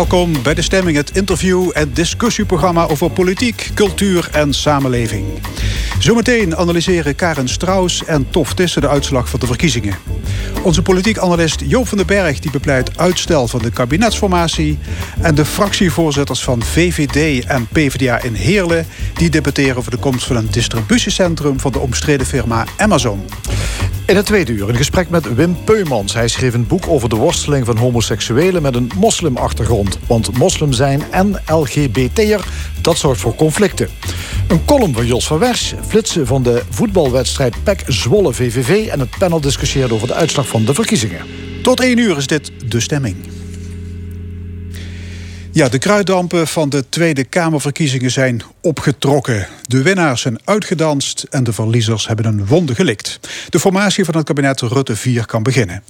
Welkom bij De Stemming, het interview- en discussieprogramma over politiek, cultuur en samenleving. Zometeen analyseren Karen Straus en Tof Tissen de uitslag van de verkiezingen. Onze politiek analist Joop van den Berg die bepleit uitstel van de kabinetsformatie. En de fractievoorzitters van VVD en PvdA in Heerlen... die debatteren over de komst van een distributiecentrum van de omstreden firma Amazon. In het tweede uur een gesprek met Wim Peumans. Hij schreef een boek over de worsteling van homoseksuelen met een moslimachtergrond. Want moslim zijn en LGBT'er, dat zorgt voor conflicten. Een column van Jos van Wers, flitsen van de voetbalwedstrijd PEC Zwolle VVV... en het panel discussieert over de uitslag van de verkiezingen. Tot één uur is dit De Stemming. Ja, de kruiddampen van de Tweede Kamerverkiezingen zijn opgetrokken. De winnaars zijn uitgedanst en de verliezers hebben een wonde gelikt. De formatie van het kabinet Rutte 4 kan beginnen.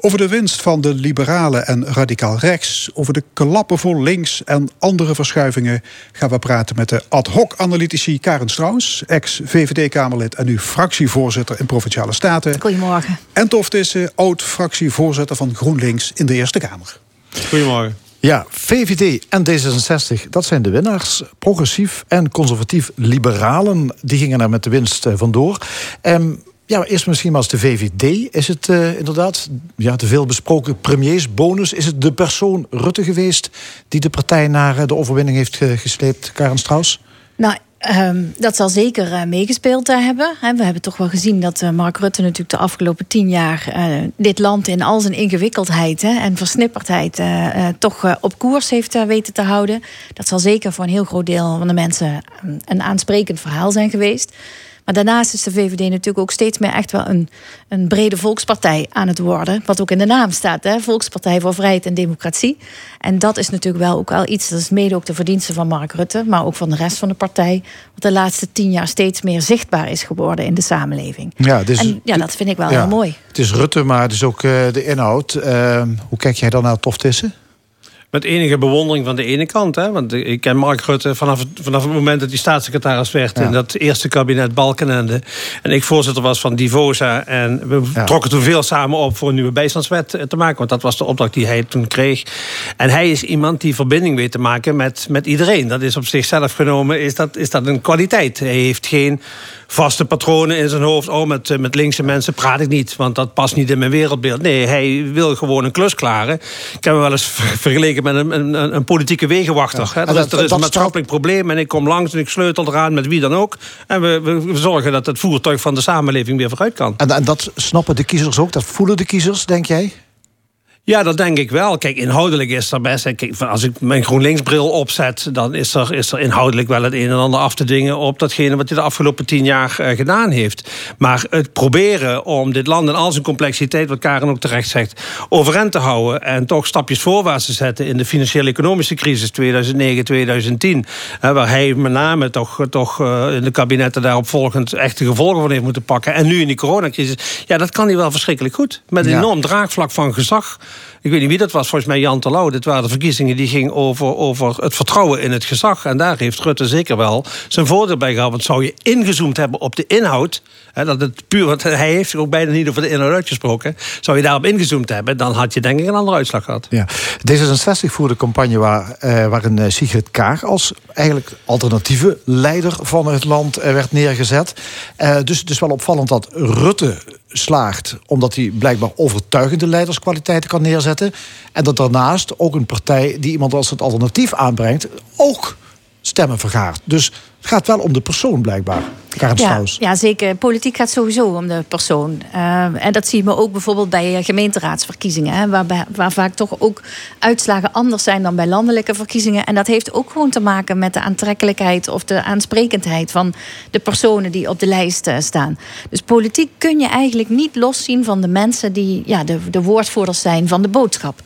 Over de winst van de liberalen en radicaal rechts, over de klappen voor links en andere verschuivingen gaan we praten met de ad hoc analytici Karen Strauss, ex-VVD-Kamerlid en nu fractievoorzitter in Provinciale Staten. Goedemorgen. En Tof Tissen, oud-fractievoorzitter van GroenLinks in de Eerste Kamer. Goedemorgen. Ja, VVD en D66, dat zijn de winnaars. Progressief en conservatief liberalen, die gingen er met de winst eh, vandoor. Um, ja, eerst misschien maar als de VVD. Is het uh, inderdaad, ja, de veel besproken premiersbonus... is het de persoon Rutte geweest die de partij naar eh, de overwinning heeft gesleept, Karen Strauss? Nou, Um, dat zal zeker uh, meegespeeld uh, hebben. He, we hebben toch wel gezien dat uh, Mark Rutte natuurlijk de afgelopen tien jaar dit land in al zijn ingewikkeldheid he, en versnipperdheid toch op koers heeft weten te houden. Dat zal zeker voor een heel groot deel van de mensen um, een aansprekend verhaal zijn geweest. Maar daarnaast is de VVD natuurlijk ook steeds meer echt wel een, een brede volkspartij aan het worden. Wat ook in de naam staat, hè? Volkspartij voor Vrijheid en Democratie. En dat is natuurlijk wel ook wel iets, dat is mede ook de verdienste van Mark Rutte, maar ook van de rest van de partij. Wat de laatste tien jaar steeds meer zichtbaar is geworden in de samenleving. Ja, dus, en ja dat vind ik wel heel mooi. Het is Rutte, maar het is ook uh, de inhoud. Uh, hoe kijk jij dan naar Toftissen? Met enige bewondering van de ene kant. Hè? Want ik ken Mark Rutte vanaf het, vanaf het moment dat hij staatssecretaris werd... in dat eerste kabinet Balkenende. En ik voorzitter was van Divosa. En we ja. trokken toen veel samen op voor een nieuwe bijstandswet te maken. Want dat was de opdracht die hij toen kreeg. En hij is iemand die verbinding weet te maken met, met iedereen. Dat is op zichzelf genomen is dat, is dat een kwaliteit. Hij heeft geen vaste patronen in zijn hoofd. Oh, met, eh, met linkse mensen praat ik niet, want dat past niet in mijn wereldbeeld. Nee, hij wil gewoon een klus klaren. Ik heb hem wel eens vergeleken met een, een, een politieke wegenwachter. Ja. Dat, er is een maatschappelijk probleem en ik kom langs en ik sleutel eraan met wie dan ook. En we, we, zorgen dat het voertuig van de samenleving weer vooruit kan. En, en dat snappen de kiezers ook? Dat voelen de kiezers, denk jij? Ja, dat denk ik wel. Kijk, inhoudelijk is er best. Kijk, als ik mijn GroenLinks-bril opzet, dan is er, is er inhoudelijk wel het een en ander af te dingen op datgene wat hij de afgelopen tien jaar uh, gedaan heeft. Maar het proberen om dit land in al zijn complexiteit, wat Karen ook terecht zegt, overeind te houden en toch stapjes voorwaarts te zetten in de financiële economische crisis 2009, 2010, hè, waar hij met name toch, toch uh, in de kabinetten daarop volgend echt de gevolgen van heeft moeten pakken. En nu in die coronacrisis, ja, dat kan hij wel verschrikkelijk goed. Met een enorm draagvlak van gezag. Ik weet niet wie dat was, volgens mij Jan Terlouw. Dit waren de verkiezingen die gingen over, over het vertrouwen in het gezag. En daar heeft Rutte zeker wel zijn voordeel bij gehad. Want zou je ingezoomd hebben op de inhoud... Dat het puur, want hij heeft zich ook bijna niet over de inhoud uitgesproken... zou je daarop ingezoomd hebben, dan had je denk ik een andere uitslag gehad. Ja. D66 voerde campagne waar, uh, waarin uh, Sigrid Kaag... als eigenlijk alternatieve leider van het land uh, werd neergezet. dus het is wel opvallend dat Rutte slaagt omdat hij blijkbaar overtuigende leiderskwaliteiten kan neerzetten. En dat daarnaast ook een partij die iemand als het alternatief aanbrengt, ook stemmen vergaart. Dus het gaat wel om de persoon blijkbaar. Karen ja, ja, zeker. Politiek gaat sowieso om de persoon. Uh, en dat zien we ook bijvoorbeeld bij eh, gemeenteraadsverkiezingen. Hè, waar, waar vaak toch ook uitslagen anders zijn dan bij landelijke verkiezingen. En dat heeft ook gewoon te maken met de aantrekkelijkheid of de aansprekendheid van de personen die op de lijst uh, staan. Dus politiek kun je eigenlijk niet loszien van de mensen die ja, de, de woordvoerders zijn van de boodschap.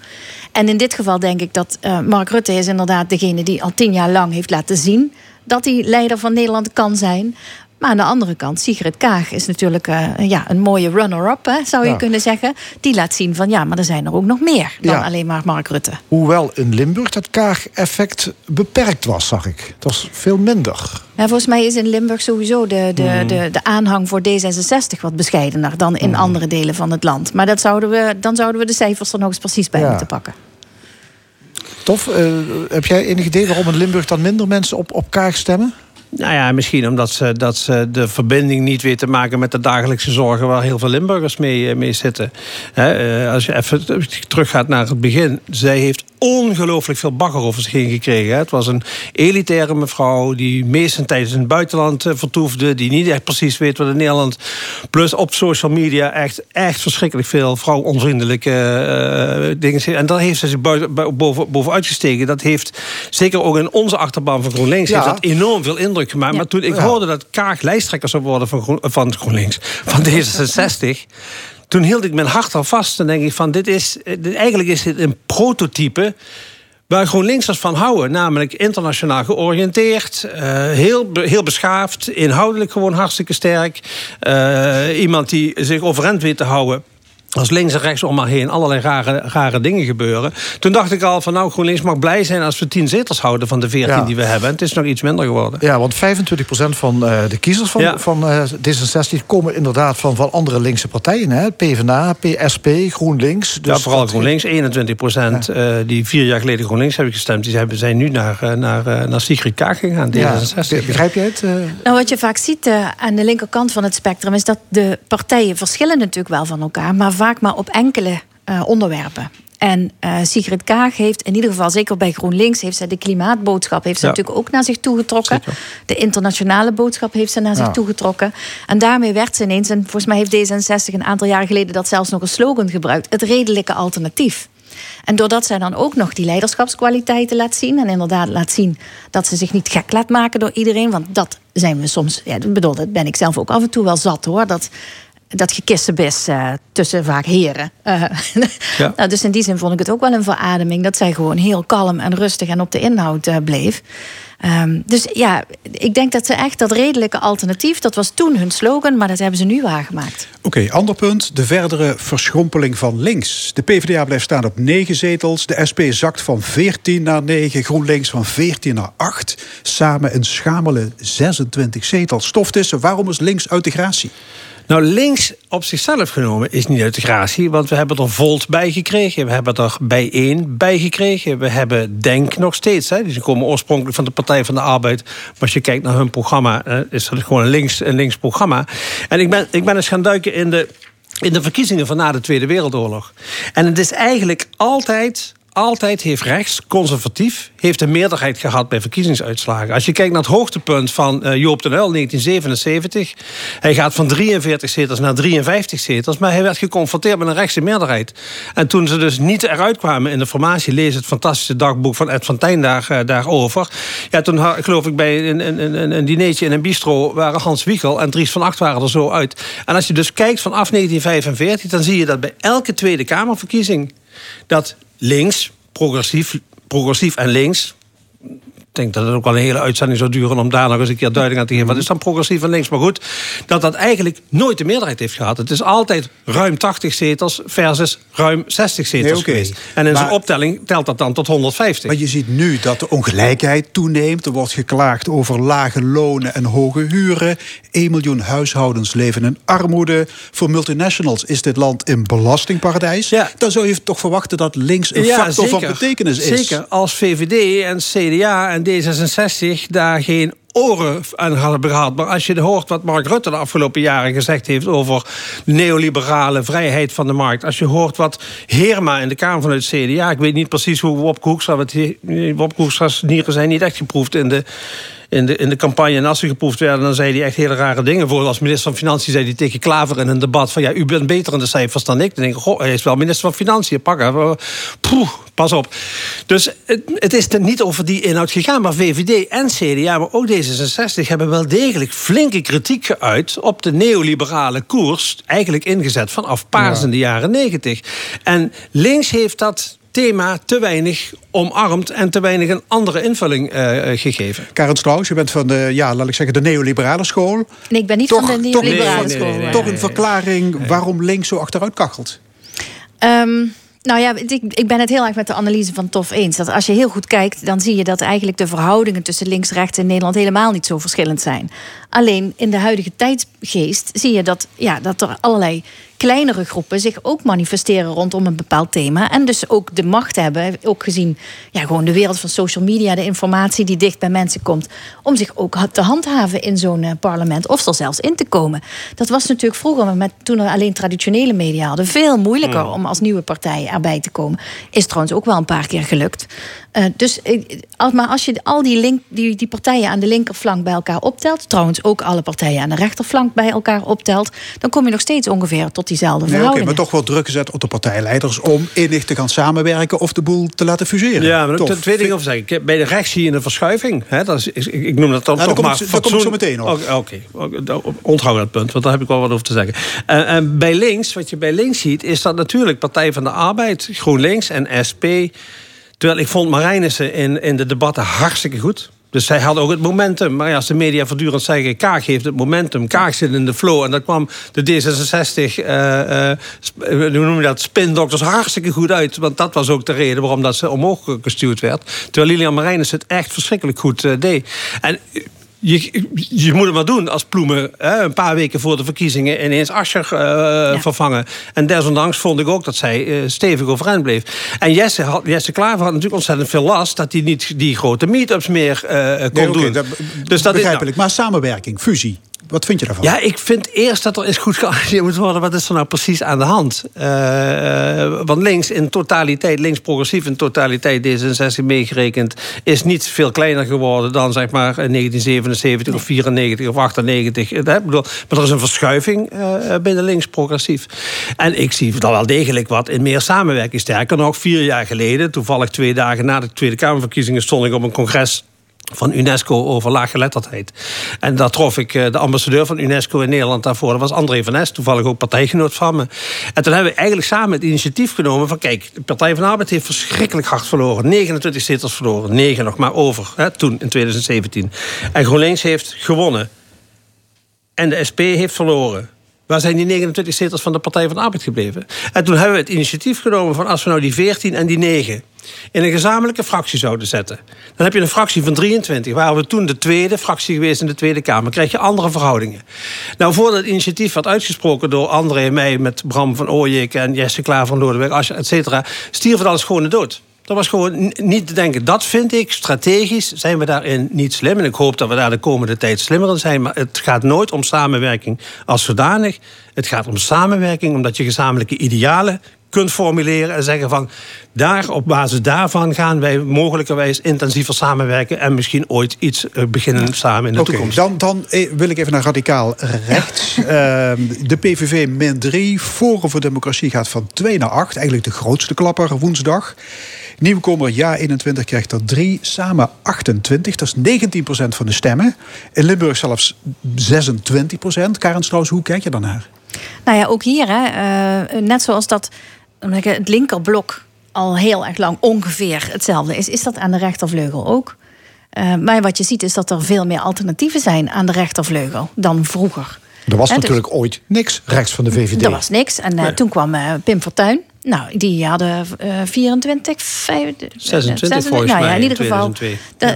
En in dit geval denk ik dat uh, Mark Rutte is inderdaad degene die al tien jaar lang heeft laten zien dat hij leider van Nederland kan zijn. Maar aan de andere kant, Sigrid Kaag is natuurlijk uh, ja, een mooie runner-up, zou je kunnen zeggen. Die laat zien van ja, maar er zijn er ook nog meer dan alleen maar Mark Rutte. Hoewel in Limburg dat Kaag-effect beperkt was, zag ik. Het was veel minder. Ja, volgens mij is in Limburg sowieso de, de, hmm. de, de aanhang voor D66 wat bescheidener dan in hmm. andere delen van het land. Maar dat zouden we, dan zouden we de cijfers er nog eens precies bij moeten pakken. Tof. Uh, heb jij enig idee waarom in Limburg dan minder mensen op, op Kaag stemmen? Nou ja, misschien omdat ze, dat ze de verbinding niet weten te maken met de dagelijkse zorgen waar heel veel Limburgers mee, eh, mee zitten. Eh, als je even teruggaat naar het begin. Zij heeft ongelooflijk veel bagger over zich heen gekregen. Het was een elitaire mevrouw die meestal tijdens in het buitenland eh, vertoefde. Die niet echt precies weet wat in Nederland. Plus op social media echt, echt verschrikkelijk veel vrouwonvriendelijke uh, dingen. En daar heeft ze zich boven, bovenuit gestegen. Dat heeft zeker ook in onze achterban van GroenLinks heeft dat enorm veel indruk gemaakt. Maar toen ik hoorde dat Kaag lijsttrekker zou worden van, Groen, van GroenLinks, van D66 toen hield ik mijn hart al vast. En denk ik van, dit is, eigenlijk is dit een prototype waar GroenLinksers van houden. Namelijk internationaal georiënteerd, uh, heel, heel beschaafd, inhoudelijk gewoon hartstikke sterk. Uh, iemand die zich overeind weet te houden als links en rechts om maar heen allerlei rare, rare dingen gebeuren. Toen dacht ik al van nou, GroenLinks mag blij zijn als we tien zetels houden van de veertien die we hebben. En het is nog iets minder geworden. Ja, want 25% van uh, de kiezers van, van uh, D66 komen inderdaad van, van andere linkse partijen. Hè? PvdA, PSP, GroenLinks. Dus ja, vooral GroenLinks. 21% ja. uh, die vier jaar geleden GroenLinks hebben gestemd, die zijn nu naar, naar, naar Sigrid Kaag gegaan, D66. Begrijp je het? Nou, wat je vaak ziet aan de linkerkant van het spectrum is dat de partijen verschillen natuurlijk wel van elkaar, maar vaak maar op enkele uh, onderwerpen. En uh, Sigrid Kaag heeft in ieder geval, zeker bij GroenLinks, heeft zij de klimaatboodschap heeft ze natuurlijk ook naar zich toegetrokken. De internationale boodschap heeft ze naar zich toegetrokken. En daarmee werd ze ineens, en volgens mij heeft D66 een aantal jaren geleden dat zelfs nog een slogan gebruikt: het redelijke alternatief. En doordat zij dan ook nog die leiderschapskwaliteiten laat zien. En inderdaad laat zien dat ze zich niet gek laat maken door iedereen. Want dat zijn we soms. Ja, bedoel, dat ben ik zelf ook af en toe wel zat hoor. Dat dat gekissenbis uh, tussen vaak heren. Uh, ja. nou, dus in die zin vond ik het ook wel een verademing dat zij gewoon heel kalm en rustig en op de inhoud uh, bleef. Um, dus ja, ik denk dat ze echt dat redelijke alternatief, dat was toen hun slogan, maar dat hebben ze nu waargemaakt. Oké, okay, ander punt, de verdere verschrompeling van links. De PvdA blijft staan op 9 zetels, de SP zakt van 14 naar 9, GroenLinks van 14 naar 8. Samen een schamele 26 zetels. Stof tussen, waarom is links uit de gratie? Nou, links op zichzelf genomen is niet uit de gratie. Want we hebben er Volt bij gekregen. We hebben er Bijeen bij gekregen. We hebben Denk nog steeds. Hè. Die komen oorspronkelijk van de Partij van de Arbeid. Maar als je kijkt naar hun programma, is dat gewoon een links, een links programma. En ik ben, ik ben eens gaan duiken in de, in de verkiezingen van na de Tweede Wereldoorlog. En het is eigenlijk altijd altijd heeft rechts, conservatief, heeft een meerderheid gehad bij verkiezingsuitslagen. Als je kijkt naar het hoogtepunt van uh, Joop de Uyl 1977, hij gaat van 43 zetels naar 53 zetels, maar hij werd geconfronteerd met een rechtse meerderheid. En toen ze dus niet eruit kwamen in de formatie, lees het fantastische dagboek van Ed van Tijn daar, uh, daarover. Ja, toen geloof ik bij een, een, een, een dinertje in een bistro waren Hans Wiegel en Dries van Acht waren er zo uit. En als je dus kijkt vanaf 1945, dan zie je dat bij elke Tweede Kamerverkiezing dat links, progressiv, progressiv en links denk dat het ook wel een hele uitzending zou duren om daar nog eens een keer duiding aan te geven. Wat is dan progressief en links? Maar goed, dat dat eigenlijk nooit de meerderheid heeft gehad. Het is altijd ruim 80 zetels versus ruim 60 zetels geweest. En in zijn optelling telt dat dan tot 150. Maar je ziet nu dat de ongelijkheid toeneemt. Er wordt geklaagd over lage lonen en hoge huren. 1 miljoen huishoudens leven in armoede. Voor multinationals is dit land een belastingparadijs. Ja. Dan zou je toch verwachten dat links een factor van betekenis is. Zeker, als VVD en CDA en D66 daar geen oren aan hebben gehad. Maar als je hoort wat Mark Rutte de afgelopen jaren gezegd heeft over neoliberale vrijheid van de markt. Als je hoort wat Heerma in de Kamer van het CDA. Ik weet niet precies hoe Wopke Hoekstra. Wopke Hoekstra's nieren zijn niet echt geproefd in de in de, in de campagne. En als ze geproefd werden, dan zei hij echt hele rare dingen. Voor als minister van Financiën zei hij tegen Klaver in een debat... van ja, u bent beter in de cijfers dan ik. Dan denk ik, goh, hij is wel minister van Financiën. Pak hem. Poeh, pas op. Dus het, het is er niet over die inhoud gegaan. Maar VVD en CDA, maar ook D66... hebben wel degelijk flinke kritiek geuit... op de neoliberale koers, eigenlijk ingezet vanaf paars in de jaren negentig. En links heeft dat thema te weinig omarmd en te weinig een andere invulling uh, gegeven. Karen Strauss, je bent van de, ja, laat ik zeggen, de neoliberale school. Nee, ik ben niet toch, van de neoliberale toch, school. Nee, toch een verklaring waarom links zo achteruit kachelt? Um, nou ja, ik, ik ben het heel erg met de analyse van Tof eens. Dat als je heel goed kijkt, dan zie je dat eigenlijk de verhoudingen tussen links en rechts in Nederland helemaal niet zo verschillend zijn. Alleen in de huidige tijdsgeest zie je dat, ja, dat er allerlei kleinere groepen zich ook manifesteren rondom een bepaald thema. En dus ook de macht hebben, ook gezien ja, gewoon de wereld van social media, de informatie die dicht bij mensen komt, om zich ook te handhaven in zo'n eh, parlement of er zelfs in te komen. Dat was natuurlijk vroeger, met, toen er alleen traditionele media hadden, veel moeilijker mm. om als nieuwe partij erbij te komen. Is trouwens ook wel een paar keer gelukt. Uh, dus, maar als je al die, link, die, die partijen aan de linkerflank bij elkaar optelt, trouwens ook alle partijen aan de rechterflank bij elkaar optelt, dan kom je nog steeds ongeveer tot diezelfde nee, verhoudingen. Okay, maar toch wel druk gezet op de partijleiders om innig te gaan samenwerken of de boel te laten fuseren. Ja, maar Tof. twee dingen over zeggen. Bij de rechts zie je een verschuiving. Hè? Dat is, ik noem dat dan ja, toch maar fatsoen... Daar kom ik zo meteen op. Oké, okay. onthoud dat punt, want daar heb ik wel wat over te zeggen. Uh, en bij links, wat je bij links ziet, is dat natuurlijk Partij van de Arbeid, GroenLinks en SP Terwijl ik vond Marijnissen in, in de debatten hartstikke goed. Dus zij had ook het momentum. Maar ja, als de media voortdurend zeggen... Kaag heeft het momentum, Kaag zit in de flow... en dan kwam de D66, uh, uh, hoe noem je dat, spindokters hartstikke goed uit. Want dat was ook de reden waarom dat ze omhoog gestuurd werd. Terwijl Lilian Marijnissen het echt verschrikkelijk goed uh, deed. En je, je moet het maar doen als Ploemen hè, een paar weken voor de verkiezingen ineens Ascher uh, vervangen. En desondanks vond ik ook dat zij uh, stevig overeind bleef. En Jesse, had, Jesse Klaver had natuurlijk ontzettend veel last dat hij niet die grote meetups meer uh, kon nee, okay, doen. Dat, dus dat begrijpelijk. maar samenwerking, fusie. Wat vind je daarvan? Ja, ik vind eerst dat er eens goed geanalyseerd moet worden... wat is er nou precies aan de hand? Uh, want links in totaliteit, links progressief in totaliteit... D66 meegerekend, is niet veel kleiner geworden... dan zeg maar 1977 of 94 of 98. Ik bedoel, maar er is een verschuiving binnen links progressief. En ik zie dan wel degelijk wat in meer samenwerking. Sterker nog, vier jaar geleden, toevallig twee dagen na de Tweede Kamerverkiezingen... stond ik op een congres van UNESCO over laaggeletterdheid. En daar trof ik eh, de ambassadeur van UNESCO in Nederland daarvoor. Dat was André van Es, toevallig ook partijgenoot van me. En toen hebben we eigenlijk samen het initiatief genomen van... kijk, de Partij van de Arbeid heeft verschrikkelijk hard verloren. 29 zetels verloren, 9 nog maar over, hè, toen in 2017. En GroenLinks heeft gewonnen. En de SP heeft verloren. Waar zijn die 29 zetels van de Partij van de Arbeid gebleven? En toen hebben we het initiatief genomen van als we nou die 14 en die 9 in een gezamenlijke fractie zouden zetten. Dan heb je een fractie van 23. Waren we toen de tweede fractie geweest in de Tweede Kamer. Krijg je andere verhoudingen. Nou, voordat het initiatief werd uitgesproken door André en mij... met Bram van Ooyek en Jesse Klaar van Lodewijk, et cetera... stierf het alles gewoon de dood. Dat was gewoon niet te denken. Dat vind ik strategisch zijn we daarin niet slim. En ik hoop dat we daar de komende tijd slimmer in zijn. Maar het gaat nooit om samenwerking als zodanig. Het gaat om samenwerking omdat je gezamenlijke idealen kunt formuleren en zeggen van daar op basis daarvan gaan wij mogelijkerwijs intensiever samenwerken en misschien ooit iets eh, beginnen samen in de toekomst. Dan, dan eh, wil ik even naar radicaal rechts. Ehm, de PVV min 3, Forum voor Democratie gaat van 2 naar 8. Eigenlijk de grootste klapper woensdag. Nieuwkomer Ja 21 krijgt er 3, samen 28. Dat is 19% van de stemmen. In Limburg zelfs 26%. Karen Strauss, hoe kijk je daarnaar? Nou ja, ook hier, hè, uh, net zoals dat het linkerblok al heel erg lang ongeveer hetzelfde is, is dat aan de rechtervleugel ook. Uh, maar wat je ziet is dat er veel meer alternatieven zijn aan de rechtervleugel dan vroeger. Er was dus natuurlijk ooit niks rechts van de VVD. Er was niks. En uh, toen kwam uh, Pim Fortuyn. Nou, die hadden uh, 24, 25, 26, volgens nou, ja, in ieder geval.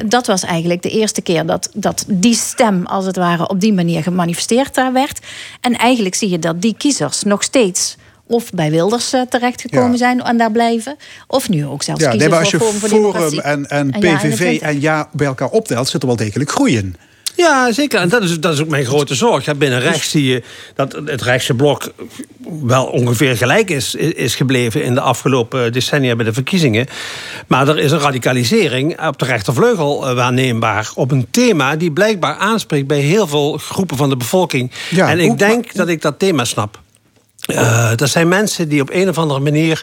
Dat was eigenlijk de eerste keer dat, dat die stem, als het ware, op die manier gemanifesteerd daar werd. En eigenlijk zie je dat die kiezers nog steeds of bij Wilders uh, terechtgekomen zijn en daar blijven. Of nu ook zelfs ja, kiezen nee, maar als je voor Forum en, en, PVV en ja bij elkaar optelt, zit er wel degelijk groei in. Ja, zeker. En dat is, dat is ook mijn grote zorg. binnen rechts zie je dat het rechtse blok wel ongeveer gelijk is, is gebleven in de afgelopen decennia bij de verkiezingen. Maar er is een radicalisering op de rechtervleugel eh, waarneembaar. Op een thema die blijkbaar aanspreekt bij heel veel groepen van de bevolking. Ja, en ik denk dat ik dat thema snap. Uh, dat zijn mensen die op een of andere manier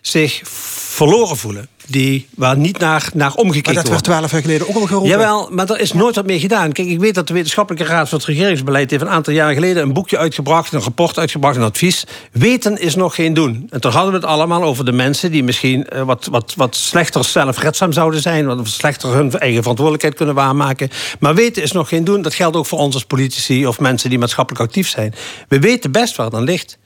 zich verloren voelen. die, waar niet naar, naar omgekeken wordt. Maar dat werd twaalf jaar geleden ook al geroepen. Jawel, maar er is nooit wat mee gedaan. Kijk, ik weet dat de Wetenschappelijke Raad voor het Regeringsbeleid... heeft een aantal jaren geleden een boekje uitgebracht... een rapport uitgebracht, een advies. Weten is nog geen doen. En toen hadden we het allemaal over de mensen... die misschien uh, wat, wat, wat slechter zelfredzaam zouden zijn... wat slechter hun eigen verantwoordelijkheid kunnen waarmaken. Maar weten is nog geen doen. Dat geldt ook voor ons als politici... of mensen die maatschappelijk actief zijn. We weten best waar het aan ligt.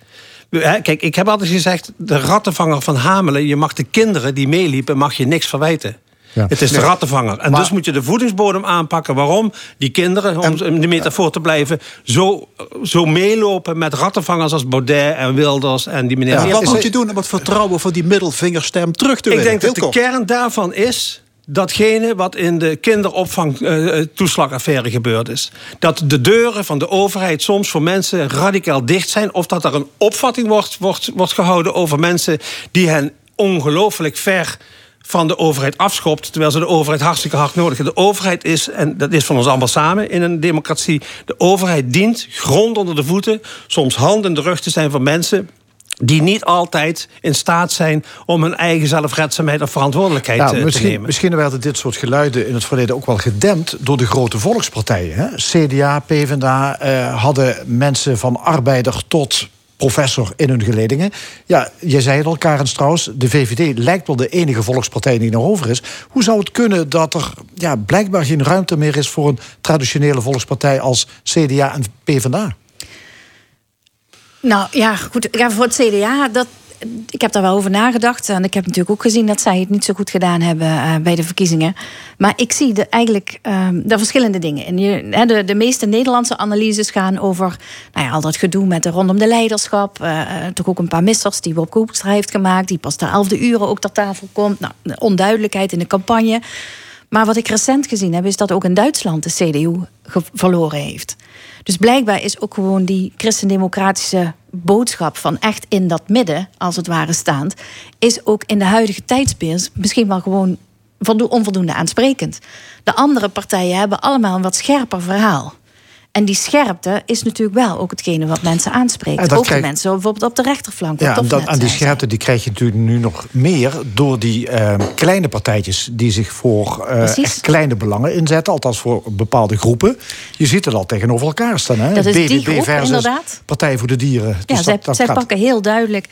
Kijk, ik heb altijd gezegd, de rattenvanger van Hamelen... je mag de kinderen die meeliepen, mag je niks verwijten. Ja. Het is de rattenvanger. En dus moet je de voedingsbodem aanpakken. Waarom? Die kinderen, om in de metafoor te blijven... zo, zo meelopen met rattenvangers als Baudet en Wilders... en die meneer... Ja, wat moet je doen om het vertrouwen van die middelvingerstem terug te winnen? Ik denk dat de kern daarvan is datgene wat in de kinderopvangtoeslagaffaire gebeurd is. Dat de deuren van de overheid soms voor mensen radicaal dicht zijn... of dat er een opvatting wordt, wordt, wordt gehouden over mensen... die hen ongelooflijk ver van de overheid afschopt... terwijl ze de overheid hartstikke hard nodig hebben. De overheid is, en dat is van ons allemaal samen in een democratie... de overheid dient grond onder de voeten... soms hand in de rug te zijn van mensen die niet altijd in staat zijn om hun eigen zelfredzaamheid of verantwoordelijkheid nou, te misschien, nemen. Misschien werden dit soort geluiden in het verleden ook wel gedempt door de grote volkspartijen. Hè? CDA, PvdA uh, hadden mensen van arbeider tot professor in hun geledingen. Ja, je zei het al, Karen Strauss, de VVD lijkt wel de enige volkspartij die nog over is. Hoe zou het kunnen dat er ja, blijkbaar geen ruimte meer is voor een traditionele volkspartij als CDA en PvdA? Nou ja, goed. Ja, voor het CDA, dat, ik heb daar wel over nagedacht. En ik heb natuurlijk ook gezien dat zij het niet zo goed gedaan hebben uh, bij de verkiezingen. Maar ik zie de, eigenlijk uh, de verschillende dingen. En je, de, de meeste Nederlandse analyses gaan over nou ja, al dat gedoe met de rondom de leiderschap. Uh, toch ook een paar missers die Bob Koopstra heeft gemaakt. Die pas ter elfde uren ook ter tafel komt. Nou, onduidelijkheid in de campagne. Maar wat ik recent gezien heb, is dat ook in Duitsland de CDU verloren heeft. Dus blijkbaar is ook gewoon die christendemocratische boodschap van echt in dat midden, als het ware staand, is ook in de huidige tijdsbeeld misschien wel gewoon onvoldoende aansprekend. De andere partijen hebben allemaal een wat scherper verhaal. En die scherpte is natuurlijk wel ook hetgene wat mensen aanspreekt. Ook de mensen bijvoorbeeld op de rechterflank. Ja, en dat, die scherpte die krijg je natuurlijk nu nog meer... door die uh, kleine partijtjes die zich voor uh, echt kleine belangen inzetten. Althans voor bepaalde groepen. Je ziet het al tegenover elkaar staan. Hè? Dat is BBB die groep, versus inderdaad. Partij voor de Dieren. Dus ja, zij, zij pakken heel duidelijk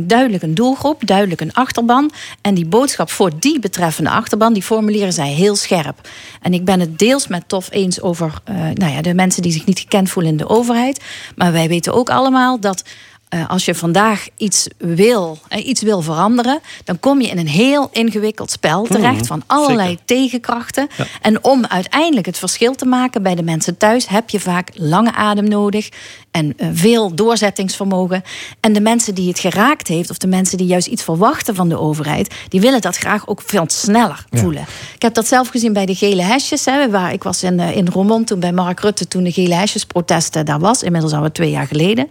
duidelijk een doelgroep, duidelijk een achterban. En die boodschap voor die betreffende achterban, die formuleren zij heel scherp. En ik ben het deels met Tof eens over uh, nou ja, de mensen die zich niet gekend voelen in de overheid. Maar wij weten ook allemaal dat uh, als je vandaag iets wil, uh, iets wil veranderen, dan kom je in een heel ingewikkeld spel hmm, terecht van allerlei Zeker. tegenkrachten. Ja. En om uiteindelijk het verschil te maken bij de mensen thuis, heb je vaak lange adem nodig en uh, veel doorzettingsvermogen. En de mensen die het geraakt heeft, of de mensen die juist iets verwachten van de overheid, die willen dat graag ook veel sneller ja. voelen. Ik heb dat zelf gezien bij de gele hesjes. Hè, waar ik was in, in Roermond toen bij Mark Rutte toen de gele hesjesprotesten daar was. Inmiddels al twee jaar geleden.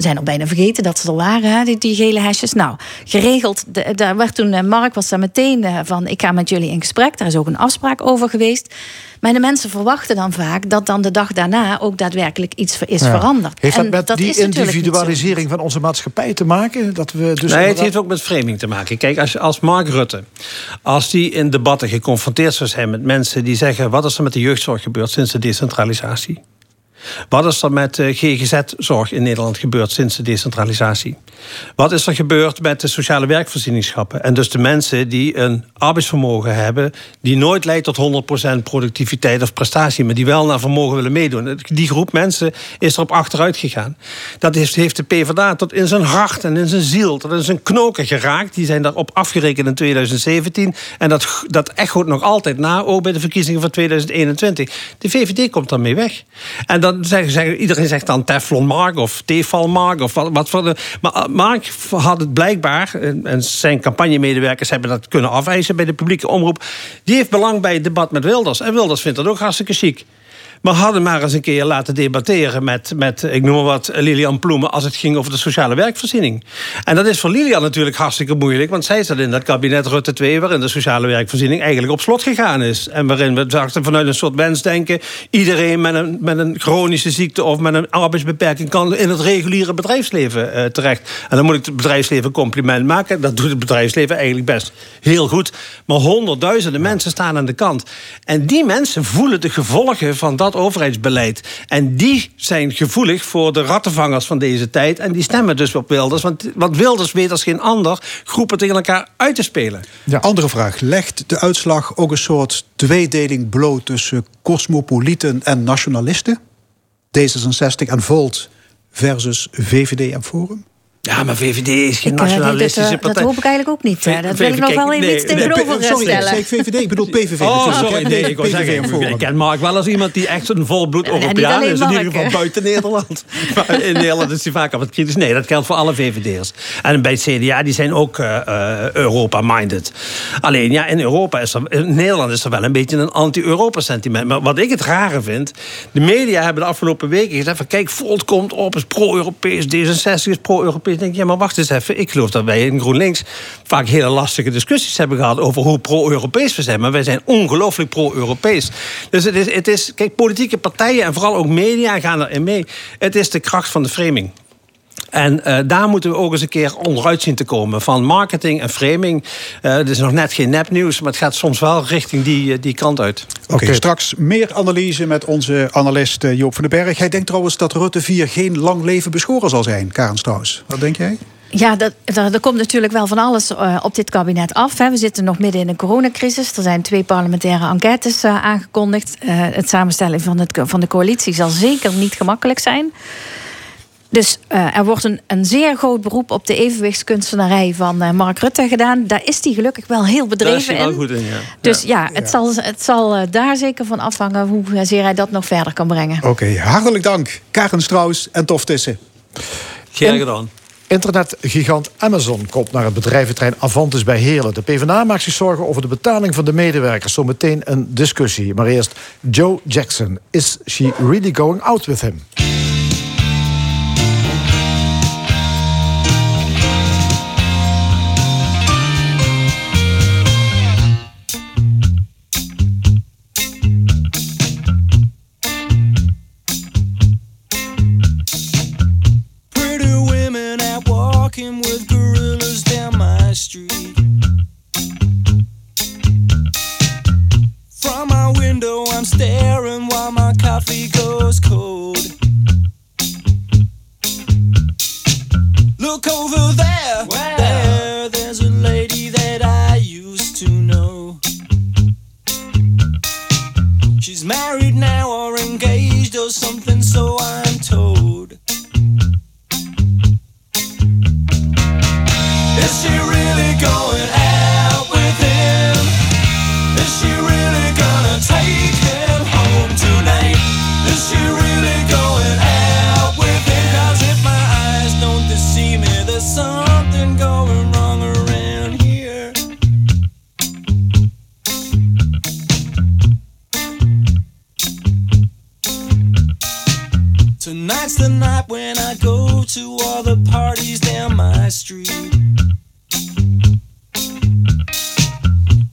We zijn al bijna vergeten dat ze er waren, hè, die, die, gele hesjes. Nou, geregeld, de, daar werd toen, Mark was daar meteen van... ik ga met jullie in gesprek, daar is ook een afspraak over geweest. Maar de mensen verwachten dan vaak dat dan de dag daarna ook daadwerkelijk iets is ja. veranderd. Heeft dat en met dat die individualisering van onze maatschappij te maken? Dat we dus nee, inderdaad... het heeft ook met framing te maken. Kijk, als, als Mark Rutte, als die in debatten geconfronteerd zou zijn met mensen die zeggen: wat is er met de jeugdzorg gebeurd sinds de decentralisatie? Wat is er met de GGZ-zorg in Nederland gebeurd sinds de decentralisatie? Wat is er gebeurd met de sociale werkvoorzieningschappen? En dus de mensen die een arbeidsvermogen hebben... die nooit leidt tot 100% productiviteit of prestatie... maar die wel naar vermogen willen meedoen. Die groep mensen is erop achteruit gegaan. Dat heeft, de PvdA tot in zijn hart en in zijn ziel... tot in zijn knoken geraakt. Die zijn daarop afgerekend in 2017. En dat, dat echoot nog altijd na, ook bij de verkiezingen van 2021. De VVD komt daarmee weg. En iedereen zegt dan Teflon Mark of Tefal Mark... of wat, voor de... Maar Mark had het blijkbaar, en zijn campagnemedewerkers hebben dat kunnen afwijzen bij de publieke omroep. Die heeft belang bij het debat met Wilders. En Wilders vindt dat ook hartstikke chic. Maar hadden maar eens een keer laten debatteren met, met ik noem maar wat, Lilian Ploemen... als het ging over de sociale werkvoorziening. En dat is voor Lilian natuurlijk hartstikke moeilijk... want zij zat in dat kabinet Rutte 2... waarin de sociale werkvoorziening eigenlijk op slot gegaan is. En waarin we dachten vanuit een soort wensdenken... iedereen met een, met een chronische ziekte of met een arbeidsbeperking... kan in het reguliere bedrijfsleven uh, terecht. En dan moet ik het bedrijfsleven compliment maken. Dat doet het bedrijfsleven eigenlijk best heel goed. Maar honderdduizenden mensen staan aan de kant. En die mensen voelen de gevolgen van dat overheidsbeleid. En die zijn gevoelig voor de rattenvangers van deze tijd. En die stemmen dus op Wilders. Want, Wilders weet als geen ander groepen tegen elkaar uit te spelen. Andere vraag. Legt de uitslag ook een soort tweedeling bloot tussen cosmopolieten en nationalisten? D66 en Volt versus VVD en Forum? Ja, maar VVD is geen ik, nationalistische dat, partij. Dat hoop ik eigenlijk ook niet. dat wil ik nog wel even nee, iets tegenover nee, sorry, stellen. Sorry, VVD, ik bedoel PVV. Oh, sorry, nee, ik, zeggen, ik ken Mark wel als iemand die echt een volbloed Europeaan is. In ieder geval buiten Nederland. in Nederland is hij vaak wat kritisch. Nee, dat geldt voor alle VVD'ers. En bij het CDA, die zijn ook uh, Europa-minded. Alleen, ja, in Europa is er, in Nederland is er wel een beetje een anti-Europa-sentiment. Maar wat ik het rare vind, de media hebben de afgelopen weken gezegd van kijk, Volt komt op, is pro-Europees, D66 is pro-Europees denk ja, maar wacht eens even. Ik geloof dat wij in GroenLinks vaak hele lastige discussies hebben gehad over hoe pro-Europees we zijn. Maar wij zijn ongelooflijk pro-Europees. Dus het is, het is, kijk, politieke partijen en vooral ook media gaan erin mee. Het is de kracht van de framing. En uh, daar moeten we ook eens een keer onderuit zien te komen. Van marketing en framing. Uh, het is nog net geen nepnieuws, maar het gaat soms wel richting die, uh, die kant uit. Oké, okay, straks meer analyse met onze analist Joop van den Berg. Hij denkt trouwens dat Rutte 4 geen lang leven beschoren zal zijn, Karen Strauss. Wat denk jij? Ja, dat, er, komt natuurlijk wel van alles uh, op dit kabinet af. Hè. We zitten nog midden in een coronacrisis. Er zijn twee parlementaire enquêtes uh, aangekondigd. Uh, het samenstellen van, het, van de coalitie zal zeker niet gemakkelijk zijn. Dus uh, er wordt een, een zeer groot beroep op de evenwichtskunstenarij van uh, Mark Rutte gedaan. Daar is hij gelukkig wel heel bedreven Daar is wel in. Goed in ja. Dus ja, ja het, ja. Zal, het zal uh, daar zeker van afhangen hoe zeer hij dat nog verder kan brengen. Oké, okay, hartelijk dank. Karen Strauss en Tof Tissen. Graag gedaan. Internetgigant Amazon komt naar het bedrijventerrein Avantis bij Heerlen. De PvdA maakt zich zorgen over de betaling van de medewerkers. Zometeen een discussie. Maar eerst Joe Jackson. Is she really going out with him? coffee goes cold. Look over there, Where? there, there's a lady that I used to know. She's married now or engaged or something. night when I go to all the parties down my street.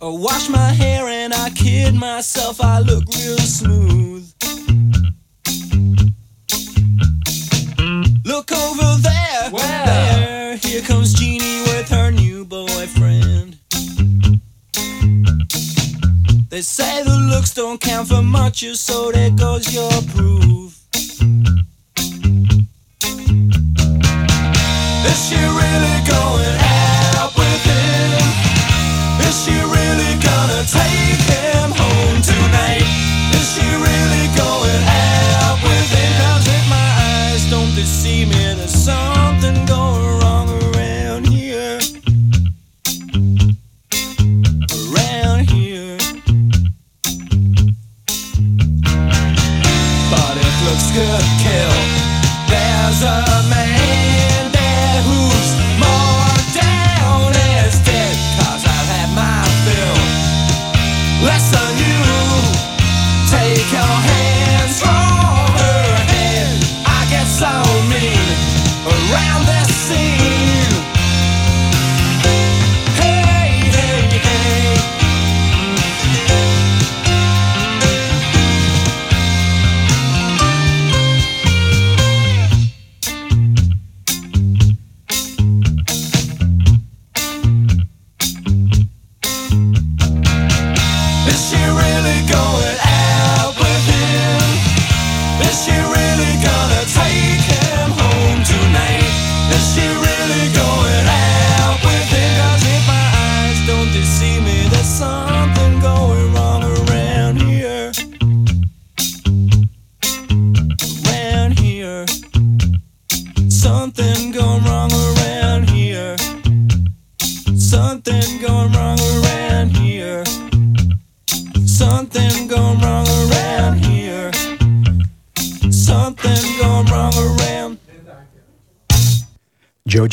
I wash my hair and I kid myself, I look real smooth. Look over there, wow. there, here comes Jeannie with her new boyfriend. They say the looks don't count for much, so there goes your proof. take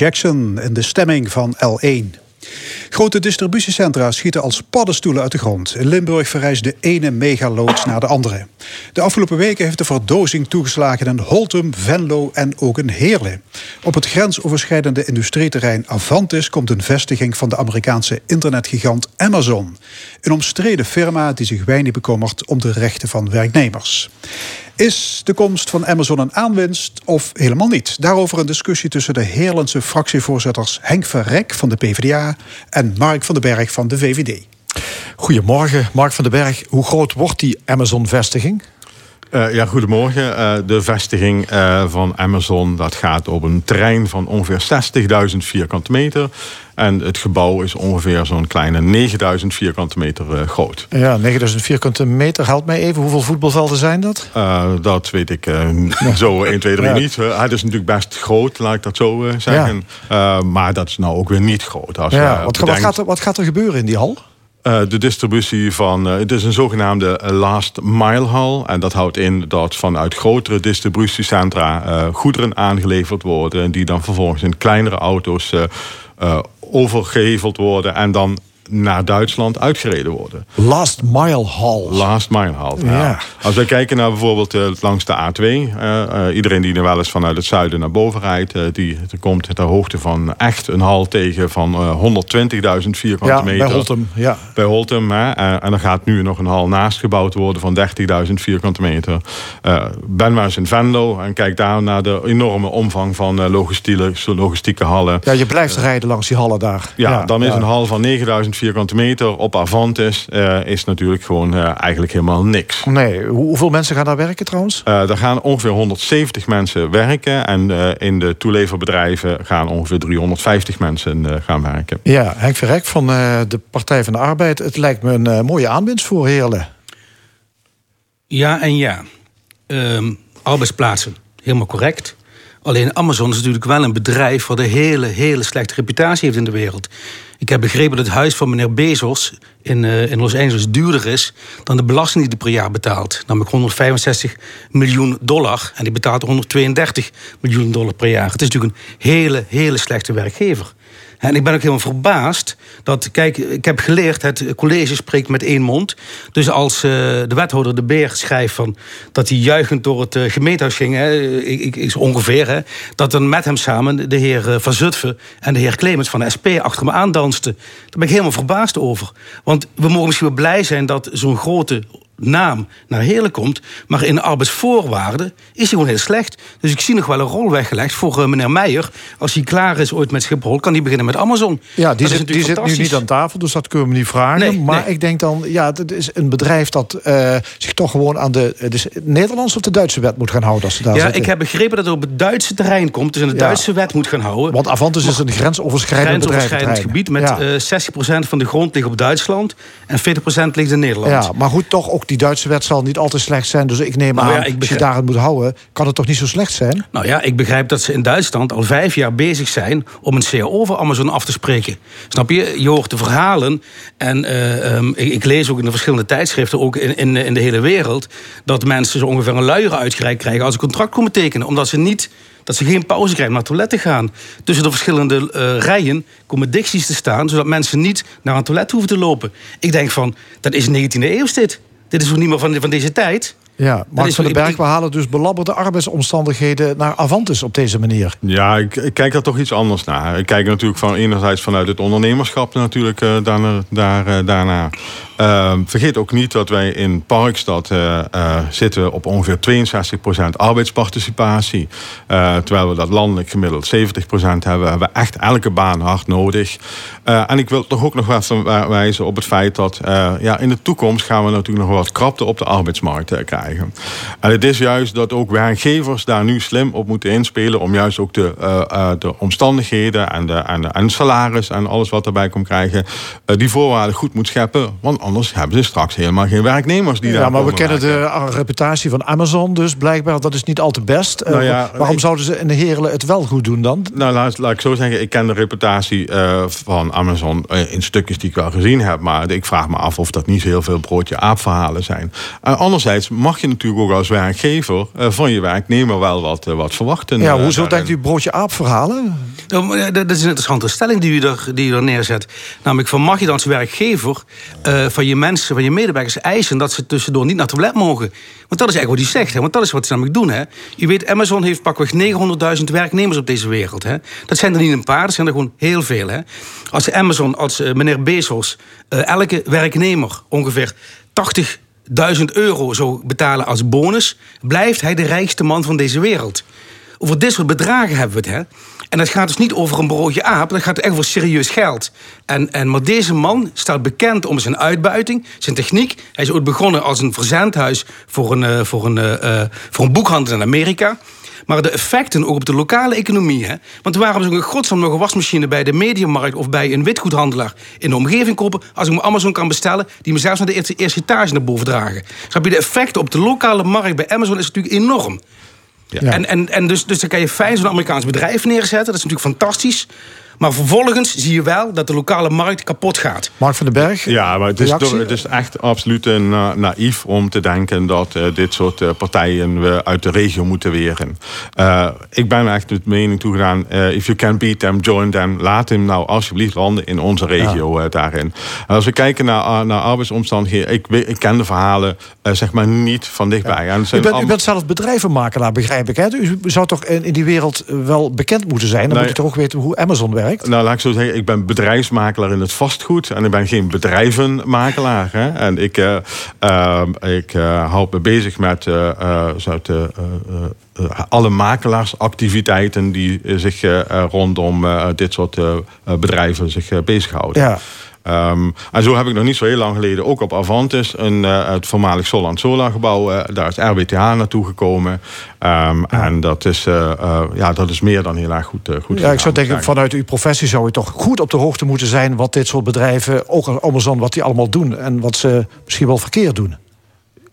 Jackson in de stemming van L1. Grote distributiecentra schieten als paddenstoelen uit de grond. In Limburg verrijst de ene megaloods naar de andere. De afgelopen weken heeft de verdozing toegeslagen in Holtum, Venlo en ook in Heerlen. Op het grensoverschrijdende industrieterrein Avantis komt een vestiging van de Amerikaanse internetgigant Amazon. Een omstreden firma die zich weinig bekommert om de rechten van werknemers. Is de komst van Amazon een aanwinst of helemaal niet? Daarover een discussie tussen de Heerlandse fractievoorzitters Henk Verrek van de PvdA en Mark van den Berg van de VVD. Goedemorgen, Mark van den Berg. Hoe groot wordt die Amazon-vestiging? Uh, ja, goedemorgen. Uh, de vestiging uh, van Amazon dat gaat op een terrein van ongeveer 60.000 vierkante meter. En het gebouw is ongeveer zo'n kleine 9000 vierkante meter groot. Ja, 9000 vierkante meter. Help mij even, hoeveel voetbalvelden zijn dat? dat weet ik zo 1, 2, 3 ja. niet. het is natuurlijk best groot, laat ik dat zo zeggen. Ja. maar dat is nou ook weer niet groot. Als ja, wat, bedenkt... wat, gaat er, wat gaat er gebeuren in die hal? Uh, de distributie van. Uh, het is een zogenaamde last mile hall. En dat houdt in dat vanuit grotere distributiecentra goederen aangeleverd worden. Die dan vervolgens in kleinere auto's overgeheveld worden. En dan naar Duitsland uitgereden worden. Last mile hall. Last mile hall. Ja. Als we kijken naar bijvoorbeeld uh, langs de A2. Uh, uh, iedereen die er wel eens vanuit het zuiden naar boven rijdt. die komt ter hoogte van echt een hal tegen van 120.000 vierkante ja, meter. Bij Holtem. Ja. Bij Holtem. Hè. en er gaat nu nog een hal naast gebouwd worden van 30.000 vierkante meter. ben maar eens in Venlo. En kijk daar naar de enorme omvang van logistieke, logistieke hallen. Ja, je blijft rijden langs die hallen daar. Ja, ja dan is een hal van 9000 vierkante meter op Avantis uh, is natuurlijk gewoon uh, eigenlijk helemaal niks. Nee, hoeveel mensen gaan daar werken trouwens? Uh, er gaan ongeveer 170 mensen werken en in de toeleverbedrijven gaan ongeveer 350 mensen gaan werken. Ja, Henk Verrek van de Partij van de Arbeid. Het lijkt me een mooie aanwinst voor Heerlen. Ja en ja. Um, arbeidsplaatsen, helemaal correct. Alleen Amazon is natuurlijk wel een bedrijf wat een hele, hele slechte reputatie heeft in de wereld. Ik heb begrepen dat het huis van meneer Bezos in, uh, in Los Angeles duurder is dan de belasting die hij per jaar betaalt. Namelijk 165 miljoen dollar. En die betaalt 132 miljoen dollar per jaar. Het is natuurlijk een hele, hele slechte werkgever. En ik ben ook helemaal verbaasd dat, kijk, ik heb geleerd, het college spreekt met één mond. Dus als uh, de wethouder De Beer schrijft van, dat hij juichend door het uh, gemeentehuis ging, hè, ik, ongeveer, hè, dat dan met hem samen de heer uh, Van Zutphen en de heer Clemens van de SP achter me aandansten. Daar ben ik helemaal verbaasd over. Want we mogen misschien wel blij zijn dat zo'n grote naam naar Heerlen komt. Maar in de arbeidsvoorwaarden is hij gewoon heel slecht. Dus ik zie nog wel een rol weggelegd voor uh, meneer Meijer. Als hij klaar is ooit met Schiphol, kan hij beginnen met Amazon. Ja, die, zit, die zit nu niet aan tafel, dus dat kunnen we niet vragen. Nee, maar nee. ik denk dan, ja, het is een bedrijf dat uh, zich toch gewoon aan de, Nederlandse of de Duitse wet moet gaan houden. Als ze daar ja, zitten. ik heb begrepen dat het op het Duitse terrein komt. Dus in de ja. Duitse wet moet gaan houden. Want Avantis is een grensoverschrijdend, grensoverschrijdend gebied. Met ja. uh, 60% van de grond ligt op Duitsland en 40% ligt in Nederland. Ja, maar goed, toch ook die Duitse wet zal niet altijd slecht zijn. Dus ik neem nou, aan, ja, ik als je daaraan moet houden... kan het toch niet zo slecht zijn? Nou ja, ik begrijp dat ze in Duitsland al vijf jaar bezig zijn... om een CAO voor Amazon af te spreken. Snap je? Je hoort de verhalen. En uh, um, ik, ik, lees ook in de verschillende tijdschriften... ook in, in, in de hele wereld... dat mensen zo ongeveer een luier uitgereikt krijgen... als ze een contract komen tekenen. Omdat ze niet dat ze geen pauze krijgen, naar het toilet te gaan. Tussen de verschillende uh, rijen komen dicties te staan... zodat mensen niet naar een toilet hoeven te lopen. Ik denk van, dat is 19e eeuw dit. Dit is ook niet meer van, van deze tijd. Ja, Mark van den Berg, we halen dus belabberde arbeidsomstandigheden naar Avantis op deze manier. Ja, ik, ik kijk daar toch iets anders naar. Ik kijk natuurlijk van enerzijds vanuit het ondernemerschap natuurlijk uh, daarna, daar, uh, daarna. Uh, vergeet ook niet dat wij in Parkstad uh, zitten op ongeveer 62% arbeidsparticipatie. terwijl we dat landelijk gemiddeld 70% hebben. Hebben we echt elke baan hard nodig. en ik wil toch ook nog even wijzen op het feit dat ja, in de toekomst gaan we natuurlijk nog wat krapte op de arbeidsmarkt krijgen. En het is juist dat ook werkgevers daar nu slim op moeten inspelen... om juist ook de, uh, uh, de omstandigheden en, de, en, de, en salaris en alles wat erbij komt krijgen... Uh, die voorwaarden goed moet scheppen. Want anders hebben ze straks helemaal geen werknemers die ja, daar maar we kennen werken. de reputatie van Amazon, dus blijkbaar dat is niet al te best. Eh, Nou ja, waarom ik- zouden ze in de Herelen het wel goed doen dan? Nou, laat, laat ik zo zeggen, ik ken de reputatie eh, van Amazon eh, in stukjes die ik wel gezien heb. Maar ik vraag me af of dat niet heel veel broodje aapverhalen zijn. Anderzijds mag je natuurlijk ook als werkgever eh, van je werknemer wel wat, eh, wat verwachten. Ja, eh, hoezo daarin. denkt u broodje aap verhalen? Dat is een interessante stelling die u er, die u er neerzet. Namelijk van mag je dan als werkgever eh, van je mensen, van je medewerkers eisen dat ze tussendoor niet naar het toilet mogen? Want dat is eigenlijk wat hij zegt, hè? want dat is wat ze namelijk doen. Hè? Je weet, Amazon heeft pakweg 900.000 werknemers op deze wereld. Hè? Dat zijn er niet een paar, dat zijn er gewoon heel veel. Hè? Als Amazon, als meneer Bezos, eh, elke werknemer ongeveer 80.000 euro zou betalen als bonus, blijft hij de rijkste man van deze wereld. Over dit soort bedragen hebben we het, hè? En dat gaat dus niet over een broodje aap, dat gaat echt over serieus geld. En, en, maar deze man staat bekend om zijn uitbuiting, zijn techniek. Hij is ooit begonnen als een verzendhuis voor een, eh, voor een, eh, eh, voor een boekhandel in Amerika. Maar de effecten ook op de lokale economie. Hè? Want waarom zou ik in godsnaam nog een wasmachine bij de mediamarkt of bij een witgoedhandelaar in de omgeving kopen als ik hem Amazon kan bestellen, die me zelfs naar de eerste, eerste etage naar boven dragen? Snap je, de effecten op de lokale markt bij Amazon is natuurlijk enorm. Ja. En, en, en dus, dus dan kan je fijn zo'n Amerikaans bedrijf neerzetten. Dat is natuurlijk fantastisch. Maar vervolgens zie je wel dat de lokale markt kapot gaat. Mark van den Berg? Ja, maar het is, toch, het is echt absoluut een, uh, naïef om te denken dat uh, dit soort uh, partijen we uit de regio moeten weren. Uh, ik ben echt met mening toegedaan, uh, if you can beat them, join them. Laat hem nou alsjeblieft landen in onze regio ja. daarin. En als we kijken naar, naar arbeidsomstandigheden, ik, ik ken de verhalen zeg maar niet van dichtbij. Ja. U, bent, u bent zelf bedrijvenmakelaar, begrijp ik. Hè? U zou toch in, in die wereld wel bekend moeten zijn? Dan nee. moet je toch ook weten hoe Amazon werkt? Nou, laat ik zo zeggen, ik ben bedrijfsmakelaar in het vastgoed. En ik ben geen bedrijvenmakelaar. Hè? En ik, uh, uh, ik uh, houd me bezig met alle makelaarsactiviteiten... die zich rondom dit soort bedrijven zich bezighouden. Ja. Um, en zo heb ik nog niet zo heel lang geleden ook op Avantis, een, uh, het voormalig Soland Solar gebouw, uh, daar is RWTH naartoe gekomen. Um, ja. En dat is, uh, ja, dat is meer dan heel erg goed, goed Ja, ik zou denken, vanuit uw professie zou u toch goed op de hoogte moeten zijn wat dit soort bedrijven, ook Amazon, wat die allemaal doen en wat ze misschien wel verkeerd doen.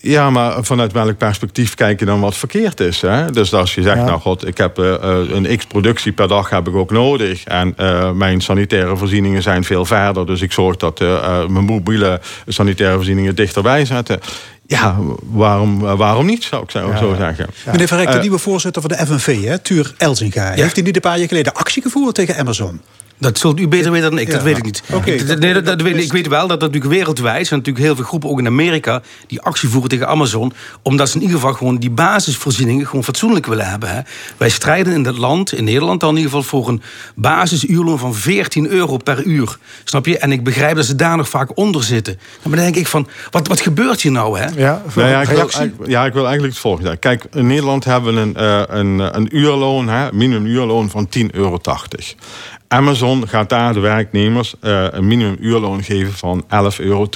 Ja, maar vanuit welk perspectief kijk je dan wat verkeerd is? Hè? Dus als je zegt, ja. nou god, ik heb uh, een x-productie per dag heb ik ook nodig. En uh, mijn sanitaire voorzieningen zijn veel verder. Dus ik zorg dat uh, mijn mobiele sanitaire voorzieningen dichterbij zetten. Ja, waarom, waarom niet, zou ik zo, ja. zo zeggen. Ja. Meneer Verrek, de nieuwe voorzitter van de FNV, hè, Tuur Elzinga... heeft hij niet een paar jaar geleden actie gevoerd tegen Amazon? Dat zult u beter weten dan ik, ja. dat weet ik niet. Okay, ik, nee, dat, dat weet, ik weet wel dat er natuurlijk wereldwijd zijn natuurlijk heel veel groepen, ook in Amerika, die actie voeren tegen Amazon, omdat ze in ieder geval gewoon die basisvoorzieningen gewoon fatsoenlijk willen hebben. Hè. Wij strijden in dat land, in Nederland dan in ieder geval, voor een basisuurloon van 14 euro per uur. Snap je? En ik begrijp dat ze daar nog vaak onder zitten. Maar dan denk ik van, wat, wat gebeurt hier nou? Hè? Ja, nou ja, ik wil, ja, ik wil eigenlijk het volgende. Kijk, in Nederland hebben we een, uh, een, een uurloon, hè, minimumuurloon van 10,80 euro. Amazon gaat daar de werknemers uh, een minimumuurloon geven van 11,82 euro.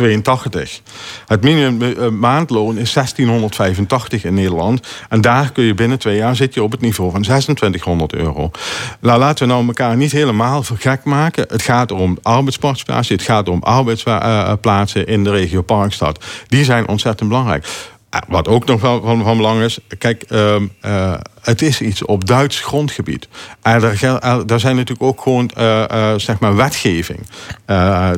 Het minimum uh, maandloon is 1685 in Nederland. En daar kun je binnen twee jaar zit je op het niveau van 2600 euro. Nou, laten we nou elkaar niet helemaal voor gek maken. Het gaat om arbeidsparticipatie. Het gaat om arbeidsplaatsen in de regio Parkstad. Die zijn ontzettend belangrijk. Wat ook nog wel van, van belang is, kijk, uh, het is iets op Duits grondgebied. En er, daar zijn natuurlijk ook gewoon, uh, zeg maar, wetgeving.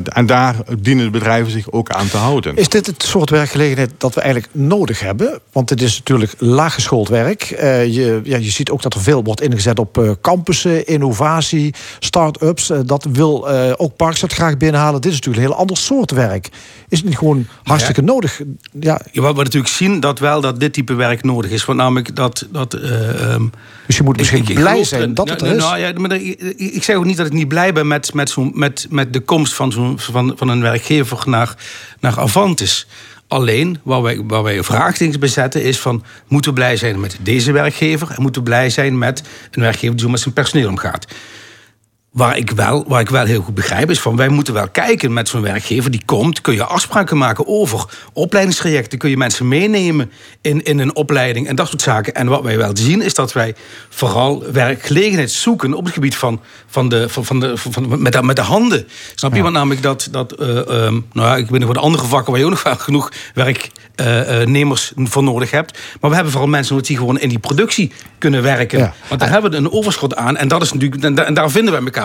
en daar dienen de bedrijven zich ook aan te houden. Is dit het soort werkgelegenheid dat we eigenlijk nodig hebben? Want het is natuurlijk laaggeschoold werk. je, ja, je ziet ook dat er veel wordt ingezet op campussen, innovatie, start-ups. dat wil ook Parkstad graag binnenhalen. Dit is natuurlijk een heel ander soort werk. Is het niet gewoon hartstikke ja. nodig? Ja. ja, wat we natuurlijk zien, dat wel dat dit type werk nodig is. Want namelijk dat... dat Um, dus je moet misschien ik, ik blij zijn dat het er is. Nou, ja, maar ik, zeg ook niet dat ik niet blij ben met, met, zo, met, met de komst van, zo, van, van een werkgever naar, naar Avantis. Alleen, waar wij, waar wij een vraagtekens bij zetten, is van... moeten we blij zijn met deze werkgever... en moeten we blij zijn met een werkgever die zo met zijn personeel omgaat. Waar ik, wel, waar ik wel heel goed begrijp is van wij moeten wel kijken met zo'n werkgever die komt. Kun je afspraken maken over opleidingstrajecten? Kun je mensen meenemen in, in een opleiding en dat soort zaken? En wat wij wel zien is dat wij vooral werkgelegenheid zoeken op het gebied van, van de, van, van de, van, met, de, met de handen. Snap je? Ja. Want namelijk dat, dat uh, um, nou ja, ik weet nog wat andere vakken waar je ook nog wel genoeg werknemers uh, uh, voor nodig hebt. Maar we hebben vooral mensen nodig die gewoon in die productie kunnen werken. Ja. Want daar hebben we een overschot aan. En dat is natuurlijk, en daar vinden we elkaar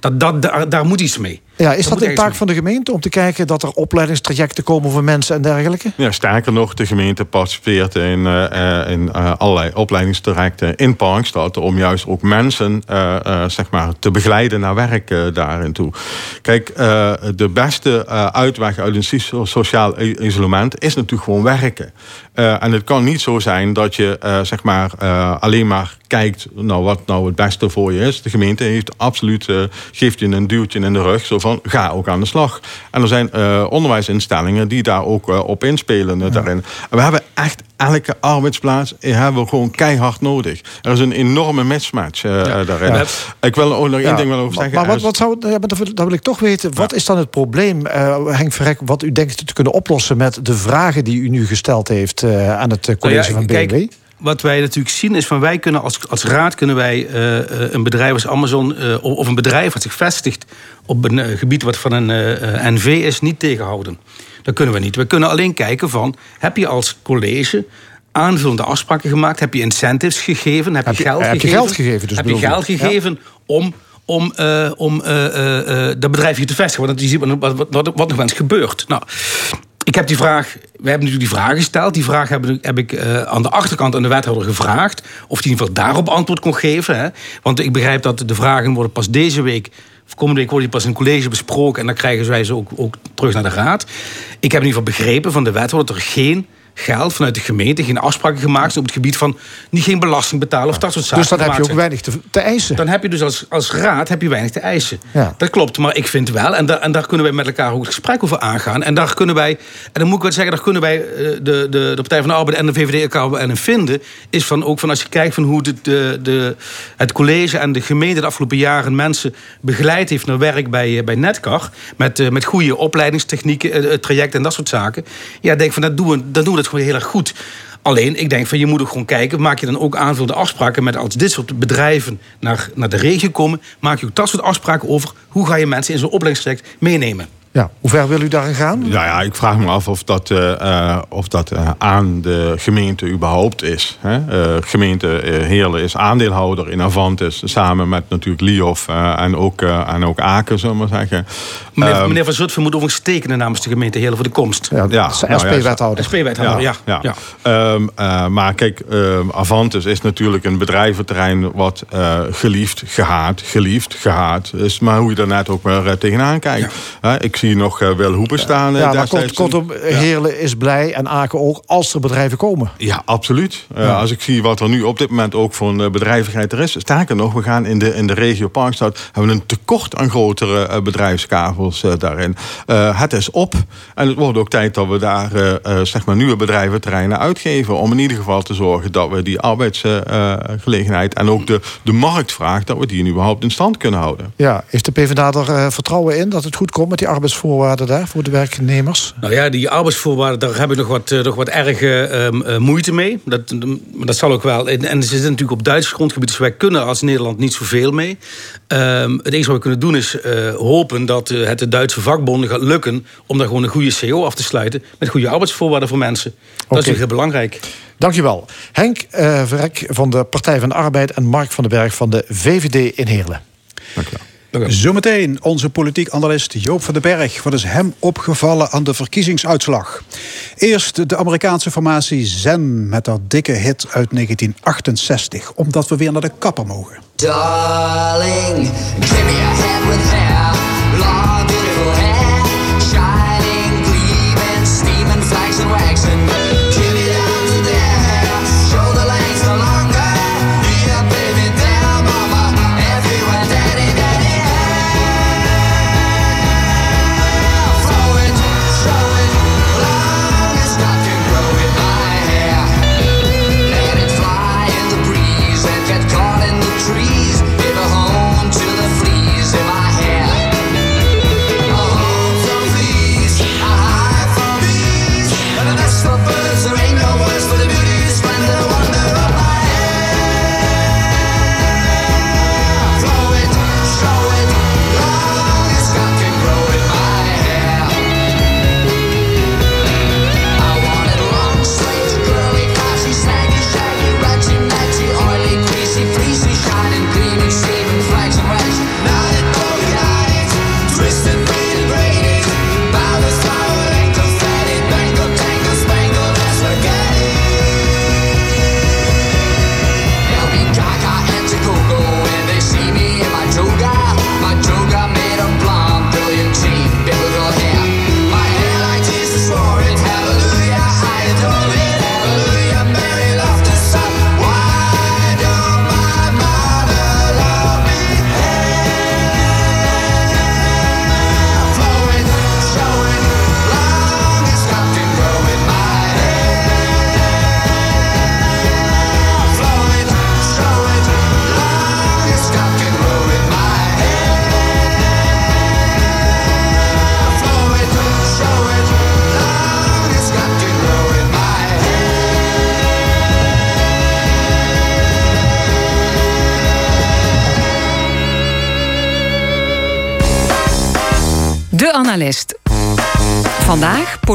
Dat, dat, daar, daar moet iets mee. Ja, is dat, dat een taak van de gemeente om te kijken dat er opleidingstrajecten komen voor mensen en dergelijke? Ja, sterker nog, de gemeente participeert in, uh, in uh, allerlei opleidingstrajecten in Parkstad om juist ook mensen uh, zeg maar, te begeleiden naar werk daarin toe. Kijk, de beste uitweg uit een sociaal isolement is natuurlijk gewoon werken. en het kan niet zo zijn dat je zeg maar, alleen maar kijkt nou, wat nou het beste voor je is. De gemeente heeft absoluut, geeft je een duwtje in de rug. Zo van, ga ook aan de slag. En er zijn uh, onderwijsinstellingen die daar ook uh, op inspelen uh, daarin. En we hebben echt elke arbeidsplaats hebben we gewoon keihard nodig. Er is een enorme mismatch ja. daarin. Ja. Ik wil ook nog één ja. ding wel over zeggen. Maar, wat, wat zou, ja, dat wil ik toch weten. Wat is dan het probleem, Henk Verrek, wat u denkt te kunnen oplossen met de vragen die u nu gesteld heeft aan het college van BMW? Kijk, wat wij natuurlijk zien is van wij kunnen als, als raad kunnen wij uh, een bedrijf als Amazon uh, of een bedrijf wat zich vestigt op een uh, gebied wat van een NV is niet tegenhouden. Dat kunnen we niet. We kunnen alleen kijken van heb je als college aanvullende afspraken gemaakt, heb je incentives gegeven, heb, heb je geld heb gegeven, je geld gegeven, dus heb je geld gegeven ja. om om, om dat bedrijf hier te vestigen. Want je ziet wat, wat, wat, wat nog eens gebeurt. Nou, ik heb die vraag, we hebben natuurlijk die vraag gesteld. Die vraag heb, heb ik uh, aan de achterkant aan de wethouder gevraagd. Of die in ieder geval daarop antwoord kon geven. Hè. Want ik begrijp dat de vragen worden pas deze week of komende week worden die pas in college besproken. En dan krijgen wij ze ook, ook terug naar de raad. Ik heb in ieder geval begrepen van de wethouder dat er geen geld vanuit de gemeente, geen afspraken gemaakt op het gebied van niet geen belasting betalen of dat soort zaken. Dus dan heb je ook weinig te, te, eisen. Dan heb je dus als, als raad heb je weinig te eisen. Ja. Dat klopt, maar ik vind wel, en, da, en daar kunnen wij met elkaar ook het gesprek over aangaan. En daar kunnen wij, en dan moet ik wel zeggen, daar kunnen wij de, de, de Partij van de Arbeid en de VVD elkaar en vinden. Is van ook van als je kijkt van hoe de, de, de, het college en de gemeente de afgelopen jaren mensen begeleid heeft naar werk bij, bij Netcar. Met, met goede opleidingstechnieken, trajecten en dat soort zaken. Ja, denk van dat doen we, dat doen we dat gewoon heel erg goed. Alleen, ik denk van je moet ook gewoon kijken. Maak je dan ook aanvullende afspraken met als dit soort bedrijven naar, naar de regio komen. Maak je ook dat soort afspraken over hoe ga je mensen in zo'n opleidingstraject meenemen. Ja, hoe ver wil u daarin gaan? Ja, ja ik vraag me af of dat, uh, of dat uh, aan de gemeente überhaupt is. Hè? Uh, gemeente Heerlen is aandeelhouder in Avantis. Samen met natuurlijk Liof en, ook, en ook Aken, zullen we maar zeggen. Meneer, um, meneer Van Zutphen moet overigens tekenen namens de gemeente Heerlen voor de komst. Ja, ja SP-wethouder. Nou, SP-wethouder, ja. ja, ja. ja. Um, maar kijk, um, Avantis is natuurlijk een bedrijventerrein... wat geliefd, gehaat, geliefd, gehaat is. Maar hoe je daar net ook maar tegenaan kijkt. ik zie nog uh, wel hoepen staan. Ja, maar kort, kortom, Heerlen is blij en Aken ook als er bedrijven komen. Ja, absoluut. Ja. Als ik zie wat er nu op dit moment ook voor een bedrijvigheid er is. Sterker nog, we gaan in de, in de regio Parkstad... hebben we een tekort aan grotere bedrijfskavels daarin. het is op. En het wordt ook tijd dat we daar zeg maar nieuwe bedrijventerreinen uitgeven... om in ieder geval te zorgen dat we die arbeidsgelegenheid... en ook de, de marktvraag, dat we die nu überhaupt in stand kunnen houden. Ja, is de PvdA er vertrouwen in dat het goed komt met die arbeids arbeidsvoorwaarden daar voor de werknemers? Nou ja, die arbeidsvoorwaarden, daar heb ik nog wat, nog wat erge uh, moeite mee. Dat, dat zal ook wel. En, en ze zitten natuurlijk op Duits grondgebied, dus wij kunnen als Nederland niet zoveel mee. Um, het enige wat we kunnen doen is uh, hopen dat uh, het de Duitse vakbonden gaat lukken om daar gewoon een goede CO af te sluiten met goede arbeidsvoorwaarden voor mensen. Dat is heel belangrijk. Dankjewel. Henk uh, Verrek van de Partij van de Arbeid en Mark van den Berg van de VVD in Heerlen. Dankjewel. Zometeen onze politiek analist Joop van den Berg. Wat is hem opgevallen aan de verkiezingsuitslag? Eerst de Amerikaanse formatie Zen met haar dikke hit uit 1968. Omdat we weer naar de kapper mogen. Darling, give me a hand with hair.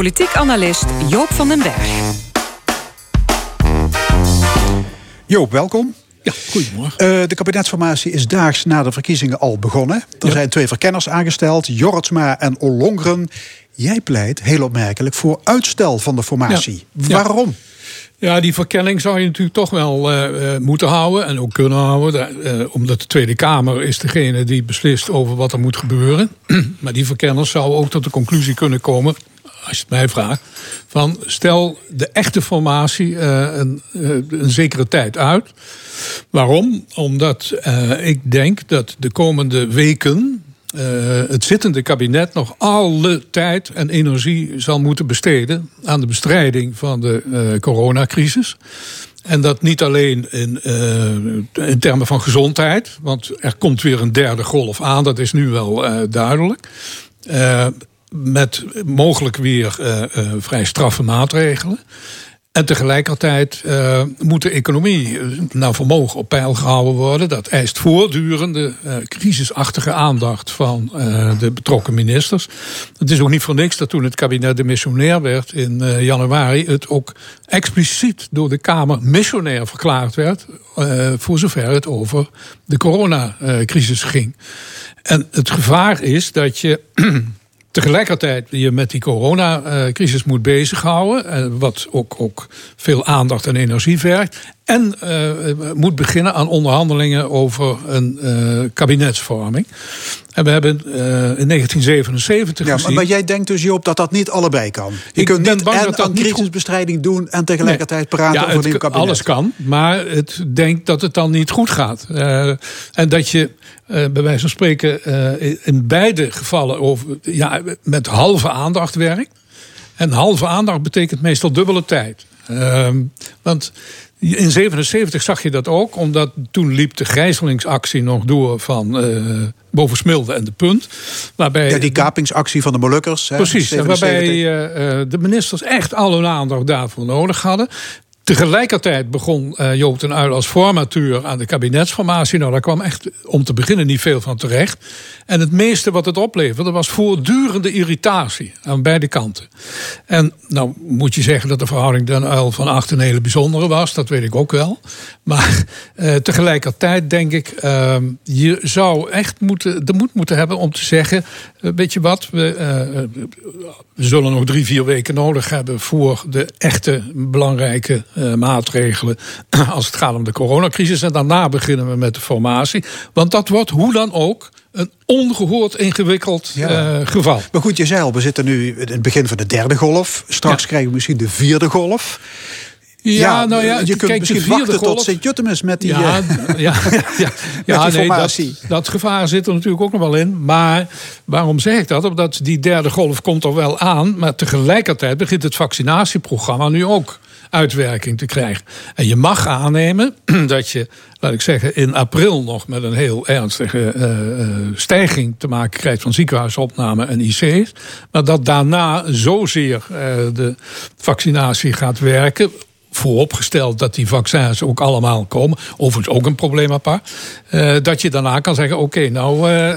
Politiek analist Joop van den Berg. Joop, welkom. Ja, goedemorgen. Uh, de kabinetsformatie is daags na de verkiezingen al begonnen. Er zijn twee verkenners aangesteld, Jortsma en Ollongren. Jij pleit, heel opmerkelijk, voor uitstel van de formatie. Waarom? Ja, die verkenning zou je natuurlijk toch wel uh, moeten houden en ook kunnen houden. Uh, omdat de Tweede Kamer is degene die beslist over wat er moet gebeuren. maar die verkenners zouden ook tot de conclusie kunnen komen, als je het mij vraagt, van stel de echte formatie een, een zekere tijd uit. Waarom? Omdat ik denk dat de komende weken uh, het zittende kabinet nog alle tijd en energie zal moeten besteden aan de bestrijding van de uh, coronacrisis. En dat niet alleen in, uh, in, termen van gezondheid, want er komt weer een derde golf aan, dat is nu wel duidelijk. Met mogelijk weer vrij straffe maatregelen. En tegelijkertijd uh, moet de economie eh, naar vermogen op peil gehouden worden. Dat eist voortdurende uh, crisisachtige aandacht van de betrokken ministers. Het is ook niet voor niks dat toen het kabinet de missionair werd in januari... het ook expliciet door de Kamer missionair verklaard werd... voor zover het over de coronacrisis ging. En het gevaar is dat je tegelijkertijd je met die coronacrisis moet bezighouden. Eh, wat ook, ook veel aandacht en energie vergt. En uh, moet beginnen aan onderhandelingen over een uh, kabinetsvorming. En we hebben uh, in 1977 ja, gezien... Maar jij denkt dus, Joop, dat dat niet allebei kan? Je ik kunt niet en aan crisisbestrijding doen... en tegelijkertijd nee. praten ja, over een nieuw kabinet. Alles kan, maar het denkt dat het dan niet goed gaat. en dat je bij wijze van spreken in beide gevallen... Over, ja, met halve aandacht werkt. En halve aandacht betekent meestal dubbele tijd. want in 77 zag je dat ook, omdat toen liep de gijzelingsactie nog door van uh, boven Smilde en de Punt. Waarbij ja, die kapingsactie van de Molukkers. Precies, hè, waarbij uh, de ministers echt al hun aandacht daarvoor nodig hadden. Tegelijkertijd begon uh, Joop den Uyl als formateur aan de kabinetsformatie. Nou, daar kwam echt om te beginnen niet veel van terecht. En het meeste wat het opleverde was voortdurende irritatie aan beide kanten. En nou moet je zeggen dat de verhouding den Uyl van Acht een hele bijzondere was. Dat weet ik ook wel. Maar uh, tegelijkertijd denk ik, uh, je zou echt moeten, de moed moeten hebben om te zeggen... Uh, weet je wat, we, we zullen nog drie, vier weken nodig hebben... voor de echte belangrijke uh, maatregelen als het gaat om de coronacrisis. En daarna beginnen we met de formatie. Want dat wordt hoe dan ook een ongehoord ingewikkeld ja. uh, geval. Maar goed, je zei al, we zitten nu in het begin van de derde golf. Straks ja. krijgen we misschien de vierde golf. Ja, ja, nou ja, je kunt misschien wachten golf... tot Sint-Jutemus met die ja, ja, ja, ja, ja nee, dat, dat, gevaar zit er natuurlijk ook nog wel in. Maar waarom zeg ik dat? Omdat die derde golf komt er wel aan. Maar tegelijkertijd begint het vaccinatieprogramma nu ook uitwerking te krijgen. En je mag aannemen dat je, laat ik zeggen, in april nog met een heel ernstige uh, stijging te maken krijgt van ziekenhuisopname en IC's. Maar dat daarna zozeer uh, de vaccinatie gaat werken vooropgesteld dat die vaccins ook allemaal komen. Overigens ook een probleem apart. Uh, dat je daarna kan zeggen: oké, okay, nou uh, uh,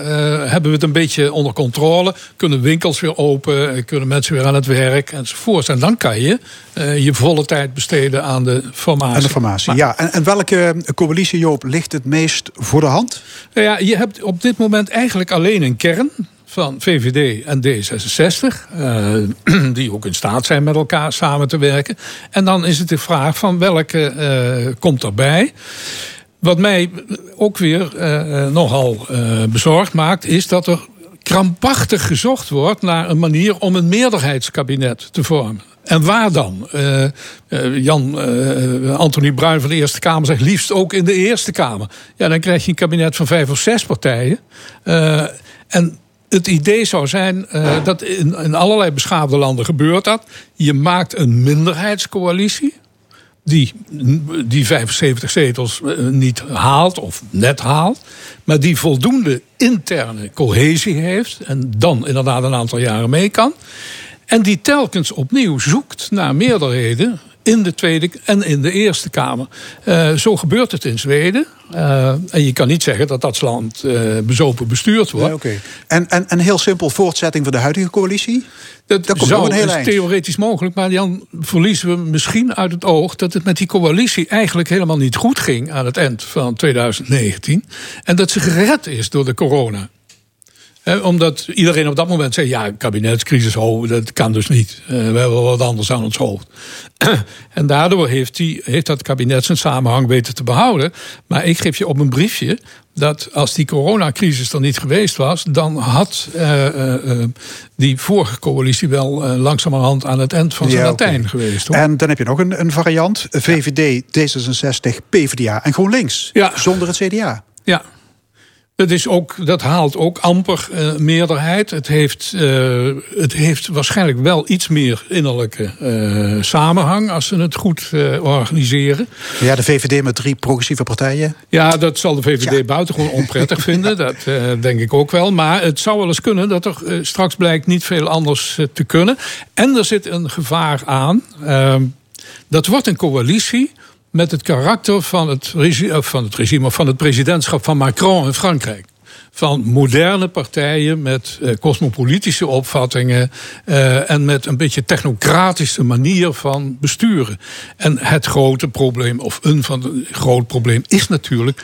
hebben we het een beetje onder controle. Kunnen winkels weer open, kunnen mensen weer aan het werk enzovoort. En dan kan je je volle tijd besteden aan de formatie. Aan de formatie, maar, ja. En, en, welke coalitie, Joop, ligt het meest voor de hand? Nou ja, je hebt op dit moment eigenlijk alleen een kern van VVD en D66, uh, die ook in staat zijn met elkaar samen te werken. En dan is het de vraag van welke uh, komt erbij. Wat mij ook weer uh, nogal bezorgd maakt, is dat er krampachtig gezocht wordt naar een manier om een meerderheidskabinet te vormen. En waar dan? Jan uh, Anthony Bruin van de Eerste Kamer zegt liefst ook in de Eerste Kamer. Ja, dan krijg je een kabinet van vijf of zes partijen. en het idee zou zijn uh, dat in, in allerlei beschaafde landen gebeurt dat. Je maakt een minderheidscoalitie die die 75 zetels niet haalt of net haalt, maar die voldoende interne cohesie heeft en dan inderdaad een aantal jaren mee kan. En die telkens opnieuw zoekt naar meerderheden in de Tweede en in de Eerste Kamer. Uh, zo gebeurt het in Zweden. Uh, en je kan niet zeggen dat dat land uh, bezopen bestuurd wordt. Nee, okay. en, en, en heel simpel, voortzetting van de huidige coalitie? Dat, dat zou, is theoretisch mogelijk, maar dan verliezen we misschien uit het oog dat het met die coalitie eigenlijk helemaal niet goed ging aan het eind van 2019. En dat ze gered is door de corona omdat iedereen op dat moment zei: ja, kabinetscrisis, oh, dat kan dus niet. Uh, we hebben wel wat anders aan ons hoofd. en daardoor heeft, die, heeft dat kabinet zijn samenhang weten te behouden. Maar ik geef je op een briefje dat als die coronacrisis er niet geweest was, dan had uh, uh, die vorige coalitie wel langzamerhand aan het eind van zijn Latijn geweest. Hoor. En dan heb je nog een, een variant: VVD, D66, PvdA en GroenLinks. Ja. Zonder het CDA. Ja, het is ook, dat haalt ook amper uh, meerderheid. Het heeft, uh, het heeft waarschijnlijk wel iets meer innerlijke uh, samenhang als ze het goed organiseren. Ja, de VVD met drie progressieve partijen. Ja, dat zal de VVD ja. buitengewoon onprettig vinden. Dat denk ik ook wel. Maar het zou wel eens kunnen dat er straks blijkt niet veel anders te kunnen. En er zit een gevaar aan. Ehm, dat wordt een coalitie met het karakter van het, regime, van het regime, van het presidentschap van Macron in Frankrijk van moderne partijen met uh, cosmopolitische opvattingen uh, en met een beetje technocratische manier van besturen. En het grote probleem, of een van de groot probleem, is natuurlijk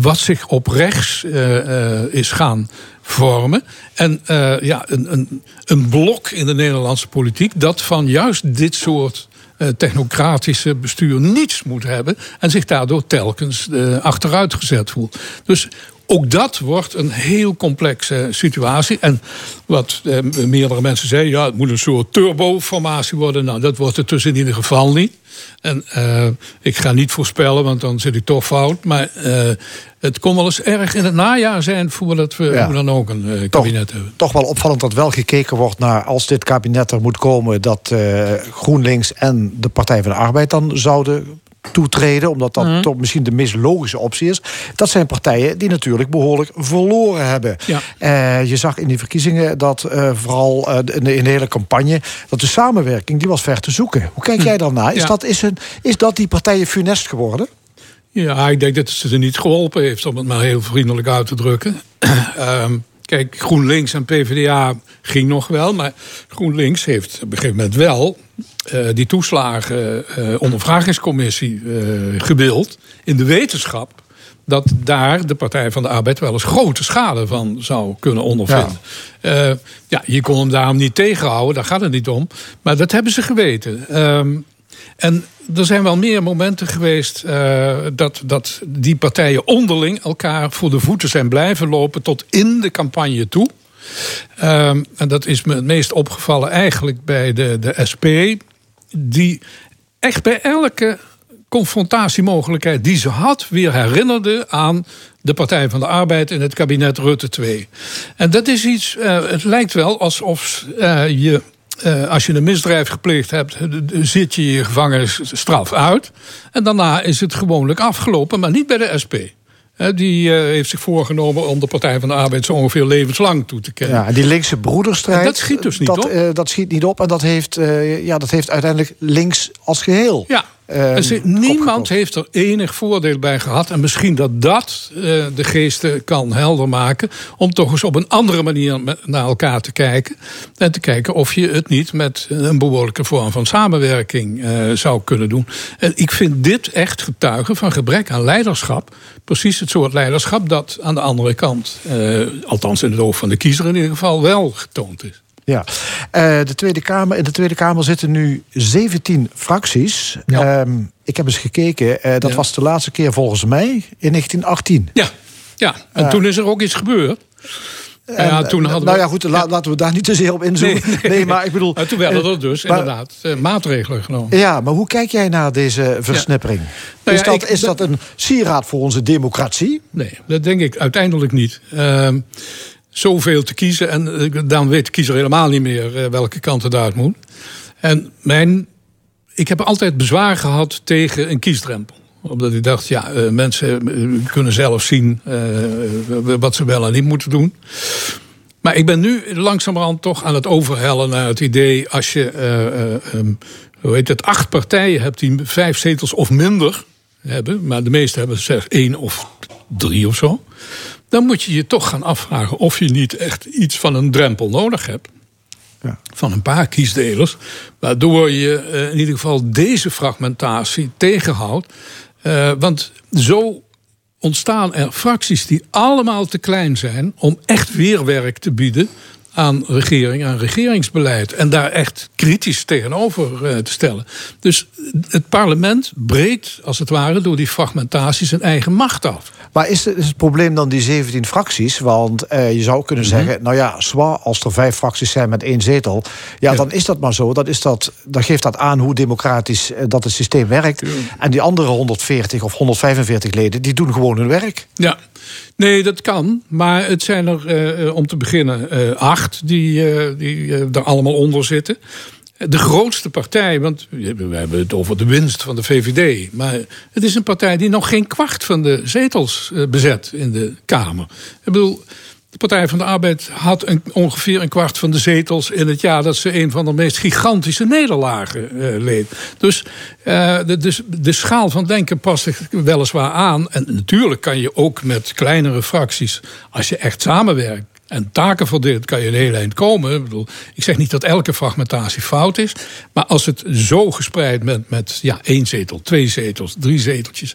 wat zich op rechts uh, is gaan vormen. En ja, een, een, een blok in de Nederlandse politiek dat van juist dit soort eh, technocratische bestuur niets moet hebben en zich daardoor telkens uh, achteruit gezet voelt. Dus ook dat wordt een heel complexe situatie. En wat eh, meerdere mensen zeiden, ja, het moet een soort turboformatie worden. Nou, dat wordt het dus in ieder geval niet. En uh, ik ga niet voorspellen, want dan zit ik toch fout. Maar uh, het kon wel eens erg in het najaar zijn voordat we ja. dan ook een uh, kabinet toch, hebben. Toch wel opvallend dat wel gekeken wordt naar als dit kabinet er moet komen, dat GroenLinks en de Partij van de Arbeid dan zouden toetreden, omdat dat mm. toch misschien de meest logische optie is. Dat zijn partijen die natuurlijk behoorlijk verloren hebben. Ja. Uh, je zag in die verkiezingen dat uh, vooral uh, in, de, in, de, hele campagne dat de samenwerking die was ver te zoeken. Hoe kijk jij daarnaar? Is, ja. dat, is, een, is dat die partijen funest geworden? Ja, ik denk dat het ze niet geholpen heeft, om het maar heel vriendelijk uit te drukken. um, Kijk, GroenLinks en PvdA ging nog wel. Maar GroenLinks heeft op een gegeven moment wel uh, die toeslagen uh, ondervragingscommissie uh, gewild. In de wetenschap dat daar de Partij van de Arbeid wel eens grote schade van zou kunnen ondervinden. Ja, ja je kon hem daarom niet tegenhouden, daar gaat het niet om. Maar dat hebben ze geweten. En er zijn wel meer momenten geweest uh, dat, dat die partijen onderling elkaar voor de voeten zijn blijven lopen tot in de campagne toe. Um, en dat is me het meest opgevallen eigenlijk bij de, de SP, die echt bij elke confrontatiemogelijkheid die ze had, weer herinnerde aan de Partij van de Arbeid in het kabinet Rutte 2. En dat is iets, uh, het lijkt wel alsof uh, je uh, als je een misdrijf gepleegd hebt, zit je je gevangenisstraf uit. En daarna is het gewoonlijk afgelopen, maar niet bij de SP. die uh, heeft zich voorgenomen om de Partij van de Arbeid zo ongeveer levenslang toe te kennen. Ja, die linkse broederstrijd. En dat schiet dus niet dat, op. Uh, dat schiet niet op en dat heeft, ja, dat heeft uiteindelijk links als geheel. Ja, Um, niemand heeft er enig voordeel bij gehad. En misschien dat dat uh, de geesten kan helder maken. Om toch eens op een andere manier naar elkaar te kijken. En te kijken of je het niet met een behoorlijke vorm van samenwerking uh, zou kunnen doen. En ik vind dit echt getuigen van gebrek aan leiderschap. Precies het soort leiderschap dat aan de andere kant, althans in het oog van de kiezer in ieder geval, wel getoond is. Ja, uh, de Tweede Kamer, in de Tweede Kamer zitten nu 17 fracties. Ja. Um, ik heb eens gekeken, uh, dat ja. was de laatste keer volgens mij in 1918. Ja, ja. en uh, toen is er ook iets gebeurd. En, ja, toen hadden nou ja, goed, la, laten we daar niet te zeer op inzoomen. Nee, maar ik bedoel. Toen werden er dus maar, inderdaad maatregelen genomen. Ja, maar hoe kijk jij naar deze versnippering? Ja. Nou is, dat, ik, is dat een sieraad voor onze democratie? Nee, dat denk ik uiteindelijk niet. Uh, zoveel te kiezen. En dan weet de kiezer helemaal niet meer welke kant het uit moet. En mijn, ik heb altijd bezwaar gehad tegen een kiesdrempel omdat ik dacht, ja, uh, mensen kunnen zelf zien wat ze wel en niet moeten doen. Maar ik ben nu langzamerhand toch aan het overhellen naar het idee... als je um, hoe heet het, acht partijen hebt die vijf zetels of minder hebben, maar de meeste hebben zeg één of drie of zo. Dan moet je je toch gaan afvragen of je niet echt iets van een drempel nodig hebt. Ja. Van een paar kiesdelers. Waardoor je uh, in ieder geval deze fragmentatie tegenhoudt. Uh, want zo ontstaan er fracties die allemaal te klein zijn om echt weerwerk te bieden aan regering, aan regeringsbeleid. En daar echt kritisch tegenover uh, te stellen. Dus het parlement breekt, als het ware, door die fragmentatie zijn eigen macht af. Maar is het, is het probleem dan die 17 fracties? Want uh, je zou kunnen zeggen, mm -hmm. nou ja, zwaar als er vijf fracties zijn met één zetel, ja, ja. dan is dat maar zo. Dat is dat, dan geeft dat aan hoe democratisch uh, dat het systeem werkt. Ja. En die andere 140 of 145 leden, die doen gewoon hun werk. Ja. Nee, dat kan. Maar het zijn er uh, om te beginnen uh, acht die, die er allemaal onder zitten. De grootste partij, want we hebben het over de winst van de VVD. Maar het is een partij die nog geen kwart van de zetels bezet in de Kamer. Ik bedoel, de Partij van de Arbeid had ongeveer een kwart van de zetels in het jaar dat ze een van de meest gigantische nederlagen uh, leed. Dus, uh, de, dus de schaal van denken past zich weliswaar aan. En natuurlijk kan je ook met kleinere fracties, als je echt samenwerkt en taken verdeelt, kan je een heel eind komen. Ik, bedoel, ik zeg niet dat elke fragmentatie fout is. Maar als het zo gespreid bent met ja, één zetel, twee zetels, drie zeteltjes.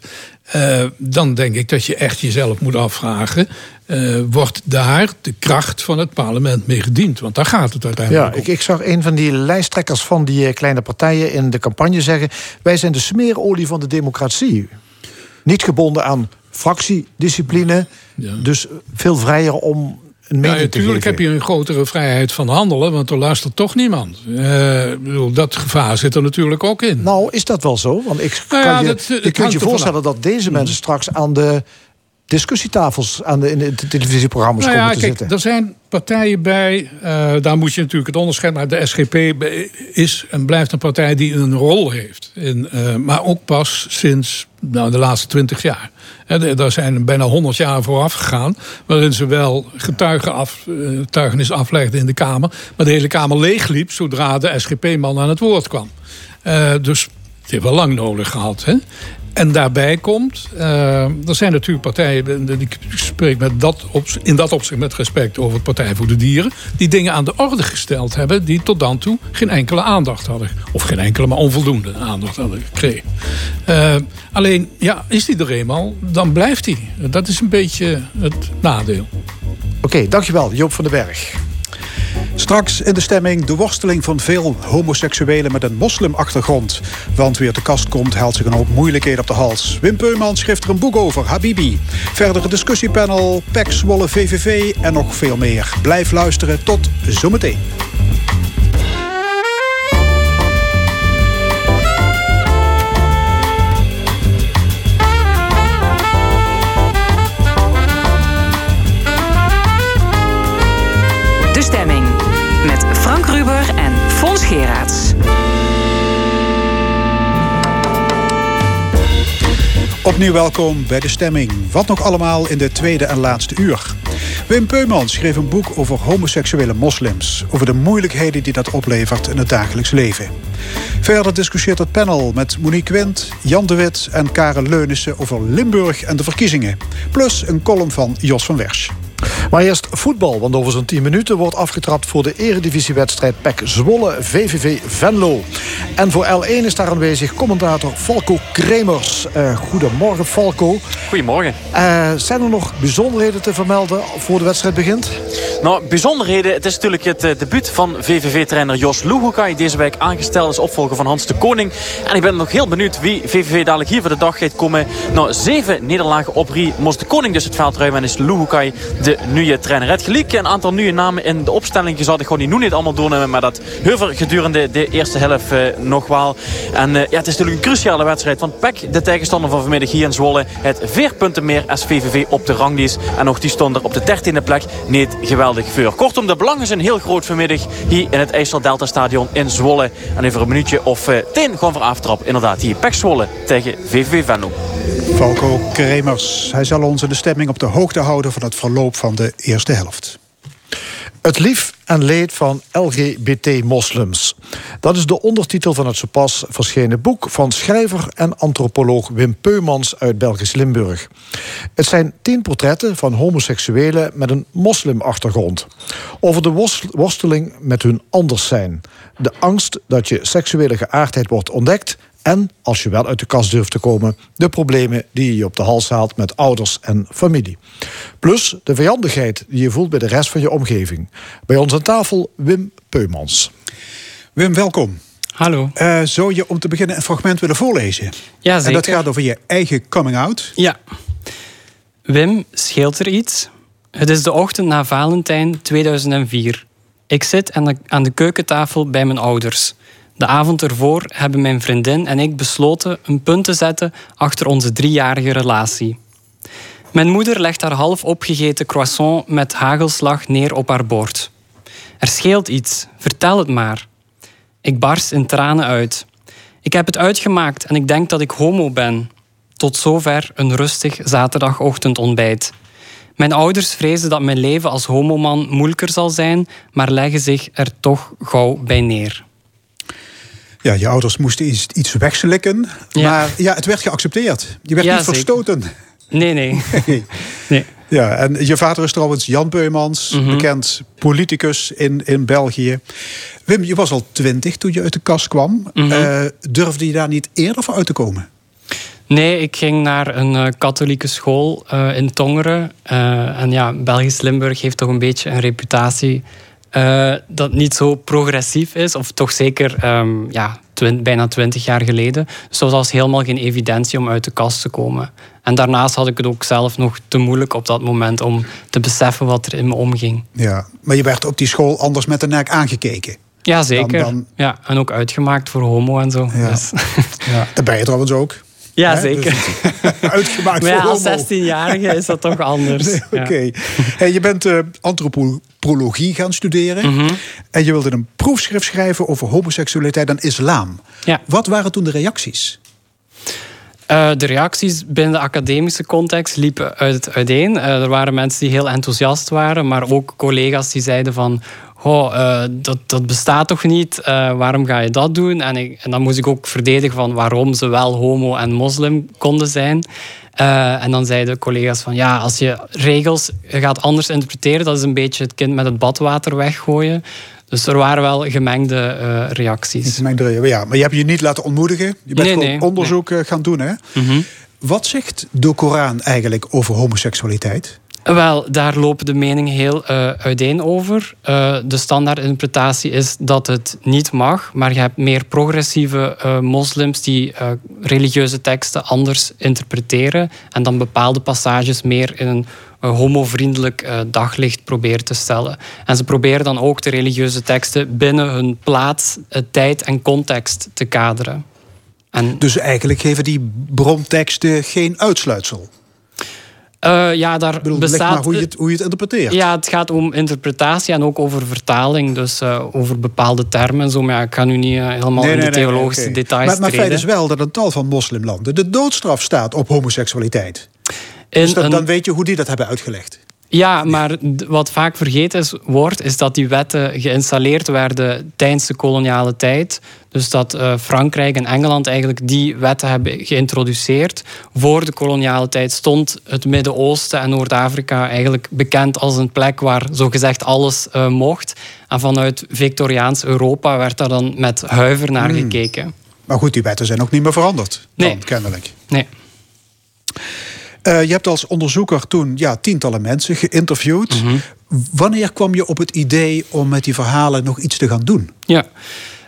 Uh, dan denk ik dat je echt jezelf moet afvragen. Uh, wordt daar de kracht van het parlement mee gediend? Want daar gaat het uiteindelijk ja, ik, ik, zag een van die lijsttrekkers van die kleine partijen in de campagne zeggen... wij zijn de smeerolie van de democratie. Niet gebonden aan fractiediscipline. Ja. Dus veel vrijer om een ja, natuurlijk heb je een grotere vrijheid van handelen, want er luistert toch niemand. Uh, dat gevaar zit er natuurlijk ook in. Nou, is dat wel zo? Want ik nou ja, kan je, dat, je kunt je voorstellen dat deze mensen straks aan de discussietafels aan de, in de televisieprogramma's nou ja, komen te kijk, zitten. Er zijn partijen bij, uh, daar moet je natuurlijk het onderscheid maar De SGP is en blijft een partij die een rol heeft. In, uh, maar ook pas sinds nou, de laatste twintig jaar. He, daar zijn bijna honderd jaar vooraf gegaan. Waarin ze wel getuigen af, getuigenis aflegden in de Kamer. Maar de hele Kamer leegliep zodra de SGP-man aan het woord kwam. Uh, dus het heeft wel lang nodig gehad. Hè? En daarbij komt, uh, er zijn natuurlijk partijen, ik spreek met dat op, in dat opzicht met respect over het Partij voor de Dieren, die dingen aan de orde gesteld hebben die tot dan toe geen enkele aandacht hadden. Of geen enkele, maar onvoldoende aandacht hadden gekregen. Uh, alleen, ja, is die er eenmaal, dan blijft die. Dat is een beetje het nadeel. Oké, dankjewel Joop van den Berg. Straks in de stemming de worsteling van veel homoseksuelen met een moslimachtergrond. Want wie de kast komt, haalt zich een hoop moeilijkheden op de hals. Wim Peuman schreef er een boek over, Habibi. Verdere discussiepanel, PEC, Zwolle, VVV en nog veel meer. Blijf luisteren, tot zometeen. Opnieuw welkom bij de stemming. Wat nog allemaal in de tweede en laatste uur. Wim Peuman schreef een boek over homoseksuele moslims. Over de moeilijkheden die dat oplevert in het dagelijks leven. Verder discussieert het panel met Monique Wind, Jan de Wit en Karen Leunissen over Limburg en de verkiezingen. Plus een column van Jos van Wersch. Maar eerst voetbal, want over zo'n 10 minuten wordt afgetrapt voor de eredivisiewedstrijd PEC Zwolle VVV Venlo. En voor L1 is daar aanwezig commentator Falco Kremers. Uh, goedemorgen Falco. Goedemorgen. Uh, zijn er nog bijzonderheden te vermelden voor de wedstrijd begint? Nou, bijzonderheden. Het is natuurlijk het uh, debuut van VVV-trainer Jos Luhukai. Deze week aangesteld als opvolger van Hans de Koning. En ik ben nog heel benieuwd wie VVV dadelijk hier voor de dag gaat komen. Nou, zeven nederlagen op Rie. Moest de Koning dus het veld ruimen en is Luhukai de nieuwe trainer. Het gelijk een aantal nieuwe namen in de opstelling. Je zal ik gewoon nu niet allemaal doornemen. Maar dat Heuver gedurende de eerste helft uh, nog wel. En uh, ja, het is natuurlijk een cruciale wedstrijd. Want PEC, de tegenstander van vanmiddag hier in Zwolle. Het vier punten meer als VVV op de ranglijst. En nog die stond er op de dertiende plek. Niet geweldig vuur. Kortom, de belangen zijn heel groot vanmiddag. Hier in het IJssel Delta Stadion in Zwolle. En even een minuutje of uh, tien gewoon voor aftrap. Inderdaad, hier PEC Zwolle tegen VVV Venlo. Falco Kremers. Hij zal ons in de stemming op de hoogte houden van het verloop van de eerste helft. Het lief en leed van LGBT-moslims. Dat is de ondertitel van het zo pas verschenen boek van schrijver en antropoloog Wim Peumans uit Belgisch Limburg. Het zijn tien portretten van homoseksuelen met een moslimachtergrond. Over de worsteling met hun anders zijn. De angst dat je seksuele geaardheid wordt ontdekt en, als je wel uit de kast durft te komen, de problemen die je op de hals haalt met ouders en familie. Plus de vijandigheid die je voelt bij de rest van je omgeving. Bij ons aan tafel Wim Peumans. Wim, welkom. Hallo. Uh, zou je om te beginnen een fragment willen voorlezen? Ja, zeker. En dat gaat over je eigen coming out. Ja. Wim, scheelt er iets? Het is de ochtend na Valentijn 2004. Ik zit aan de, aan de keukentafel bij mijn ouders. De avond ervoor hebben mijn vriendin en ik besloten een punt te zetten achter onze driejarige relatie. Mijn moeder legt haar half opgegeten croissant met hagelslag neer op haar bord. Er scheelt iets, vertel het maar. Ik barst in tranen uit. Ik heb het uitgemaakt en ik denk dat ik homo ben. Tot zover een rustig zaterdagochtendontbijt. Mijn ouders vrezen dat mijn leven als homoman moeilijker zal zijn, maar leggen zich er toch gauw bij neer. Ja, je ouders moesten iets, iets wegslikken. Maar ja, het werd geaccepteerd. Je werd niet verstoten. Nee, nee. nee. Ja, en je vader is trouwens Jan Beumans, mhm. bekend politicus in, in België. Wim, je was al twintig toen je uit de kast kwam. Mm durfde je daar niet eerder voor uit te komen? Nee, ik ging naar een uh, katholieke school uh, in Tongeren. en ja, Belgisch Limburg heeft toch een beetje een reputatie uh, dat niet zo progressief is, of toch zeker um, ja, bijna twintig jaar geleden. Dus dat was helemaal geen evidentie om uit de kast te komen. En daarnaast had ik het ook zelf nog te moeilijk op dat moment om te beseffen wat er in me omging. Ja, maar je werd op die school anders met de nek aangekeken. Ja, zeker. Ja, en ook uitgemaakt voor homo en zo. Ja. Dus. Ja, dat ben je trouwens ook. Ja, zeker. Dus uitgemaakt maar ja, als 16-jarige is dat toch anders. Oké. Hey, je bent uh, antropologie gaan studeren. Mhm. En je wilde een proefschrift schrijven over homoseksualiteit en islam. Ja. Wat waren toen de reacties? Uh, de reacties binnen de academische context liepen uit, uiteen. Uh, er waren mensen die heel enthousiast waren, maar ook collega's die zeiden van oh, uh, dat, dat bestaat toch niet, uh, waarom ga je dat doen? En, ik, en dan moest ik ook verdedigen van waarom ze wel homo en moslim konden zijn. Uh, en dan zeiden collega's van ja, als je regels gaat anders interpreteren, dat is een beetje het kind met het badwater weggooien. Dus er waren wel gemengde reacties. Gemengde, ja, maar je hebt je niet laten ontmoedigen. Je bent nee, gewoon onderzoek nee. gaan doen. Hè? Mm -hmm. Wat zegt de Koran eigenlijk over homoseksualiteit? Wel, daar lopen de meningen heel uh, uiteen over. Uh, de standaardinterpretatie is dat het niet mag, maar je hebt meer progressieve uh, moslims die religieuze teksten anders interpreteren en dan bepaalde passages meer in een homovriendelijk daglicht proberen te stellen. En ze proberen dan ook de religieuze teksten binnen hun plaats, tijd en context te kaderen. En dus eigenlijk geven die bronteksten geen uitsluitsel? Uh, ja, daar bedoel, bestaat... Maar hoe je, het, hoe je het interpreteert. Ja, het gaat om interpretatie en ook over vertaling. Dus uh, over bepaalde termen en zo. Maar ja, ik ga nu niet uh, helemaal nee, in nee, de theologische nee, okay. details Maar, maar treden. feit is wel dat een tal van moslimlanden de doodstraf staat op homoseksualiteit. In dus een... dan weet je hoe die dat hebben uitgelegd. Ja, maar wat vaak vergeten is, wordt, is dat die wetten geïnstalleerd werden tijdens de koloniale tijd. Dus dat uh, Frankrijk en Engeland eigenlijk die wetten hebben geïntroduceerd. Voor de koloniale tijd stond het Midden-Oosten en Noord-Afrika eigenlijk bekend als een plek waar zogezegd alles uh, mocht. En vanuit Victoriaans Europa werd daar dan met huiver naar Hmm. gekeken. Maar goed, die wetten zijn ook niet meer veranderd. Dan, kennelijk. Nee. Uh, je hebt als onderzoeker toen ja, tientallen mensen geïnterviewd. Mhm. Wanneer kwam je op het idee om met die verhalen nog iets te gaan doen? Ja.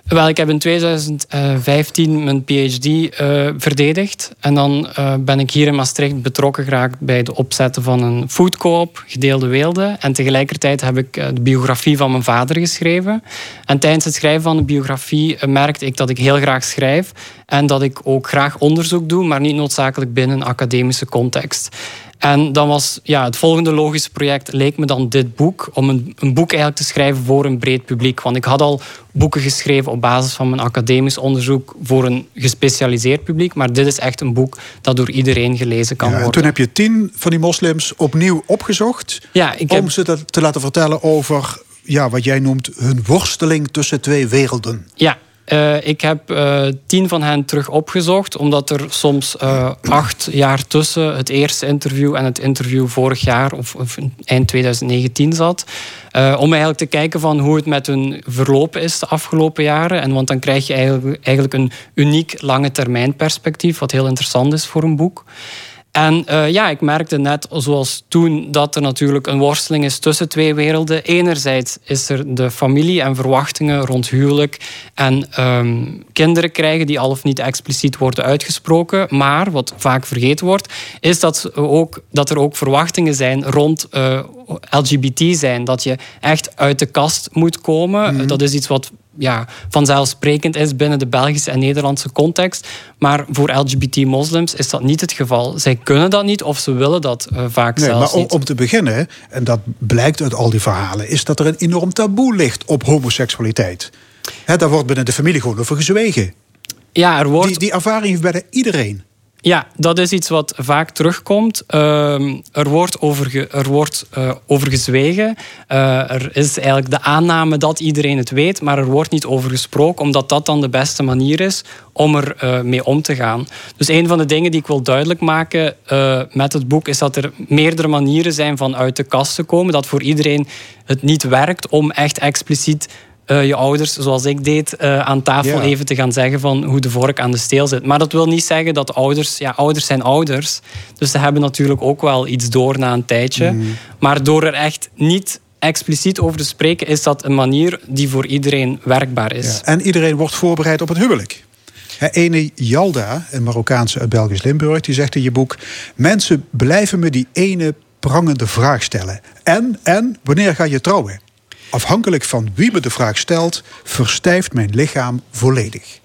Wel, ik heb in 2015 mijn PhD uh, verdedigd. En dan uh, ben ik hier in Maastricht betrokken geraakt bij het opzetten van een foodcoop, gedeelde weelde. En tegelijkertijd heb ik uh, de biografie van mijn vader geschreven. En tijdens het schrijven van de biografie merkte ik dat ik heel graag schrijf. En dat ik ook graag onderzoek doe, maar niet noodzakelijk binnen een academische context. En dan was ja, het volgende logische project leek me dan dit boek. Om een, een, boek eigenlijk te schrijven voor een breed publiek. Want ik had al boeken geschreven op basis van mijn academisch onderzoek voor een gespecialiseerd publiek. Maar dit is echt een boek dat door iedereen gelezen kan ja, worden. Toen heb je tien van die moslims opnieuw opgezocht. Ja, ik om heb... ze te, te laten vertellen over ja, wat jij noemt hun worsteling tussen twee werelden. Ja, Uh, ik heb uh, tien van hen terug opgezocht, omdat er soms uh, acht jaar tussen het eerste interview en het interview vorig jaar of, of eind 2019 zat. om eigenlijk te kijken van hoe het met hun verlopen is de afgelopen jaren. En want dan krijg je eigenlijk, eigenlijk een uniek lange termijn perspectief, wat heel interessant is voor een boek. En uh, ja, ik merkte net, zoals toen, dat er natuurlijk een worsteling is tussen twee werelden. Enerzijds is er de familie en verwachtingen rond huwelijk en um, kinderen krijgen die al of niet expliciet worden uitgesproken. Maar wat vaak vergeten wordt, is dat, ook, dat er ook verwachtingen zijn rond uh, LGBT zijn. Dat je echt uit de kast moet komen. Mm. Dat is iets wat ja, vanzelfsprekend is binnen de Belgische en Nederlandse context. Maar voor LGBT-moslims is dat niet het geval. Zij kunnen dat niet of ze willen dat uh, vaak nee, zelfs maar om, niet. om te beginnen, en dat blijkt uit al die verhalen... is dat er een enorm taboe ligt op homoseksualiteit. He, daar wordt binnen de familie gewoon over gezwegen. Ja, er wordt... die, die ervaring heeft bijna iedereen. Ja, dat is iets wat vaak terugkomt. Uh, er wordt over, er wordt, uh, gezwegen. Uh, er is eigenlijk de aanname dat iedereen het weet, maar er wordt niet over gesproken, omdat dat dan de beste manier is om er uh, mee om te gaan. Dus een van de dingen die ik wil duidelijk maken met het boek is dat er meerdere manieren zijn van uit de kast te komen. Dat voor iedereen het niet werkt om echt expliciet uh, je ouders, zoals ik deed, uh, aan tafel Ja. even te gaan zeggen van hoe de vork aan de steel zit. Maar dat wil niet zeggen dat ouders, ja, ouders zijn ouders. Dus ze hebben natuurlijk ook wel iets door na een tijdje. Mm. Maar door er echt niet expliciet over te spreken, is dat een manier die voor iedereen werkbaar is. Ja. En iedereen wordt voorbereid op het huwelijk. Ene Yalda, een Marokkaanse uit Belgisch Limburg, die zegt in je boek: Mensen blijven me die ene prangende vraag stellen. En, en, wanneer ga je trouwen? Afhankelijk van wie me de vraag stelt, verstijft mijn lichaam volledig.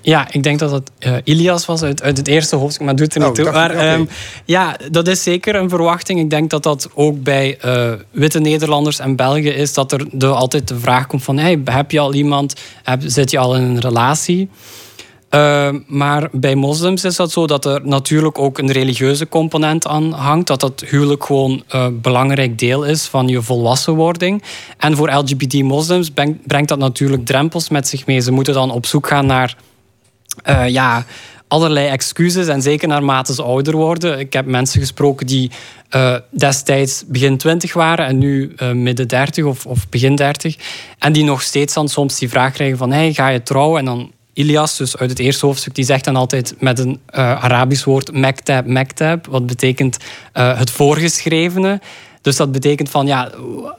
Ja, ik denk dat het uh, Ilias was uit, uit het eerste hoofdstuk, maar doet er niet Oh, toe. Maar ehm, ja, dat is zeker een verwachting. Ik denk dat dat ook bij eh, witte Nederlanders en Belgen is, dat er de, altijd de vraag komt van, hey, heb je al iemand, heb, zit je al in een relatie? Uh, maar bij moslims is dat zo dat er natuurlijk ook een religieuze component aan hangt. Dat dat huwelijk gewoon een belangrijk deel is van je volwassenwording. En voor LGBT-moslims brengt dat natuurlijk drempels met zich mee. Ze moeten dan op zoek gaan naar uh, ja, allerlei excuses. En zeker naarmate ze ouder worden. Ik heb mensen gesproken die uh, destijds begin 20 waren en nu midden 30 of, of begin 30. En die nog steeds dan soms die vraag krijgen van hey, ga je trouwen? En dan Ilias, dus uit het eerste hoofdstuk, die zegt dan altijd met een uh, Arabisch woord mektab, mektab, wat betekent uh, het voorgeschrevene. Dus dat betekent van ja,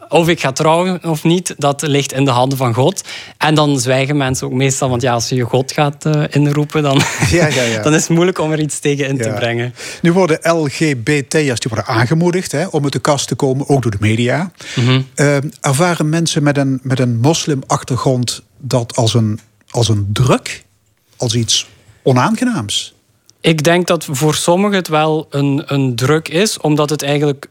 of ik ga trouwen of niet, dat ligt in de handen van God. En dan zwijgen mensen ook meestal, want ja, als je je God gaat uh, inroepen, dan, Ja, ja, ja. dan is het moeilijk om er iets tegen in te brengen. Nu worden LGBT'ers die worden aangemoedigd hè, om uit de kast te komen, ook door de media. Mhm. Eh, ervaren mensen met een, met een moslimachtergrond dat als een, als een druk, als iets onaangenaams? Ik denk dat voor sommigen het wel een, een druk is, omdat het eigenlijk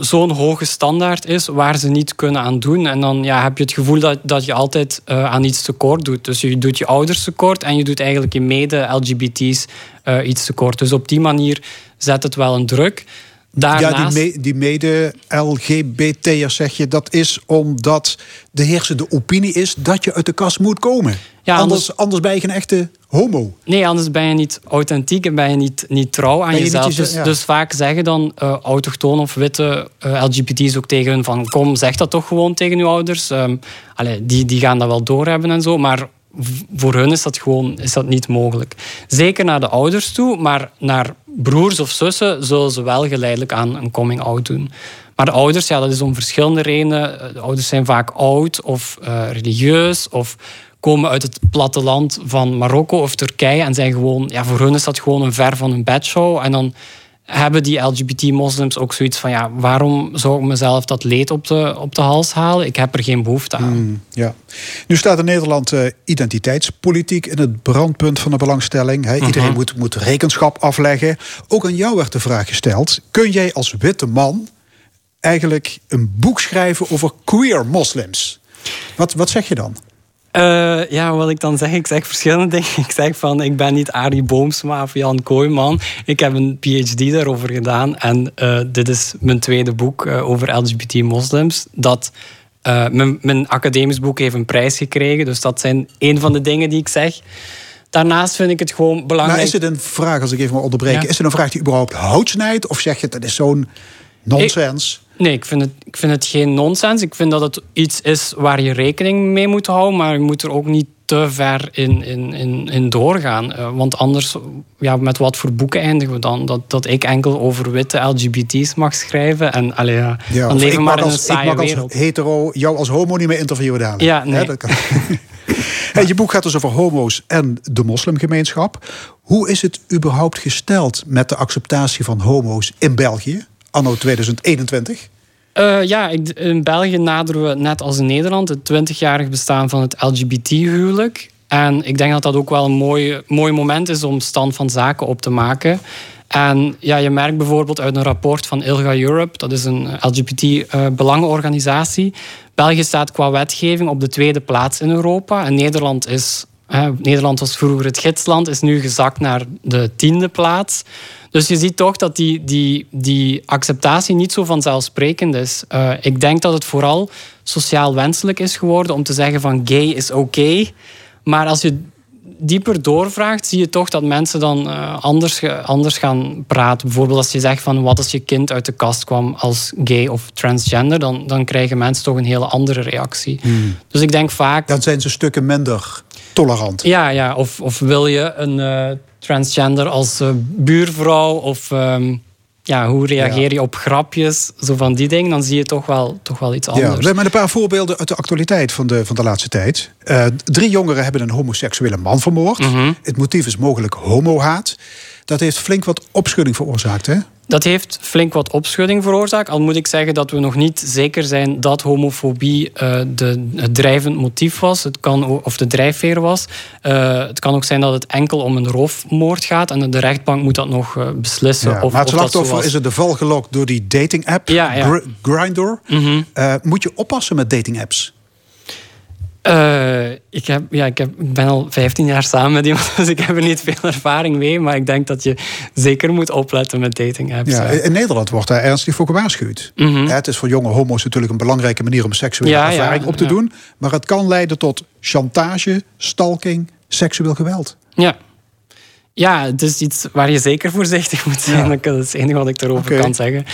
zo'n hoge standaard is waar ze niet kunnen aan doen. En dan ja, heb je het gevoel dat, dat je altijd uh, aan iets tekort doet. Dus je doet je ouders tekort en je doet eigenlijk je mede-LGBT's uh, iets tekort. Dus op die manier zet het wel een druk. Daarnaast, Ja, die, me, die mede-LGBT'ers zeg je, dat is omdat de heersende opinie is dat je uit de kast moet komen. Ja, anders, anders- anders ben je geen echte homo. Nee, anders ben je niet authentiek en ben je niet, niet trouw aan je jezelf. dus, ja. dus vaak zeggen dan uh, of witte uh, LGBT's ook tegen hun van... kom, zeg dat toch gewoon tegen uw ouders. Um, allee, die, die gaan dat wel doorhebben en zo, maar voor hun is dat gewoon is dat niet mogelijk. Zeker naar de ouders toe, maar naar broers of zussen... zullen ze wel geleidelijk aan een coming-out doen. Maar de ouders, ja, dat is om verschillende redenen. De ouders zijn vaak oud of uh, religieus of komen uit het platteland van Marokko of Turkije en zijn gewoon, ja, voor hun is dat gewoon een ver van hun bedshow. En dan hebben die LGBT-moslims ook zoiets van, ja, waarom zou ik mezelf dat leed op de, op de hals halen? Ik heb er geen behoefte aan. Mm, ja. Nu staat in Nederland uh, identiteitspolitiek in het brandpunt van de belangstelling. He, Iedereen moet, moet rekenschap afleggen. Ook aan jou werd de vraag gesteld: kun jij als witte man eigenlijk een boek schrijven over queer moslims? Wat, wat zeg je dan? Uh, ja, wat ik dan zeg, ik zeg verschillende dingen. Ik zeg van, ik ben niet Arie Boomsma of Jan Kooijman. Ik heb een PhD daarover gedaan. En uh, dit is mijn tweede boek uh, over LGBT-moslims. Dat Eh, mijn, mijn academisch boek heeft een prijs gekregen. Dus dat zijn een van de dingen die ik zeg. Daarnaast vind ik het gewoon belangrijk. Maar is het een vraag, als ik even mag onderbreken, Ja. is het een vraag die überhaupt hout snijdt? Of zeg je dat is zo'n nonsens? Nee, ik vind, het, ik vind het geen nonsens. Ik vind dat het iets is waar je rekening mee moet houden, maar je moet er ook niet te ver in, in, in, in doorgaan. Eh, want anders, ja, met wat voor boeken eindigen we dan? Dat, dat ik enkel over witte LGBT's mag schrijven. En allee, ja, Ja, dan leven maar in een als, ik mag als wereld. hetero jou als homo niet meer interviewen dadelijk. Ja, nee. Dat kan. Hey, je boek gaat dus over homo's en de moslimgemeenschap. Hoe is het überhaupt gesteld met de acceptatie van homo's in België, anno 2021? Eh, ja, in België naderen we net als in Nederland het 20-jarig bestaan van het LGBT-huwelijk. En ik denk dat dat ook wel een mooi, mooi moment is om stand van zaken op te maken. En ja, je merkt bijvoorbeeld uit een rapport van ILGA Europe, dat is een LGBT-belangenorganisatie. België staat qua wetgeving op de tweede plaats in Europa. En Nederland is. hè, Nederland was vroeger het gidsland, is nu gezakt naar de tiende plaats. Dus je ziet toch dat die, die, die acceptatie niet zo vanzelfsprekend is. Eh, ik denk dat het vooral sociaal wenselijk is geworden om te zeggen van gay is oké. Maar als je dieper doorvraagt, zie je toch dat mensen dan eh, anders, anders gaan praten. Bijvoorbeeld als je zegt van wat als je kind uit de kast kwam als gay of transgender, dan, dan krijgen mensen toch een hele andere reactie. Dus ik denk vaak... Dan zijn ze stukken minder tolerant. Ja, ja. Of, of wil je een eh, transgender als eh, buurvrouw? Of ehm, ja, hoe reageer je op grapjes? Zo van die dingen. Dan zie je toch wel, toch wel iets Ja, anders. we hebben een paar voorbeelden uit de actualiteit van de, van de laatste tijd. Eh, drie jongeren hebben een homoseksuele man vermoord. Mhm. Het motief is mogelijk homohaat. Dat heeft flink wat opschudding veroorzaakt, hè? Dat heeft flink wat opschudding veroorzaakt. Al moet ik zeggen dat we nog niet zeker zijn dat homofobie eh, de, het drijvend motief was. Het kan, of de drijfveer was. Eh, het kan ook zijn dat het enkel om een roofmoord gaat. En de rechtbank moet dat nog eh, beslissen. Ja, of, maar het slachtoffer is in de val gelokt door die dating-app, Ja, ja. Gr- Grindr. Mhm. Moet je oppassen met dating-apps? Eh, ik, heb, ja, ik, heb, ik ben al 15 jaar samen met iemand, dus ik heb er niet veel ervaring mee. Maar ik denk dat je zeker moet opletten met dating apps. Ja, in Nederland wordt daar ernstig voor gewaarschuwd. Mhm. Ja, het is voor jonge homo's natuurlijk een belangrijke manier om seksuele Ja, ervaring op te doen. Maar het kan leiden tot chantage, stalking, seksueel geweld. Ja. Ja, het is iets waar je zeker voorzichtig moet zijn. Dat is het enige wat ik Oké. kan zeggen.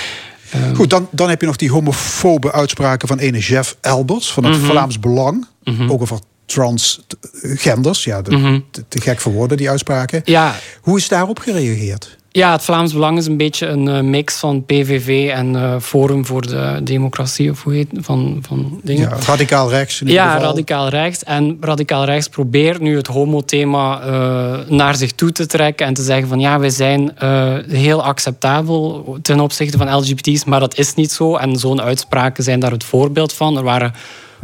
Ehm, Goed, dan, dan heb je nog die homofobe uitspraken van ene Jeff Elbers van het Mhm. Vlaams Belang. Mhm. Ook over transgenders. Ja, de- Mhm. te, te gek voor woorden, die uitspraken. Ja. Hoe is daarop gereageerd? Ja, het Vlaams Belang is een beetje een eh, mix van PVV en eh, Forum voor de Democratie, of hoe heet van, van dingen. Ja, radicaal rechts in Ja, geval. radicaal rechts. En radicaal rechts probeert nu het homo-thema eh, naar zich toe te trekken en te zeggen van ja, wij zijn heel acceptabel ten opzichte van LGBT's, maar dat is niet zo. En zo'n uitspraken zijn daar het voorbeeld van. Er waren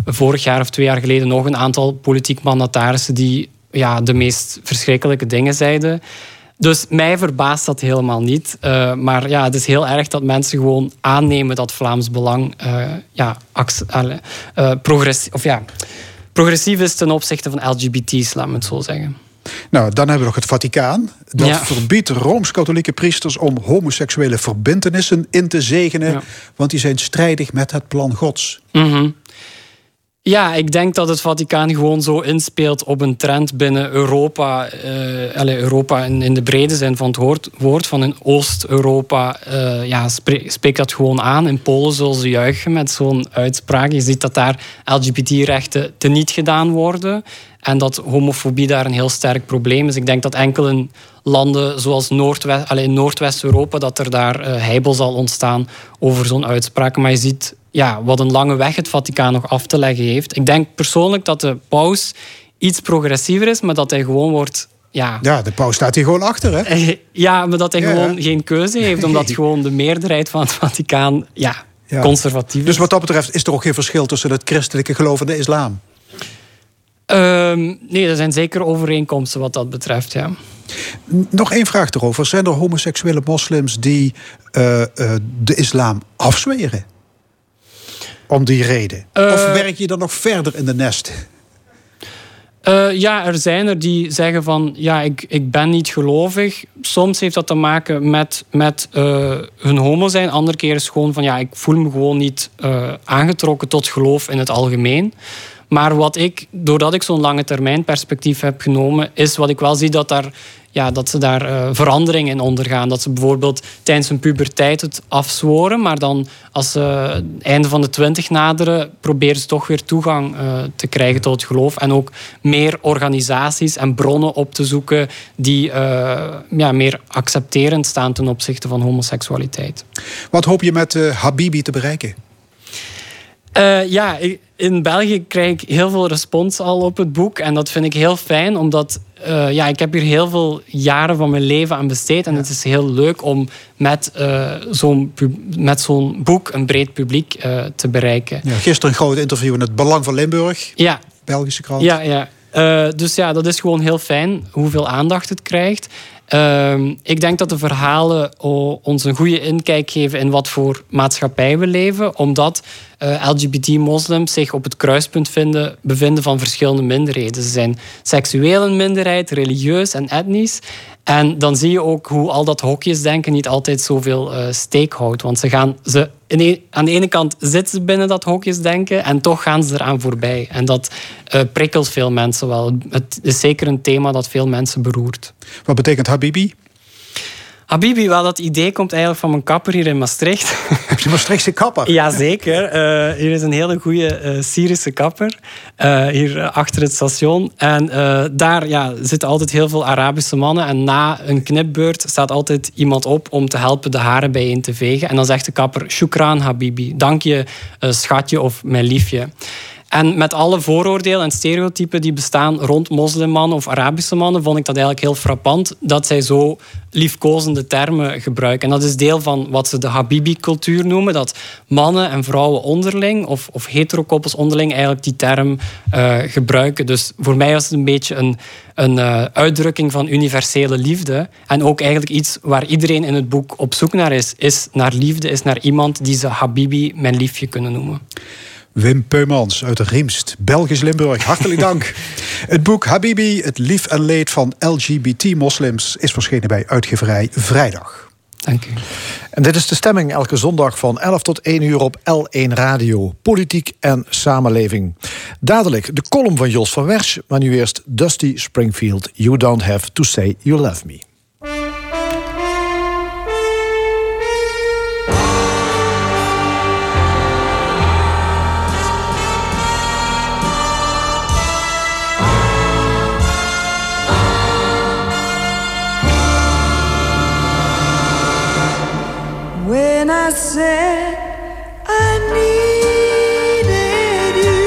vorig jaar of twee jaar geleden nog een aantal politiek mandatarissen die ja, de meest verschrikkelijke dingen zeiden. Dus mij verbaast dat helemaal niet. Eh, maar ja, het is heel erg dat mensen gewoon aannemen dat Vlaams Belang eh, ja, eh, progressi- of ja, progressief is ten opzichte van LGBT's, laat me het zo zeggen. Nou, dan hebben we nog het Vaticaan. Dat Ja. verbiedt rooms-katholieke priesters om homoseksuele verbintenissen in te zegenen. Ja. Want die zijn strijdig met het plan Gods. Mhm. Ja, ik denk dat het Vaticaan gewoon zo inspeelt op een trend binnen Europa. allee, Europa in, in de brede zin van het woord, van in Oost-Europa. eh, ja, spre- spreekt dat gewoon aan. In Polen zullen ze juichen met zo'n uitspraak. Je ziet dat daar LGBT-rechten teniet gedaan worden. En dat homofobie daar een heel sterk probleem is. Ik denk dat enkel in landen zoals Noordwest, in Noordwest-Europa... dat er daar eh, heibel zal ontstaan over zo'n uitspraak. Maar je ziet ja, wat een lange weg het Vaticaan nog af te leggen heeft. Ik denk persoonlijk dat de paus iets progressiever is... maar dat hij gewoon wordt... Ja, Ja, de paus staat hier gewoon achter, hè? ja maar dat hij Ja. gewoon geen keuze heeft... omdat gewoon de meerderheid van het Vaticaan ja, Ja. conservatief is. Dus wat dat betreft is er ook geen verschil tussen het christelijke geloof en de islam. Ehm, nee, er zijn zeker overeenkomsten wat dat betreft, ja. Nog één vraag erover. Zijn er homoseksuele moslims die eh, eh, de islam afzweren? Om die reden? Eh. of werk je dan nog verder in de nest? Uh, ja, er zijn er die zeggen van ja, ik, ik ben niet gelovig. Soms heeft dat te maken met, met uh, hun homo zijn. Andere keer is gewoon van ja, ik voel me gewoon niet uh, aangetrokken tot geloof in het algemeen. Maar wat ik, doordat ik zo'n lange termijn perspectief heb genomen, is wat ik wel zie dat daar ja, dat ze daar uh, veranderingen in ondergaan. Dat ze bijvoorbeeld tijdens hun puberteit het afzworen, maar dan als ze het einde van de twintig naderen, proberen ze toch weer toegang uh, te krijgen tot het geloof. En ook meer organisaties en bronnen op te zoeken die uh, ja, meer accepterend staan ten opzichte van homoseksualiteit. Wat hoop je met Habibi te bereiken? ja, in België krijg ik heel veel respons al op het boek. En dat vind ik heel fijn, omdat uh, ja, ik heb hier heel veel jaren van mijn leven aan besteed. En het is heel leuk om met uh, zo'n zo'n boek een breed publiek uh, te bereiken. Ja, gisteren een groot interview in het Belang van Limburg. Ja. Belgische krant. Ja, ja. dus ja, dat is gewoon heel fijn hoeveel aandacht het krijgt. Ehm, ik denk dat de verhalen ons een goede inkijk geven in wat voor maatschappij we leven, omdat uh, LGBT-moslims zich op het kruispunt vinden, bevinden van verschillende minderheden. Ze zijn seksueel een minderheid, religieus en etnisch. En dan zie je ook hoe al dat hokjesdenken niet altijd zoveel uh, steek houdt. Want ze gaan, ze, aan de ene kant zitten ze binnen dat hokjesdenken en toch gaan ze eraan voorbij. En dat uh, prikkelt veel mensen wel. Het is zeker een thema dat veel mensen beroert. Wat betekent Habibi? Habibi, wel, dat idee komt eigenlijk van mijn kapper hier in Maastricht. Heb je Maastrichtse kapper? Jazeker. Uh, hier is een hele goede uh, Syrische kapper. Uh, hier achter het station. En daar ja, zitten altijd heel veel Arabische mannen. En na een knipbeurt staat altijd iemand op om te helpen de haren bijeen te vegen. En dan zegt de kapper, shukran Habibi. Dank je, schatje of mijn liefje. En met alle vooroordelen en stereotypen die bestaan rond moslimmannen of Arabische mannen, vond ik dat eigenlijk heel frappant dat zij zo liefkozende termen gebruiken. En dat is deel van wat ze de Habibi-cultuur noemen, dat mannen en vrouwen onderling of, of heterokoppels onderling eigenlijk die term uh, gebruiken. Dus voor mij was het een beetje een, een uh, uitdrukking van universele liefde. En ook eigenlijk iets waar iedereen in het boek op zoek naar is, is naar liefde, is naar iemand die ze Habibi, mijn liefje, kunnen noemen. Wim Peumans uit Riemst, Belgisch Limburg. Hartelijk dank. het boek Habibi, het lief en leed van LGBT-moslims... is verschenen bij uitgeverij Vrijdag. Dank u. En dit is de stemming elke zondag van 11 tot 1 uur op L1 Radio. Politiek en samenleving. Dadelijk de column van Jos van Wersch, maar nu eerst Dusty Springfield. You don't have to say you love me. I said I needed you.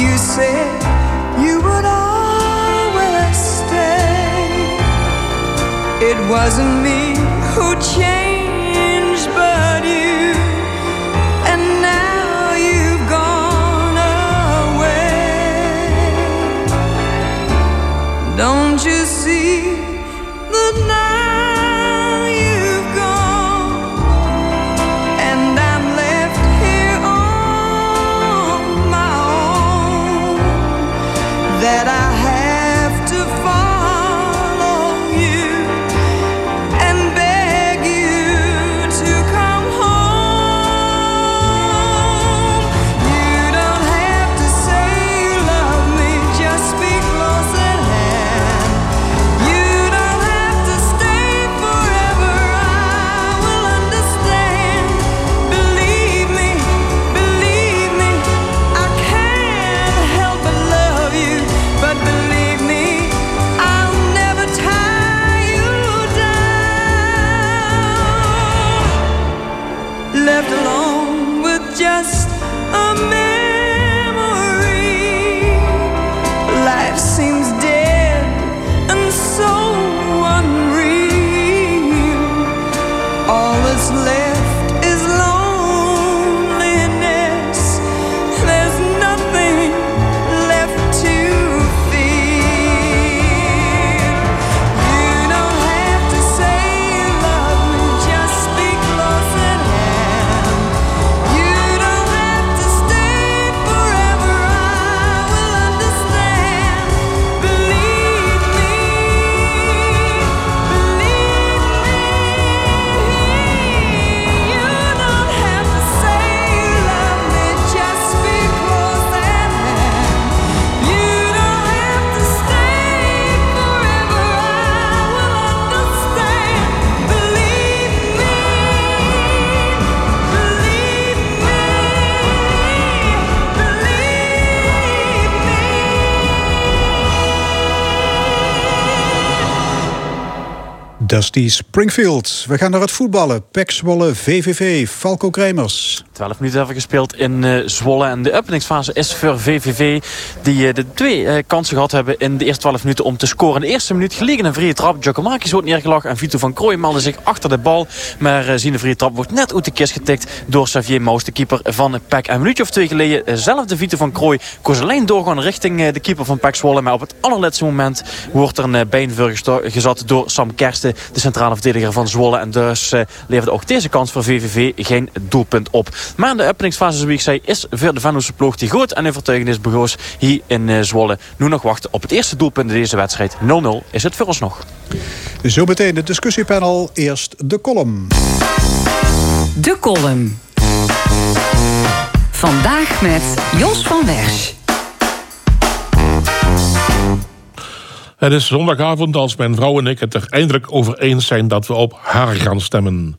You said you would always stay. It wasn't me who changed, Dusty Springfield. We gaan naar het voetballen. Pek VVV, Falco Kremers. 12 minuten hebben gespeeld in uh, Zwolle. En de openingsfase is voor VVV. Die uh, de twee uh, kansen gehad hebben in de eerste 12 minuten om te scoren. De eerste minuut gelegen een vrije trap. Giacomakis wordt neergelegd. En Vito van Krooi meldde zich achter de bal. Maar zien de vrije trap wordt net uit de kist getikt door Xavier Maus, de keeper van. En een minuutje of twee geleden, zelf de Vito van Krooi. koos alleen doorgaan richting de keeper van Pek Zwolle. Maar op het allerlaatste moment wordt er een beenvur gezat door Sam Kersten. De centrale verdediger van Zwolle. En dus leverde ook deze kans voor VVV geen doelpunt op. Maar de openingsfase, zoals ik zei, is voor de Venloze ploeg die goed en overtuigend is begoos hier in uh, Zwolle. Nu nog wachten op het eerste doelpunt in deze wedstrijd. 0-0 is het voor ons nog. Zo meteen het discussiepanel. Eerst de column. De column. Vandaag met Jos van Wersch. Het is zondagavond als mijn vrouw en ik het er eindelijk over eens zijn dat we op haar gaan stemmen.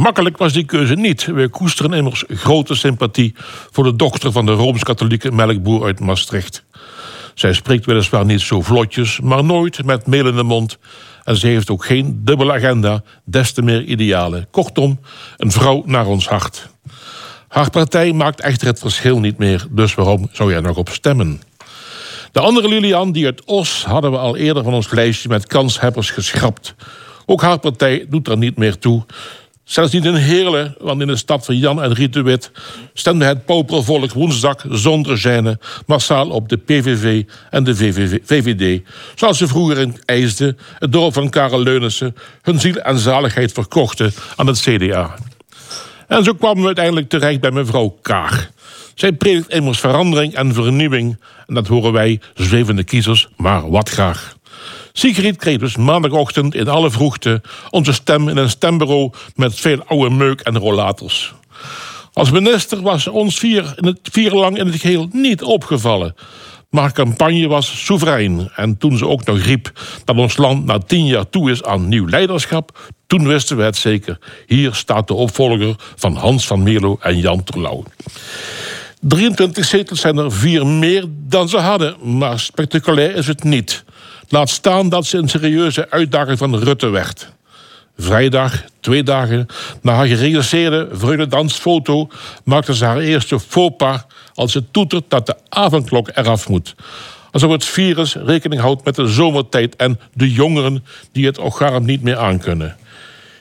Makkelijk was die keuze niet. We koesteren immers grote sympathie voor de dochter van de Rooms-Katholieke melkboer uit Maastricht. Zij spreekt weliswaar niet zo vlotjes, maar nooit met meel in de mond. En ze heeft ook geen dubbele agenda, des te meer idealen. Kortom, een vrouw naar ons hart. Haar partij maakt echter het verschil niet meer, dus waarom zou jij nog op stemmen? De andere Lilian, die uit Os, hadden we al eerder van ons lijstje met kanshebbers geschrapt. Ook haar partij doet er niet meer toe. Zelfs niet in Heerlen, want in de stad van Jan en Riet de stemde het paupervolk woensdag zonder gêne... massaal op de PVV en de VVD. Zoals ze vroeger in het dorp van Karel Leunissen... hun ziel en zaligheid verkochten aan het CDA. En zo kwamen we uiteindelijk terecht bij mevrouw Kaag. Zij predikt immers verandering en vernieuwing... en dat horen wij, zwevende kiezers, maar wat graag. Sigrid kreeg dus maandagochtend in alle vroegte onze stem in een stembureau met veel oude meuk en rollators. Als minister was ons vier, in het, vier lang in het geheel niet opgevallen. Maar campagne was soeverein. En toen ze ook nog riep dat ons land na tien jaar toe is aan nieuw leiderschap, toen wisten we het zeker. Hier staat de opvolger van Hans van Mierlo en Jan Terlouw. 23 zetels zijn er vier meer dan ze hadden, maar spectaculair is het niet. Laat staan dat ze een serieuze uitdaging van Rutte werd. Vrijdag, twee dagen na haar gerealiseerde vreugdedansfoto... maakte ze haar eerste faux pas als ze toetert dat de avondklok eraf moet. Alsof het virus rekening houdt met de zomertijd... en de jongeren die het orgaan niet meer aankunnen.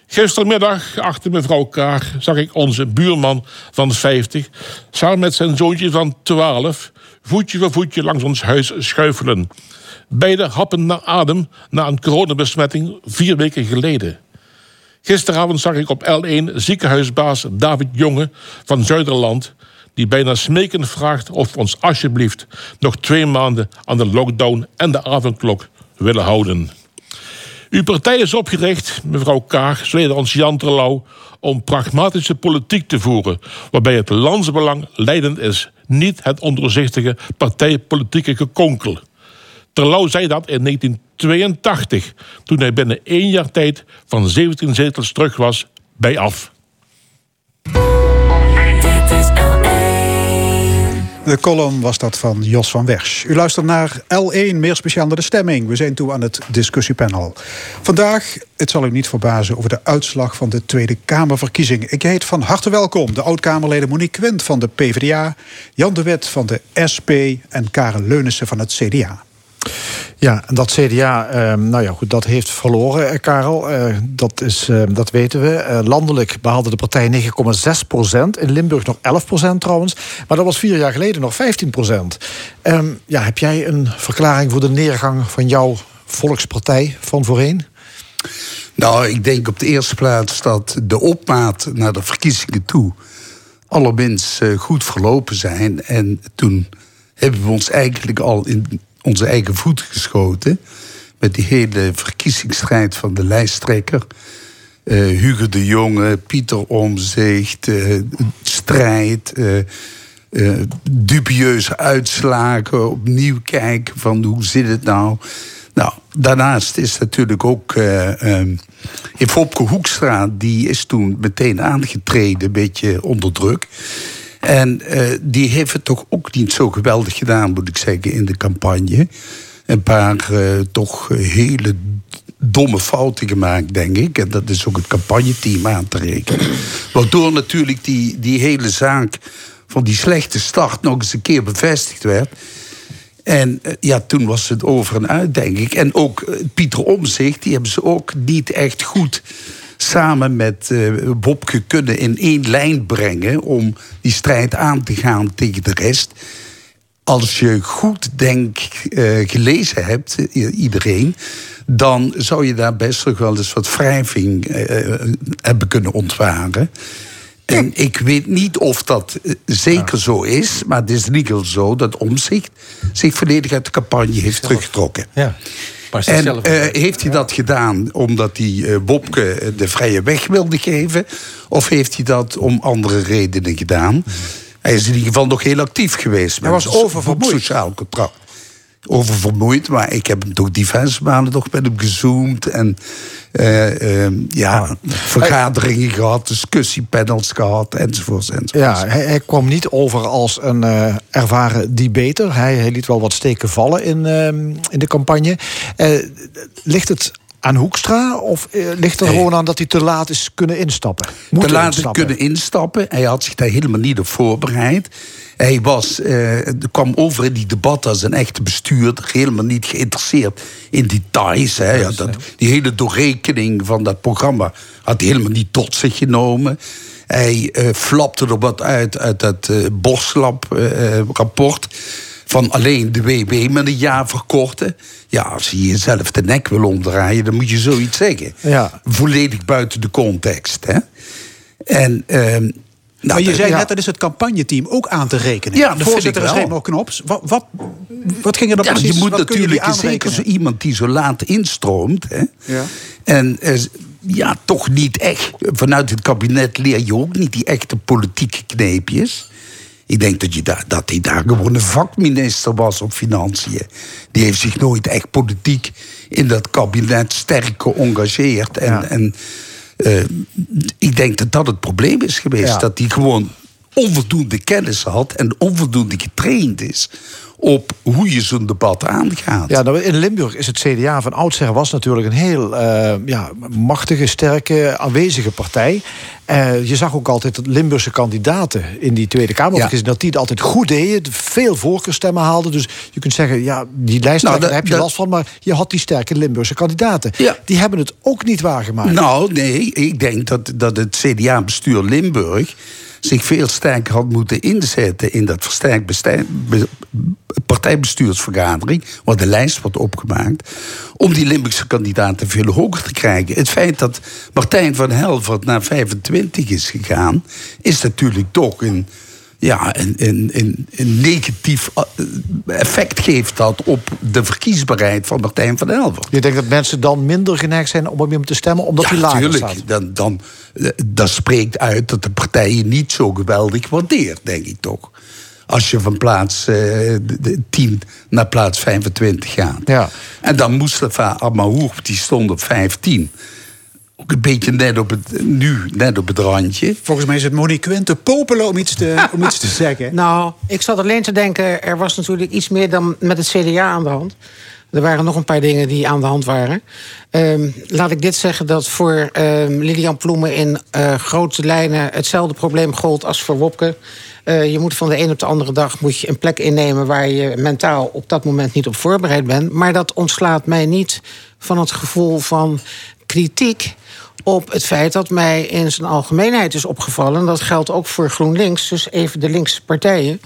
Gistermiddag, achter mevrouw Kaag, zag ik onze buurman van 50... samen met zijn zoontje van 12... voetje voor voetje langs ons huis schuifelen... Beide happen naar adem na een coronabesmetting vier weken geleden. Gisteravond zag ik op L1 ziekenhuisbaas David Jonge van Zuiderland... die bijna smekend vraagt of we ons alsjeblieft... nog twee maanden aan de lockdown en de avondklok willen houden. Uw partij is opgericht, mevrouw Kaag, ons Jan Terlouw... om pragmatische politiek te voeren... waarbij het landsbelang leidend is... niet het ondoorzichtige partijpolitieke gekonkel. Terlouw zei dat in 1982, toen hij binnen één jaar tijd van 17 zetels terug was bij af. De column was dat van Jos van Wersch. U luistert naar L1, meer speciaal naar de stemming. We zijn toe aan het discussiepanel. Vandaag, het zal u niet verbazen, over de uitslag van de Tweede Kamerverkiezingen. Ik heet van harte welkom de oud-Kamerleden Monique Quint van de PvdA... Jan de Wet van de SP en Karen Leunissen van het CDA. Ja, dat CDA, eh, nou ja, goed, dat heeft verloren, eh, Karel. Eh, dat, is, eh, dat weten we. Eh, landelijk behaalde de partij 9,6 procent. In Limburg nog 11 procent trouwens. Maar dat was vier jaar geleden nog 15 procent. Ehm, ja, heb jij een verklaring voor de neergang van jouw volkspartij van voorheen? Nou, ik denk op de eerste plaats dat de opmaat naar de verkiezingen toe allerminst goed verlopen zijn. En toen hebben we ons eigenlijk al in onze eigen voet geschoten. Met die hele verkiezingsstrijd van de lijsttrekker. Uh, Hugo de Jonge, Pieter Omzicht, uh, strijd, uh, dubieuze uitslagen, opnieuw kijken van hoe zit het nou. Nou, daarnaast is natuurlijk ook um, in Fopke Hoekstra, die is toen meteen aangetreden, een beetje onder druk. En uh, die heeft het toch ook niet zo geweldig gedaan, moet ik zeggen, in de campagne. Een paar uh, toch hele domme fouten gemaakt, denk ik. En dat is ook het campagneteam aan te rekenen. Waardoor natuurlijk die, die hele zaak van die slechte start nog eens een keer bevestigd werd. En eh, ja, toen was het over en uit, denk ik. En ook eh, Pieter Omzicht, die hebben ze ook niet echt goed samen met uh, Bobke kunnen in één lijn brengen om die strijd aan te gaan tegen de rest. Als je goed denk gelezen hebt, iedereen, dan zou je daar best nog wel eens wat wrijving hebben kunnen ontwaren. En ik weet niet of dat eh, zeker zo is, maar het is geval zo dat Omzicht zich volledig uit de campagne heeft teruggetrokken. Ja. En uh, heeft hij dat gedaan omdat hij uh, Bobke de vrije weg wilde geven? Of heeft hij dat om andere redenen gedaan? Hij is in ieder geval nog heel actief geweest. Hij was oververmoeid. sociaal contract oververmoeid. Maar ik heb hem toch diverse maanden nog met hem gezoomd. En uh, uh, ja, vergaderingen gehad, discussiepanels gehad, enzovoort. enzovoort. Ja, hij, hij, kwam niet over als een uh, ervaren debater. Hij, hij, liet wel wat steken vallen in, in de campagne. ligt het aan Hoekstra? Of ligt er gewoon aan dat hij te laat is kunnen instappen? Moet te laat instappen? kunnen instappen. Hij had zich daar helemaal niet op voorbereid. Hij was, uh, kwam over in die debat als een echte bestuurder, helemaal niet geïnteresseerd in details. Hè. Ja, dat, die hele doorrekening van dat programma had hij helemaal niet tot zich genomen. Hij uh, flapte er wat uit uit dat uh, eh, Borslab-rapport. van alleen de WW met een jaar verkorten. Ja, als je jezelf de nek wil omdraaien, dan moet je zoiets zeggen. Ja. Volledig buiten de context. Hè? En ehm, nou, maar je zei net, dat is het campagneteam ook aan te rekenen. Ja, de voorzitter is Raymond Knops. Wat, wat, wat ging er dan ja, precies? Je moet natuurlijk je zeker zo iemand die zo laat instroomt. Hè, ja. En eh, ja, toch niet echt. Vanuit het kabinet leer je ook niet die echte politieke kneepjes. Ik denk dat, je daar, dat hij daar gewoon een vakminister was op financiën. Die heeft zich nooit echt politiek in dat kabinet sterk geëngageerd. En, Ja. en ik denk dat dat het probleem is geweest. Ja. Dat hij gewoon onvoldoende kennis had en onvoldoende getraind is op hoe je zo'n debat aangaat. Ja, nou, in Limburg is het CDA van oudsher was natuurlijk een heel uh, ja, machtige, sterke, aanwezige partij. Uh, je zag ook altijd dat Limburgse kandidaten in die Tweede Kamer, Ja. dat die het altijd goed deden, veel voorkeurstemmen haalden. Dus je kunt zeggen, ja, die lijst Nou, daar heb je dat- last van, maar je had die sterke Limburgse kandidaten. Ja. Die hebben het ook niet waargemaakt. Nou, nee, ik denk dat, dat het CDA-bestuur Limburg zich veel sterker had moeten inzetten in dat versterkt bestij- be- partijbestuursvergadering, waar de lijst wordt opgemaakt, om die Limburgse kandidaten veel hoger te krijgen. Het feit dat Martijn van Helvert naar 25 is gegaan, is natuurlijk toch een, ja, een, een, een, een negatief eh, effect geeft dat op de verkiesbaarheid van Martijn van Helvert. Je denkt dat mensen dan minder geneigd zijn om op hem te stemmen, omdat hij lager tuurlijk. staat. Dan, dan, dat spreekt uit dat de partijen niet zo geweldig waardeert, denk ik toch. Als je van plaats eh, de- de 10 naar plaats 25 gaat. Ja. En dan Mustafa Amahour, die stond op 15. Ook een beetje net op het, nu net op het randje. Volgens mij is het Monique Quint te popelen om iets te, om iets te zeggen. Nou, ik zat alleen te denken, er was natuurlijk iets meer dan met het CDA aan de hand. Er waren nog een paar dingen die aan de hand waren. Ehm, laat ik dit zeggen dat voor ehm, Lilian Ploemen in eh, grote lijnen hetzelfde probleem gold als voor Wopke. Eh, je moet van de een op de andere dag moet je een plek innemen waar je mentaal op dat moment niet op voorbereid bent. Maar dat ontslaat mij niet van het gevoel van kritiek op het feit dat mij in zijn algemeenheid is opgevallen... dat geldt ook voor GroenLinks, dus even de linkse partijen...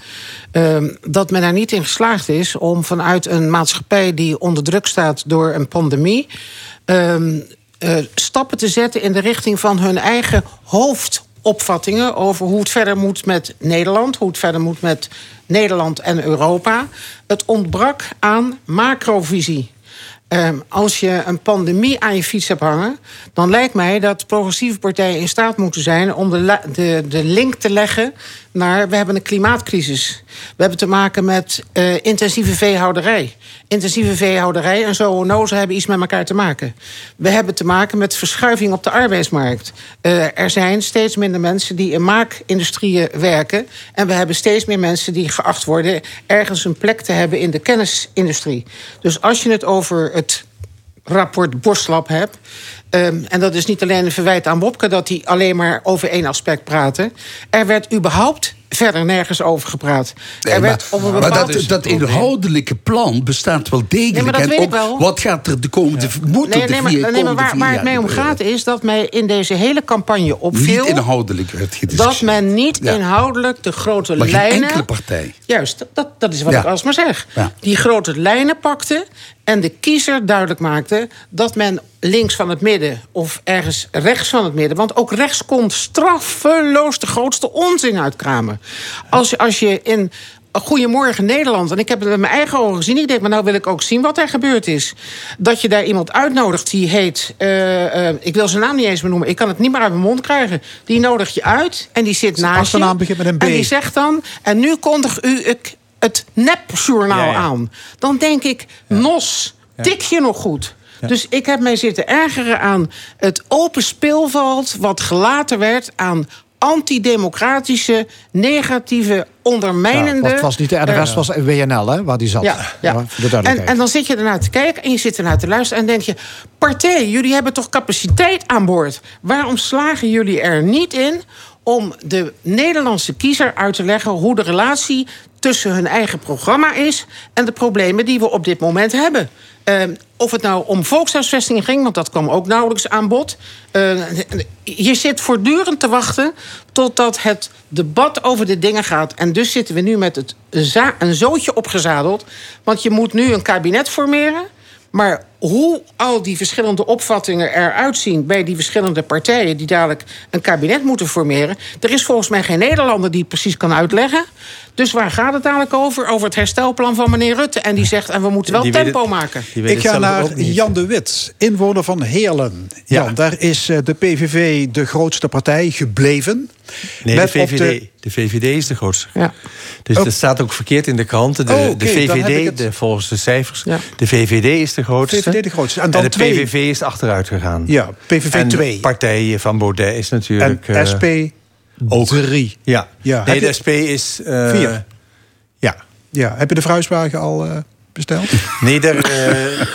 ehm, dat men er niet in geslaagd is om vanuit een maatschappij... die onder druk staat door een pandemie... ehm, eh, stappen te zetten in de richting van hun eigen hoofdopvattingen... over hoe het verder moet met Nederland, hoe het verder moet met Nederland en Europa. Het ontbrak aan macrovisie. Ehm, als je een pandemie aan je fiets hebt hangen, dan lijkt mij dat progressieve partijen in staat moeten zijn om de, de, de link te leggen naar we hebben een klimaatcrisis. We hebben te maken met eh, intensieve veehouderij. Intensieve veehouderij en zoonozen hebben iets met elkaar te maken. We hebben te maken met verschuiving op de arbeidsmarkt. Eh, er zijn steeds minder mensen die in maakindustrieën werken. En we hebben steeds meer mensen die geacht worden ergens een plek te hebben in de kennisindustrie. Dus als je het over het rapport Boslap heb. Ehm, en dat is niet alleen een verwijt aan Wopke dat hij alleen maar over één aspect praatte. Er werd überhaupt verder nergens over gepraat. Nee, er maar werd op een maar dat, dat inhoudelijke plan bestaat wel degelijk. Nee, maar dat en weet ik ook wel. wat gaat er de komende, moet er Nee, de maar, maar waar, het mee om gaat is dat mij in deze hele campagne opviel... Niet inhoudelijk werd dat men niet Ja. inhoudelijk de grote Maar geen lijnen... enkele partij. Juist, dat, dat is wat Ja. ik alsmaar zeg. Ja. Die grote lijnen pakte en de kiezer duidelijk maakte... dat men links van het midden of ergens rechts van het midden... want ook rechts kon straffeloos de grootste onzin uitkramen. Als, je- als je in Goedemorgen Nederland. En ik heb het met mijn eigen ogen gezien. Ik denk, maar nou wil ik ook zien wat er gebeurd is. Dat je daar iemand uitnodigt die heet... eh, eh, ik wil zijn naam niet eens meer noemen. Ik kan het niet meer uit mijn mond krijgen. Die nodig je uit en die zit naast je. begint met een B. En die zegt dan... En nu kondig u het, het nepjournaal Ja, ja. aan. Dan denk ik, nos, tik je nog goed? Dus ik heb mij zitten ergeren aan het open speelveld... wat gelaten werd aan antidemocratische, negatieve, ondermijnende... Ja, het was niet de RDS, eh, was WNL, hè, waar die zat. ja, ja. En, en dan zit je ernaar te kijken en je zit ernaar te luisteren... en denk je, partij, jullie hebben toch capaciteit aan boord? Waarom slagen jullie er niet in om de Nederlandse kiezer uit te leggen... hoe de relatie tussen hun eigen programma is... en de problemen die we op dit moment hebben? Ehm, of het nou om volkshuisvesting ging, want dat kwam ook nauwelijks aan bod. Je zit voortdurend te wachten totdat het debat over de dingen gaat. En dus zitten we nu met het een zootje opgezadeld. Want je moet nu een kabinet formeren. Maar hoe al die verschillende opvattingen eruit zien bij die verschillende partijen die dadelijk een kabinet moeten formeren. Er is volgens mij geen Nederlander die het precies kan uitleggen. Dus waar gaat het dadelijk over? Over het herstelplan van meneer Rutte. En die zegt, en we moeten wel Die tempo het- maken. Ik ga naar Jan de Wit, inwoner van Heerlen. Jan, daar is eh, de PVV de grootste partij gebleven. Nee, de Met op VVD, de... VVD is de grootste. Ja. Dus Oh. dat staat ook verkeerd in de kranten. De, Oh, oké, de dan heb ik VVD, het- de, volgens de cijfers, de VVD is de grootste. De grootste. En dan de twee. PVV is achteruit gegaan. Ja, PVV en twee. de partij van Baudet is natuurlijk... En eh, SP ook. drie. Ja. Ja, Nee, heb de je- SP is... eh, Vier. Ja. Ja, heb je de fruiswagen al eh, besteld? Nee, daar, eh,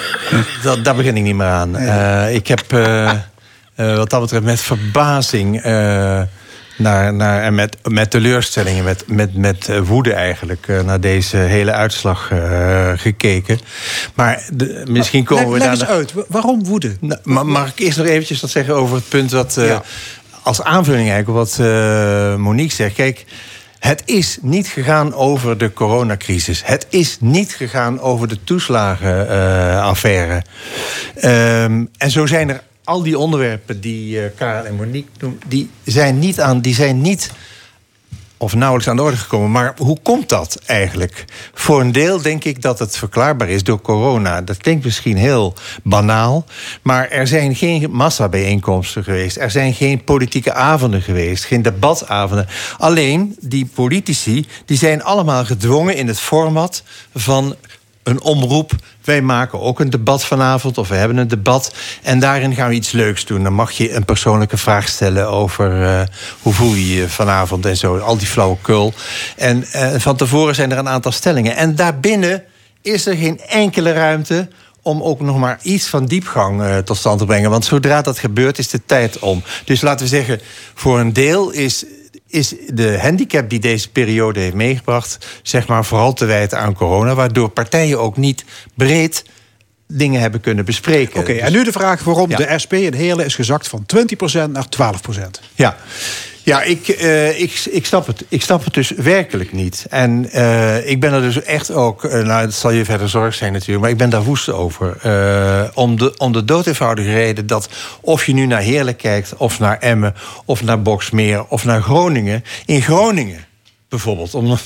dat, daar begin ik niet meer aan. Eh, ik heb eh, eh, wat dat betreft met verbazing... naar, naar, en met, met teleurstellingen, met, met, met eh, woede eigenlijk... eh, naar deze hele uitslag eh, gekeken. Maar de, misschien komen leg, we leg daar... eens uit, wa- waarom woede? Nou, ma- mag ik eerst nog eventjes wat zeggen over het punt Ja. Als aanvulling eigenlijk op wat eh, Monique zegt. Kijk, het is niet gegaan over de coronacrisis. Het is niet gegaan over de toeslagenaffaire. Ehm, en zo zijn er al die onderwerpen die eh Karel en Monique noemen... die zijn niet aan... Die zijn niet of nauwelijks aan de orde gekomen. Maar hoe komt dat eigenlijk? Voor een deel denk ik dat het verklaarbaar is door corona. Dat klinkt misschien heel banaal. Maar er zijn geen massabijeenkomsten geweest. Er zijn geen politieke avonden geweest. Geen debatavonden. Alleen die politici die zijn allemaal gedwongen in het format van een omroep. Wij maken ook een debat vanavond, of we hebben een debat. En daarin gaan we iets leuks doen. Dan mag je een persoonlijke vraag stellen over eh, hoe voel je je vanavond en zo. Al die flauwekul. En eh, van tevoren zijn er een aantal stellingen. En daarbinnen is er geen enkele ruimte om ook nog maar iets van diepgang eh, tot stand te brengen. Want zodra dat gebeurt, is de tijd om. Dus laten we zeggen, voor een deel is is de handicap die deze periode heeft meegebracht, zeg maar vooral te wijten aan corona, waardoor partijen ook niet breed dingen hebben kunnen bespreken. Oké, en nu de vraag waarom Ja. de SP in Heerlen is gezakt van 20% naar 12%. Ja, ja ik, eh, ik, ik, snap het. ik snap het dus werkelijk niet. En eh, ik ben er dus echt ook, eh, nou, het zal je verder zorg zijn natuurlijk, maar ik ben daar woest over. Om, de, om de dood eenvoudige reden dat of je nu naar Heerlen kijkt, of naar Emmen, of naar Boksmeer, of naar Groningen. In Groningen bijvoorbeeld, om,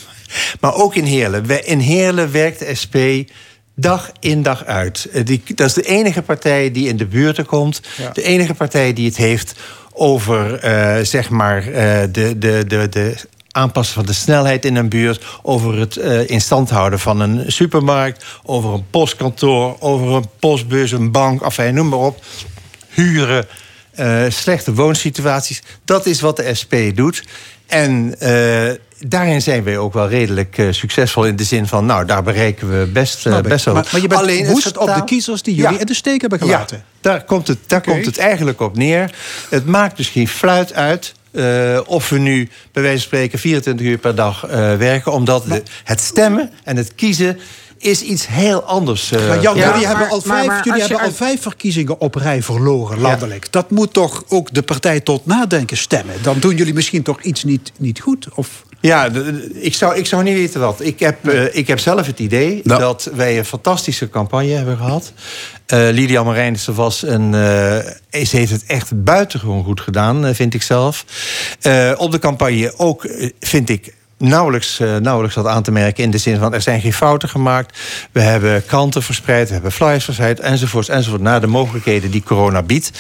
maar ook in Heerlen. In Heerlen werkt de SP dag in dag uit. Die, dat is de enige partij die in de buurten komt. Ja. De enige partij die het heeft over eh, zeg maar eh, de, de, de, de aanpassen van de snelheid in een buurt, over het stand houden van een supermarkt, over een postkantoor, over een postbus, een bank, enfin, noem maar op. Huren. eh, slechte woonsituaties. Dat is wat de SP doet. En eh, daarin zijn wij ook wel redelijk eh, succesvol in de zin van, nou, daar bereiken we best, eh, ik. best wel. Maar, maar je bent Alleen het woest op de kiezers die jullie Ja. in de steek hebben gelaten. Ja, daar komt het, daar komt het eigenlijk op neer. Het maakt misschien fluit uit. eh, of we nu bij wijze van spreken 24 uur per dag eh, werken. Omdat de- het stemmen en het kiezen is iets heel anders. eh, Maar Jan, ja. jullie, hebben, al maar- vijf, maar jullie als je hebben al vijf verkiezingen op rij verloren, landelijk. Dat moet toch ook de partij tot nadenken stemmen? Dan doen jullie misschien toch iets niet, niet goed? Of... Ja, ik zou, ik zou niet weten wat. Ik heb, eh, ik heb zelf het idee dat wij een fantastische campagne hebben gehad. Eh Lydia Marijnissen was een. eh, ze heeft het echt buitengewoon goed gedaan, vind ik zelf. Eh, op de campagne ook, vind ik. Nauwelijks, eh, nauwelijks wat aan te merken in de zin van er zijn geen fouten gemaakt. We hebben kranten verspreid, we hebben flyers verspreid, enzovoort, enzovoort. Naar de mogelijkheden die corona biedt.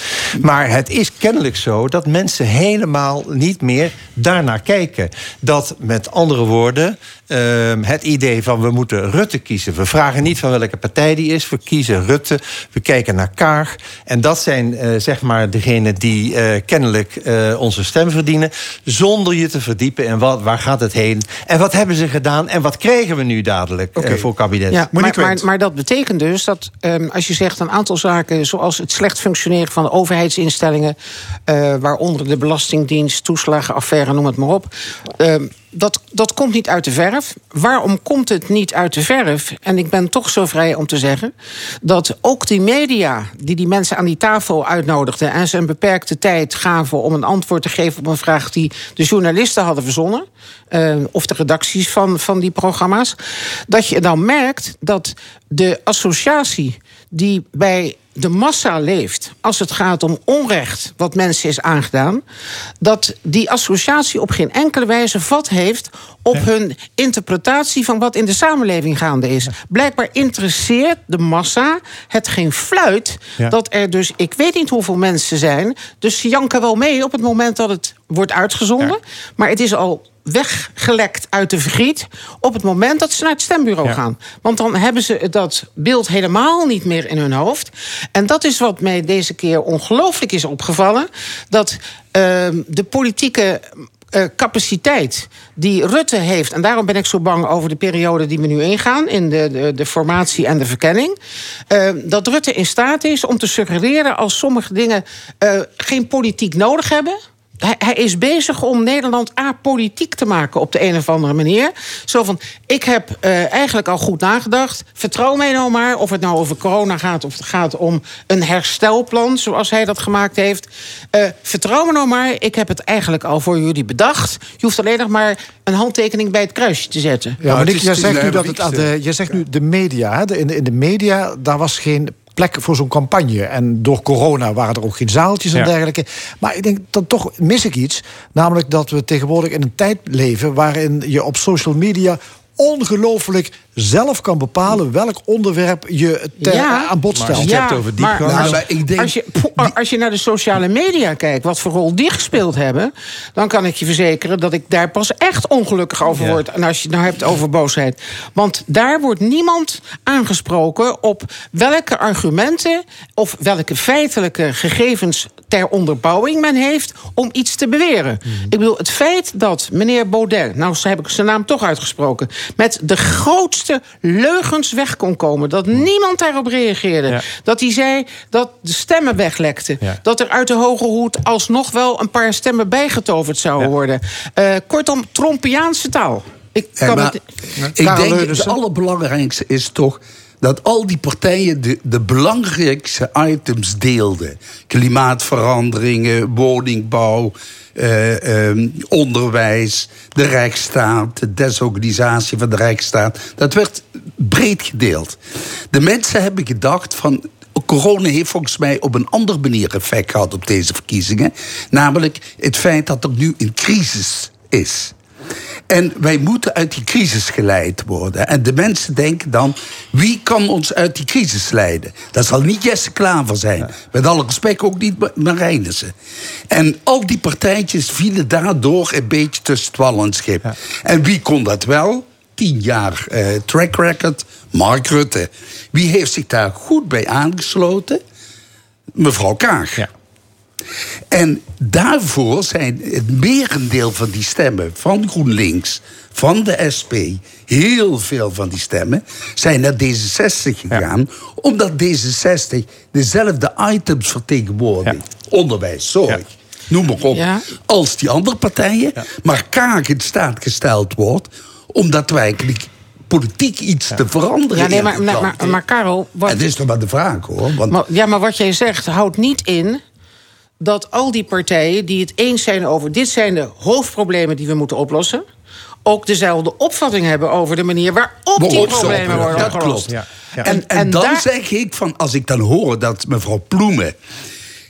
Maar het is kennelijk zo dat mensen helemaal niet meer daarnaar kijken. Dat met andere woorden, ehm, het idee van we moeten Rutte kiezen. We vragen niet van welke partij die is, we kiezen Rutte. We kijken naar Kaag. En dat zijn eh, zeg maar degenen die eh, kennelijk onze stem verdienen. Zonder je te verdiepen in wat, waar gaat het heen. En wat hebben ze gedaan en wat krijgen we nu dadelijk eh, voor kabinet. Ja, maar, maar, maar dat betekent dus dat ehm, als je zegt een aantal zaken, zoals het slecht functioneren van de overheidsinstellingen, eh, waaronder de Belastingdienst, toeslagenaffaire, noem het maar op. ehm, dat, dat komt niet uit de verf. Waarom komt het niet uit de verf? En ik ben toch zo vrij om te zeggen dat ook die media die die mensen aan die tafel uitnodigden en ze een beperkte tijd gaven om een antwoord te geven op een vraag die de journalisten hadden verzonnen, eh, of de redacties van, van die programma's, dat je dan merkt dat de associatie die bij de massa leeft als het gaat om onrecht wat mensen is aangedaan, dat die associatie op geen enkele wijze vat heeft op hun interpretatie van wat in de samenleving gaande is. Blijkbaar interesseert de massa het geen fluit Ja. dat er dus, ik weet niet hoeveel mensen zijn, dus ze janken wel mee op het moment dat het wordt uitgezonden, maar het is al weggelekt uit de vergiet op het moment dat ze naar het stembureau Ja. gaan. Want dan hebben ze dat beeld helemaal niet meer in hun hoofd. En dat is wat mij deze keer ongelooflijk is opgevallen. Dat ehm, de politieke eh, capaciteit die Rutte heeft... en daarom ben ik zo bang over de periode die we nu ingaan... in de, de, de formatie en de verkenning... eh, dat Rutte in staat is om te suggereren... als sommige dingen eh, geen politiek nodig hebben... Hij, hij is bezig om Nederland apolitiek te maken op de een of andere manier. Zo van, ik heb eh, eigenlijk al goed nagedacht. Vertrouw mij nou maar, of het nou over corona gaat... of het gaat om een herstelplan, zoals hij dat gemaakt heeft. Eh, vertrouw me nou maar, ik heb het eigenlijk al voor jullie bedacht. Je hoeft alleen nog maar een handtekening bij het kruisje te zetten. Ja, maar Nick, jij zegt nu dat het aan de, jij zegt nu de media. Hè, de, in, de, in de media, daar was geen plek voor zo'n campagne. En door corona waren er ook geen zaaltjes en Ja. dergelijke. Maar ik denk dan toch mis ik iets. Namelijk dat we tegenwoordig in een tijd leven waarin je op social media ongelooflijk zelf kan bepalen welk onderwerp je ter, aan bod stelt. ja, maar, als, als, je, als je naar de sociale media kijkt, wat voor rol die gespeeld hebben, dan kan ik je verzekeren dat ik daar pas echt ongelukkig over Ja. word. En als je het nou hebt over boosheid. Want daar wordt niemand aangesproken op welke argumenten of welke feitelijke gegevens ter onderbouwing men heeft om iets te beweren. Ik bedoel, het feit dat meneer Baudet, nou heb ik zijn naam toch uitgesproken, met de grootste leugens weg kon komen, dat niemand daarop reageerde, dat hij zei dat de stemmen weglekten, dat er uit de hoge hoed alsnog wel een paar stemmen bijgetoverd zouden worden. Eh, kortom, Trompiaanse taal. Ik kan maar het. ik denk het allerbelangrijkste is toch dat al die partijen de, de belangrijkste items deelden. Klimaatveranderingen, woningbouw, eh, ehm, onderwijs, de Rijksstaat, de desorganisatie van de Rijksstaat. Dat werd breed gedeeld. De mensen hebben gedacht van. Corona heeft volgens mij op een andere manier effect gehad op deze verkiezingen. Namelijk het feit dat er nu een crisis is. En wij moeten uit die crisis geleid worden. En de mensen denken dan, wie kan ons uit die crisis leiden? Dat zal niet Jesse Klaver zijn. Met alle respect ook niet Marijnissen. En al die partijtjes vielen daardoor een beetje tussen het wal en schip. En wie kon dat wel? Tien jaar eh, track record, Mark Rutte. Wie heeft zich daar goed bij aangesloten? Mevrouw Kaag. En daarvoor zijn het merendeel van die stemmen van GroenLinks, van de SP, heel veel van die stemmen, zijn naar D66 gegaan. Omdat D66 dezelfde items vertegenwoordigt. Onderwijs, zorg. Noem maar op. Als die andere partijen. Maar Kaag in staat gesteld wordt. Omdat wij eigenlijk politiek iets te veranderen Ja, nee, maar, maar, maar, maar Karel... Wat, Het is toch maar de vraag hoor. Want Maar- ja, maar wat jij zegt houdt niet in dat al die partijen die het eens zijn over dit zijn de hoofdproblemen die we moeten oplossen, ook dezelfde opvatting hebben over de manier waarop die Waarop problemen worden dat opgelost. klopt. En, en, dan zeg ik van, als ik dan hoor dat mevrouw Ploemen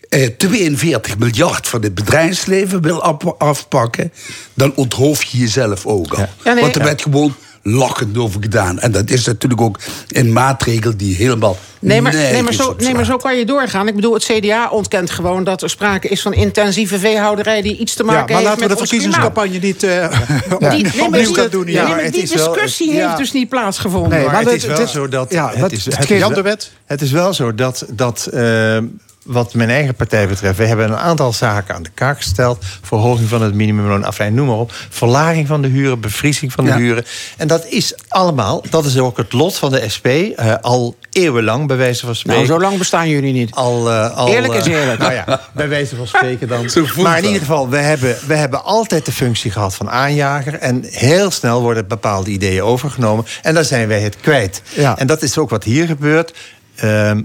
eh, 42 miljard van het bedrijfsleven wil afpakken, dan onthoof je jezelf ook al. Ja, nee. Want er Ja. werd gewoon lachend over gedaan. En dat is natuurlijk ook een maatregel die helemaal. Nee maar, nee, maar zo, nee, maar zo kan je doorgaan. Ik bedoel, het CDA ontkent gewoon dat er sprake is van intensieve veehouderij die iets te maken Ja, maar heeft laten we met de verkiezingscampagne niet eh opnieuw Die, nee, maar die, doen. nee, maar die wel- discussie ja. heeft dus niet plaatsgevonden. Nee, maar maar het is wel zo dat. ja, het, is, het is, Jan de wel- Wet. het is wel zo dat. dat eh, wat mijn eigen partij betreft, we hebben een aantal zaken aan de kaak gesteld. Verhoging van het minimumloon, aflijn, noem maar op. Verlaging van de huren, bevriezing van de Ja. huren. En dat is allemaal, dat is ook het lot van de SP. eh, al eeuwenlang, bij wijze van spreken. Nou, zo lang bestaan jullie niet. Al, eh, al, Eerlijk is eh, eerlijk. Nou ja, bij wijze van spreken dan. Maar in ieder geval, we hebben, we hebben altijd de functie gehad van aanjager. En heel snel worden bepaalde ideeën overgenomen. En dan zijn wij het kwijt. Ja. En dat is ook wat hier gebeurt. Ehm,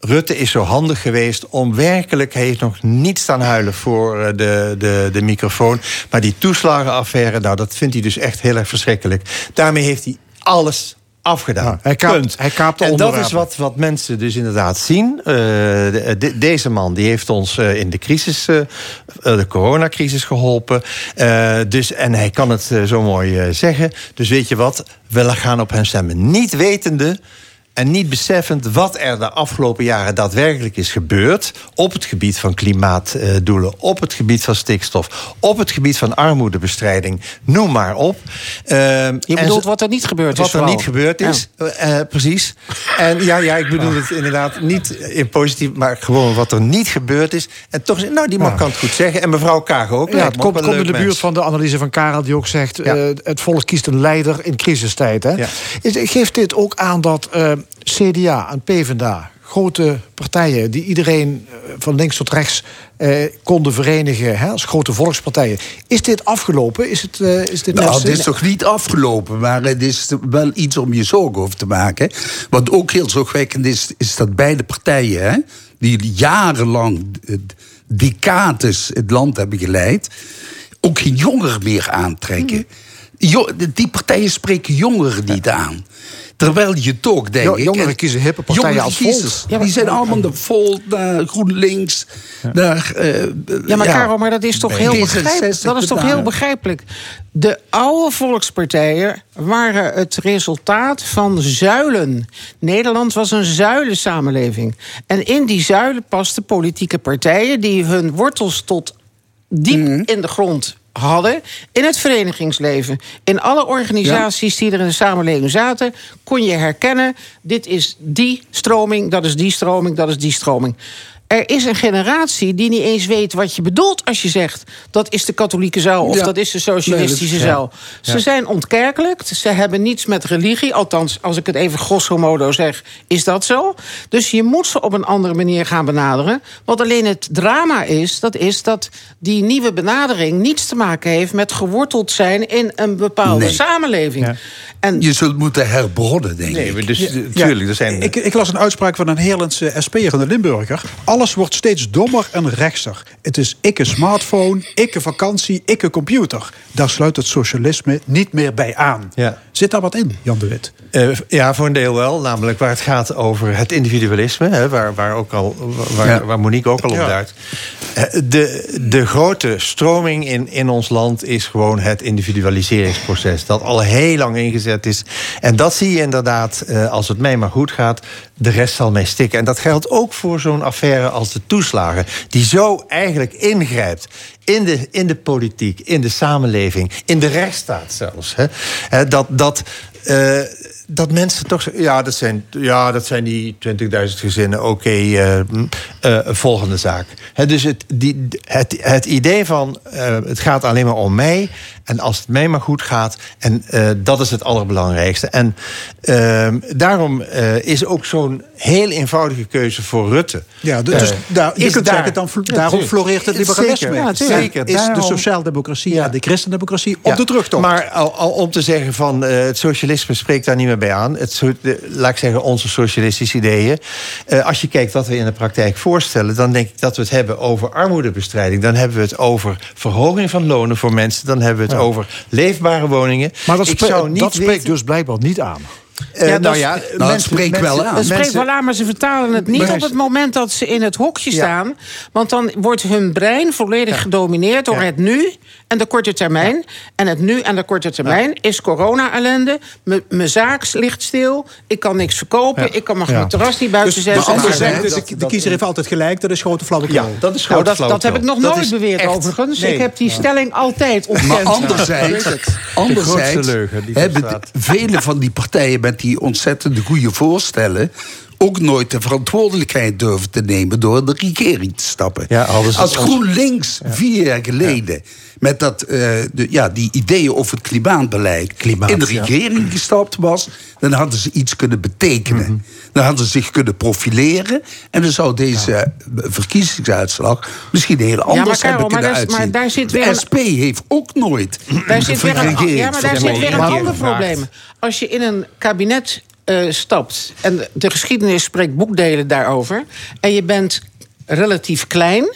Rutte is zo handig geweest om werkelijk... hij heeft nog niet staan huilen voor eh, de, de, de microfoon. Maar die toeslagenaffaire, nou, dat vindt hij dus echt heel erg verschrikkelijk. Daarmee heeft hij alles afgedaan. Hij kaapt- Punt. hij kaapt en dat is wat, wat mensen dus inderdaad zien. Eh, de- de- deze man die heeft ons eh, in de crisis, eh, eh, de coronacrisis geholpen. Eh, dus, en hij kan het eh, zo mooi eh, zeggen. Dus weet je wat, we gaan op hem stemmen. Niet wetende en niet beseffend wat er de afgelopen jaren daadwerkelijk is gebeurd. op het gebied van klimaatdoelen, op het gebied van stikstof, op het gebied van armoedebestrijding. Noem maar op. Ehm, Je bedoelt wat er niet gebeurd is Wat er niet gebeurd is, eh, eh, precies. En ja, ja, ik bedoel het inderdaad niet in positief, maar gewoon wat er niet gebeurd is. En toch, nou, die man kan het goed zeggen. En mevrouw Kaag ook. Ja, het komt, in de buurt van de analyse van Karel, die ook zegt: Ja. het volk kiest een leider in crisistijd. Hè? Ja. Geeft dit ook aan dat CDA en PvdA, grote partijen die iedereen eh, van links tot rechts eh, konden verenigen hè, als grote volkspartijen, is dit afgelopen? Is, het, eh, is dit Nou, het is toch niet afgelopen, maar het is wel iets om je zorgen over te maken. Wat ook heel zorgwekkend is, is dat beide partijen, hè, die jarenlang, decades het land hebben geleid, ook geen jongeren meer aantrekken. Jo- die partijen spreken jongeren niet aan. Terwijl je toch, denk Jo- ik... jongeren en- kiezen hippe partijen jongeren als Volt. kiezers, Ja, maar- die zijn allemaal naar Volt, naar GroenLinks, naar... eh, Ja, maar ja, Karel, maar dat is toch heel D66 begrijpelijk? Dat is toch heel begrijpelijk? De oude volkspartijen waren het resultaat van zuilen. Nederland was een zuilensamenleving. En in die zuilen pasten politieke partijen die hun wortels tot diep Mhm. in de grond hadden in het verenigingsleven. In alle organisaties die er in de samenleving zaten, kon je herkennen: dit is die stroming, dat is die stroming, dat is die stroming. Er is een generatie die niet eens weet wat je bedoelt als je zegt dat is de katholieke zuil of Ja. dat is de socialistische Nee, zuil. Ze zijn ontkerkelijkt, ze hebben niets met religie, althans als ik het even grosso modo zeg, is dat zo. Dus je moet ze op een andere manier gaan benaderen. Wat alleen het drama is, dat is dat die nieuwe benadering niets te maken heeft met geworteld zijn in een bepaalde Nee. samenleving. En Je zult moeten herbronnen, denk Nee, ik. dus, Ja, tuurlijk, er zijn... Ik, ik las een uitspraak van een Heerlandse SP'er in de Limburger. Alles wordt steeds dommer en rechtser. Het is ikke smartphone, ikke vakantie, ikke computer. Daar sluit het socialisme niet meer bij aan. Ja. Zit daar wat in, Jan de Wit? Eh, ja, voor een deel wel. Namelijk waar het gaat over het individualisme. Hè, waar, waar, ook al, waar, Ja. waar Monique ook al op Ja. duidt. Eh, De, de grote stroming in, in ons land is gewoon het individualiseringsproces. Dat al heel lang ingezet is. En dat zie je inderdaad, eh, als het mij maar goed gaat... de rest zal mij stikken. En dat geldt ook voor zo'n affaire als de toeslagen. Die zo eigenlijk ingrijpt in de, in de politiek, in de samenleving... in de rechtsstaat zelfs. Hè. Dat... dat eh, dat mensen toch... Ja, dat zijn, ja, dat zijn die 20.000 gezinnen. Oké, eh, mm, eh, volgende zaak. Dus het, die, het, het idee van... eh, het gaat alleen maar om mij... en als het mij maar goed gaat... en dat is het allerbelangrijkste. En ehm, daarom is ook zo'n heel eenvoudige keuze voor Rutte. Ja, dus daar, is kunt daar- dan, Ja, daarom floreert het liberalisme. Zeker, ja, zeker. is de sociaaldemocratie en de christendemocratie op Ja, de terugtocht. Maar al, al om te zeggen van het socialisme spreekt daar niet meer bij aan. Het, de, laat ik zeggen, onze socialistische ideeën. Eh, als je kijkt wat we in de praktijk voorstellen, dan denk ik dat we het hebben over armoedebestrijding. Dan hebben we het over verhoging van lonen voor mensen. Dan hebben we het Ja. over leefbare woningen. Maar dat, ik spre- zou niet dat spreekt dus blijkbaar niet aan. Eh, Ja, dat nou ja, Nou, het mensen- spreekt mensen- wel aan. Dat spreekt mensen- wel aan, maar ze vertalen het niet op het moment dat ze in het hokje Ja. staan. Want dan wordt hun brein volledig gedomineerd door Ja. het nu en de korte termijn. En het nu en de korte termijn is corona-ellende. Mijn zaak ligt stil. Ik kan niks verkopen. Ja. Ik kan mag Ja. mijn terras niet buiten Dus, zetten. maar zegt de, dat- de dat- kiezer heeft altijd gelijk, dat is grote flauwekul. Ja, dat is Nou, grote dat, dat heb ik nog nooit Dat beweerd echt- overigens. Nee. Ik heb die stelling altijd ontkend. Maar anderzijds, anderzijds grootste leugen die hebben vele van die partijen met die ontzettende goede voorstellen ook nooit de verantwoordelijkheid durven te nemen door in de regering te stappen. Ja, Als GroenLinks vier jaar geleden met dat, eh, de, ja, die ideeën over het klimaatbeleid Klimaat, in de ja. regering gestapt was, dan hadden ze iets kunnen betekenen. Mhm. Dan hadden ze zich kunnen profileren en dan zou deze verkiezingsuitslag misschien heel anders Karel, hebben maar kunnen maar uitzien. daar zit weer de een- SP heeft ook nooit Daar zit weer een, ja, maar daar zit weer een Maar- ander probleem. Als je in een kabinet eh, stapt en de geschiedenis spreekt boekdelen daarover, en je bent relatief klein.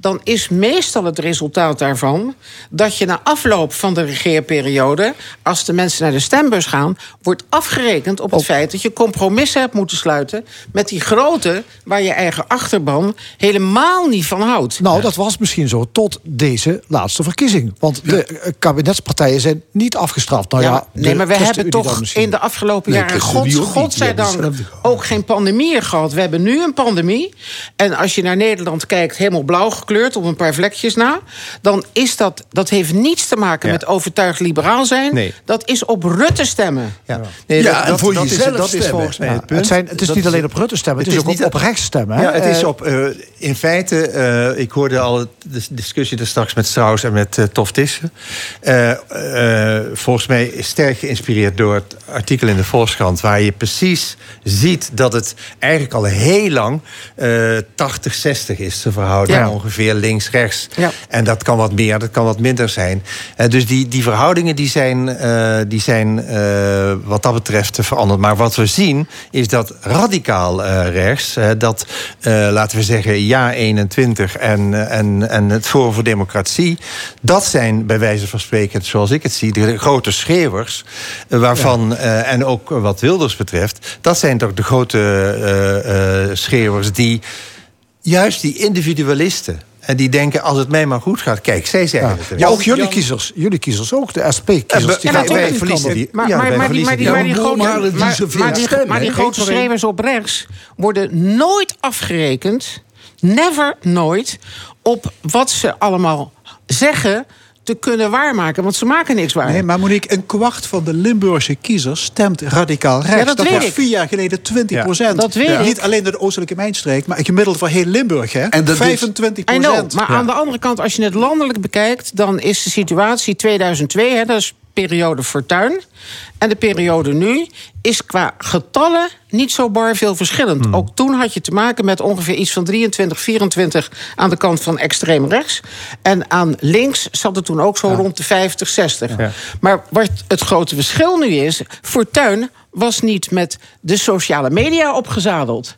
Dan is meestal het resultaat daarvan dat je na afloop van de regeerperiode, als de mensen naar de stembus gaan, wordt afgerekend op het feit dat je compromissen hebt moeten sluiten met die grote waar je eigen achterban helemaal niet van houdt. Nou, dat was misschien zo tot deze laatste verkiezing. Want de eh, kabinetspartijen zijn niet afgestraft. Nou ja, Ja, nee, maar we hebben toch in de afgelopen jaren, God, godzijdank, ook geen pandemieën gehad. We hebben nu een pandemie. En als je naar Nederland kijkt, helemaal blauw gekleurd, op een paar vlekjes na. Dan is dat, dat heeft niets te maken Ja. met overtuigd liberaal zijn. Nee. Dat is op Rutte stemmen. Ja, nee, Ja, en voor is, jezelf dat is volgens mij het punt. het, zijn, het is Dat niet alleen op Rutte stemmen, het, is, ook niet op rechts stemmen. hè? Ja, het is Eh, op. eh, in feite, eh, ik hoorde al de discussie er straks met Strauss en met Tof Tissen. Eh, eh, volgens mij sterk geïnspireerd door het artikel in de Volkskrant, waar je precies ziet dat het eigenlijk al heel lang eh 80-60 is, de verhouding Ja. ongeveer links-rechts. Ja. En dat kan wat meer, dat kan wat minder zijn. Eh, dus die, die verhoudingen die zijn, eh, die zijn eh, wat dat betreft veranderd. Maar wat we zien is dat radicaal rechts, dat laten we zeggen ja 21 en, en, en het Forum voor Democratie, dat zijn bij wijze van spreken, zoals ik het zie, de grote schreeuwers. waarvan, en ook wat Wilders betreft, dat zijn toch de grote schreeuwers die juist die individualisten. En die denken, als het mij maar goed gaat. Kijk, zij zeggen het. ja, ook jullie kiezers, jullie kiezers ook, de SP-kiezers. Wij- verliezen die. Maar, die, grote, schreeuwers op rechts worden nooit afgerekend, never, nooit, op wat ze allemaal zeggen te kunnen waarmaken. Want ze maken niks waar. Nee, maar Monique, een kwart van de Limburgse kiezers stemt radicaal rechts. Ja, dat weet was ik. vier jaar geleden 20 procent. Dat weet ik. Niet alleen door de oostelijke mijnstreek, maar gemiddeld voor heel Limburg. Hè? En dat is- 25 I know, procent. maar aan de andere kant, als je het landelijk bekijkt... dan is de situatie 2002, hè, dat is periode Fortuin... en de periode nu is qua getallen niet zo bar veel verschillend. Hmm. Ook toen had je te maken met ongeveer iets van 23, 24... aan de kant van extreem rechts. En aan links zat het toen ook zo rond de 50, 60. Maar wat het grote verschil nu is... Fortuin was niet met de sociale media opgezadeld...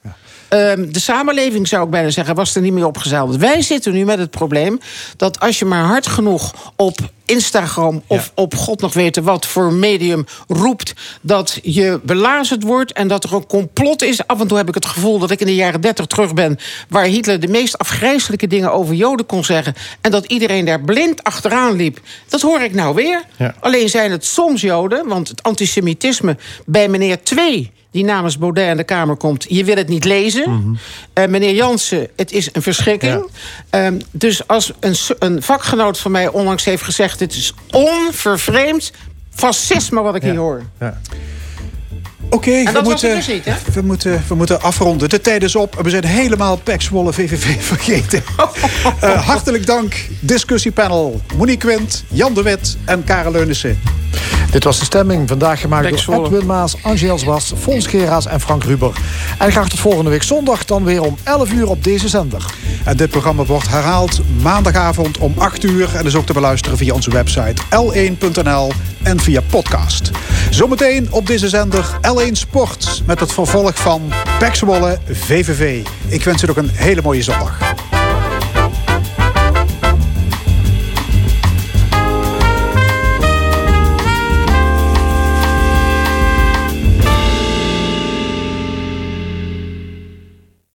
Ehm, de samenleving, zou ik bijna zeggen, was er niet meer opgezadeld. Wij zitten nu met het probleem dat als je maar hard genoeg op Instagram of op god nog weten wat voor medium roept dat je belazerd wordt en dat er een complot is. Af en toe heb ik het gevoel dat ik in de jaren 30 terug ben waar Hitler de meest afgrijzelijke dingen over Joden kon zeggen en dat iedereen daar blind achteraan liep. Dat hoor ik nou weer. Ja. Alleen zijn het soms Joden, want het antisemitisme bij meneer 2 die namens Baudet in de Kamer komt. Je wil het niet lezen. Eh, meneer Jansen, het is een verschrikking. Ehm, dus als een, een vakgenoot van mij onlangs heeft gezegd... het is onvervreemd fascisme wat ik hier hoor. Oké, En we, dat was moeten, dus niet, we, moeten, we moeten afronden. De tijd is op. We zijn helemaal Pek Zwolle VVV vergeten. Eh, hartelijk dank, discussiepanel. Monique Quint, Jan de Wit en Karel Leunissen. Dit was de stemming. Vandaag gemaakt door. Edwin Maas, Angels Bas, Fons Geraas en Frank Ruber. En graag tot volgende week zondag dan weer om 11 uur op deze zender. En dit programma wordt herhaald maandagavond om 8 uur. En is ook te beluisteren via onze website l1.nl en via podcast. Zometeen op deze zender L1 Sport met het vervolg van Pek Zwolle VVV. Ik wens u nog een hele mooie zondag.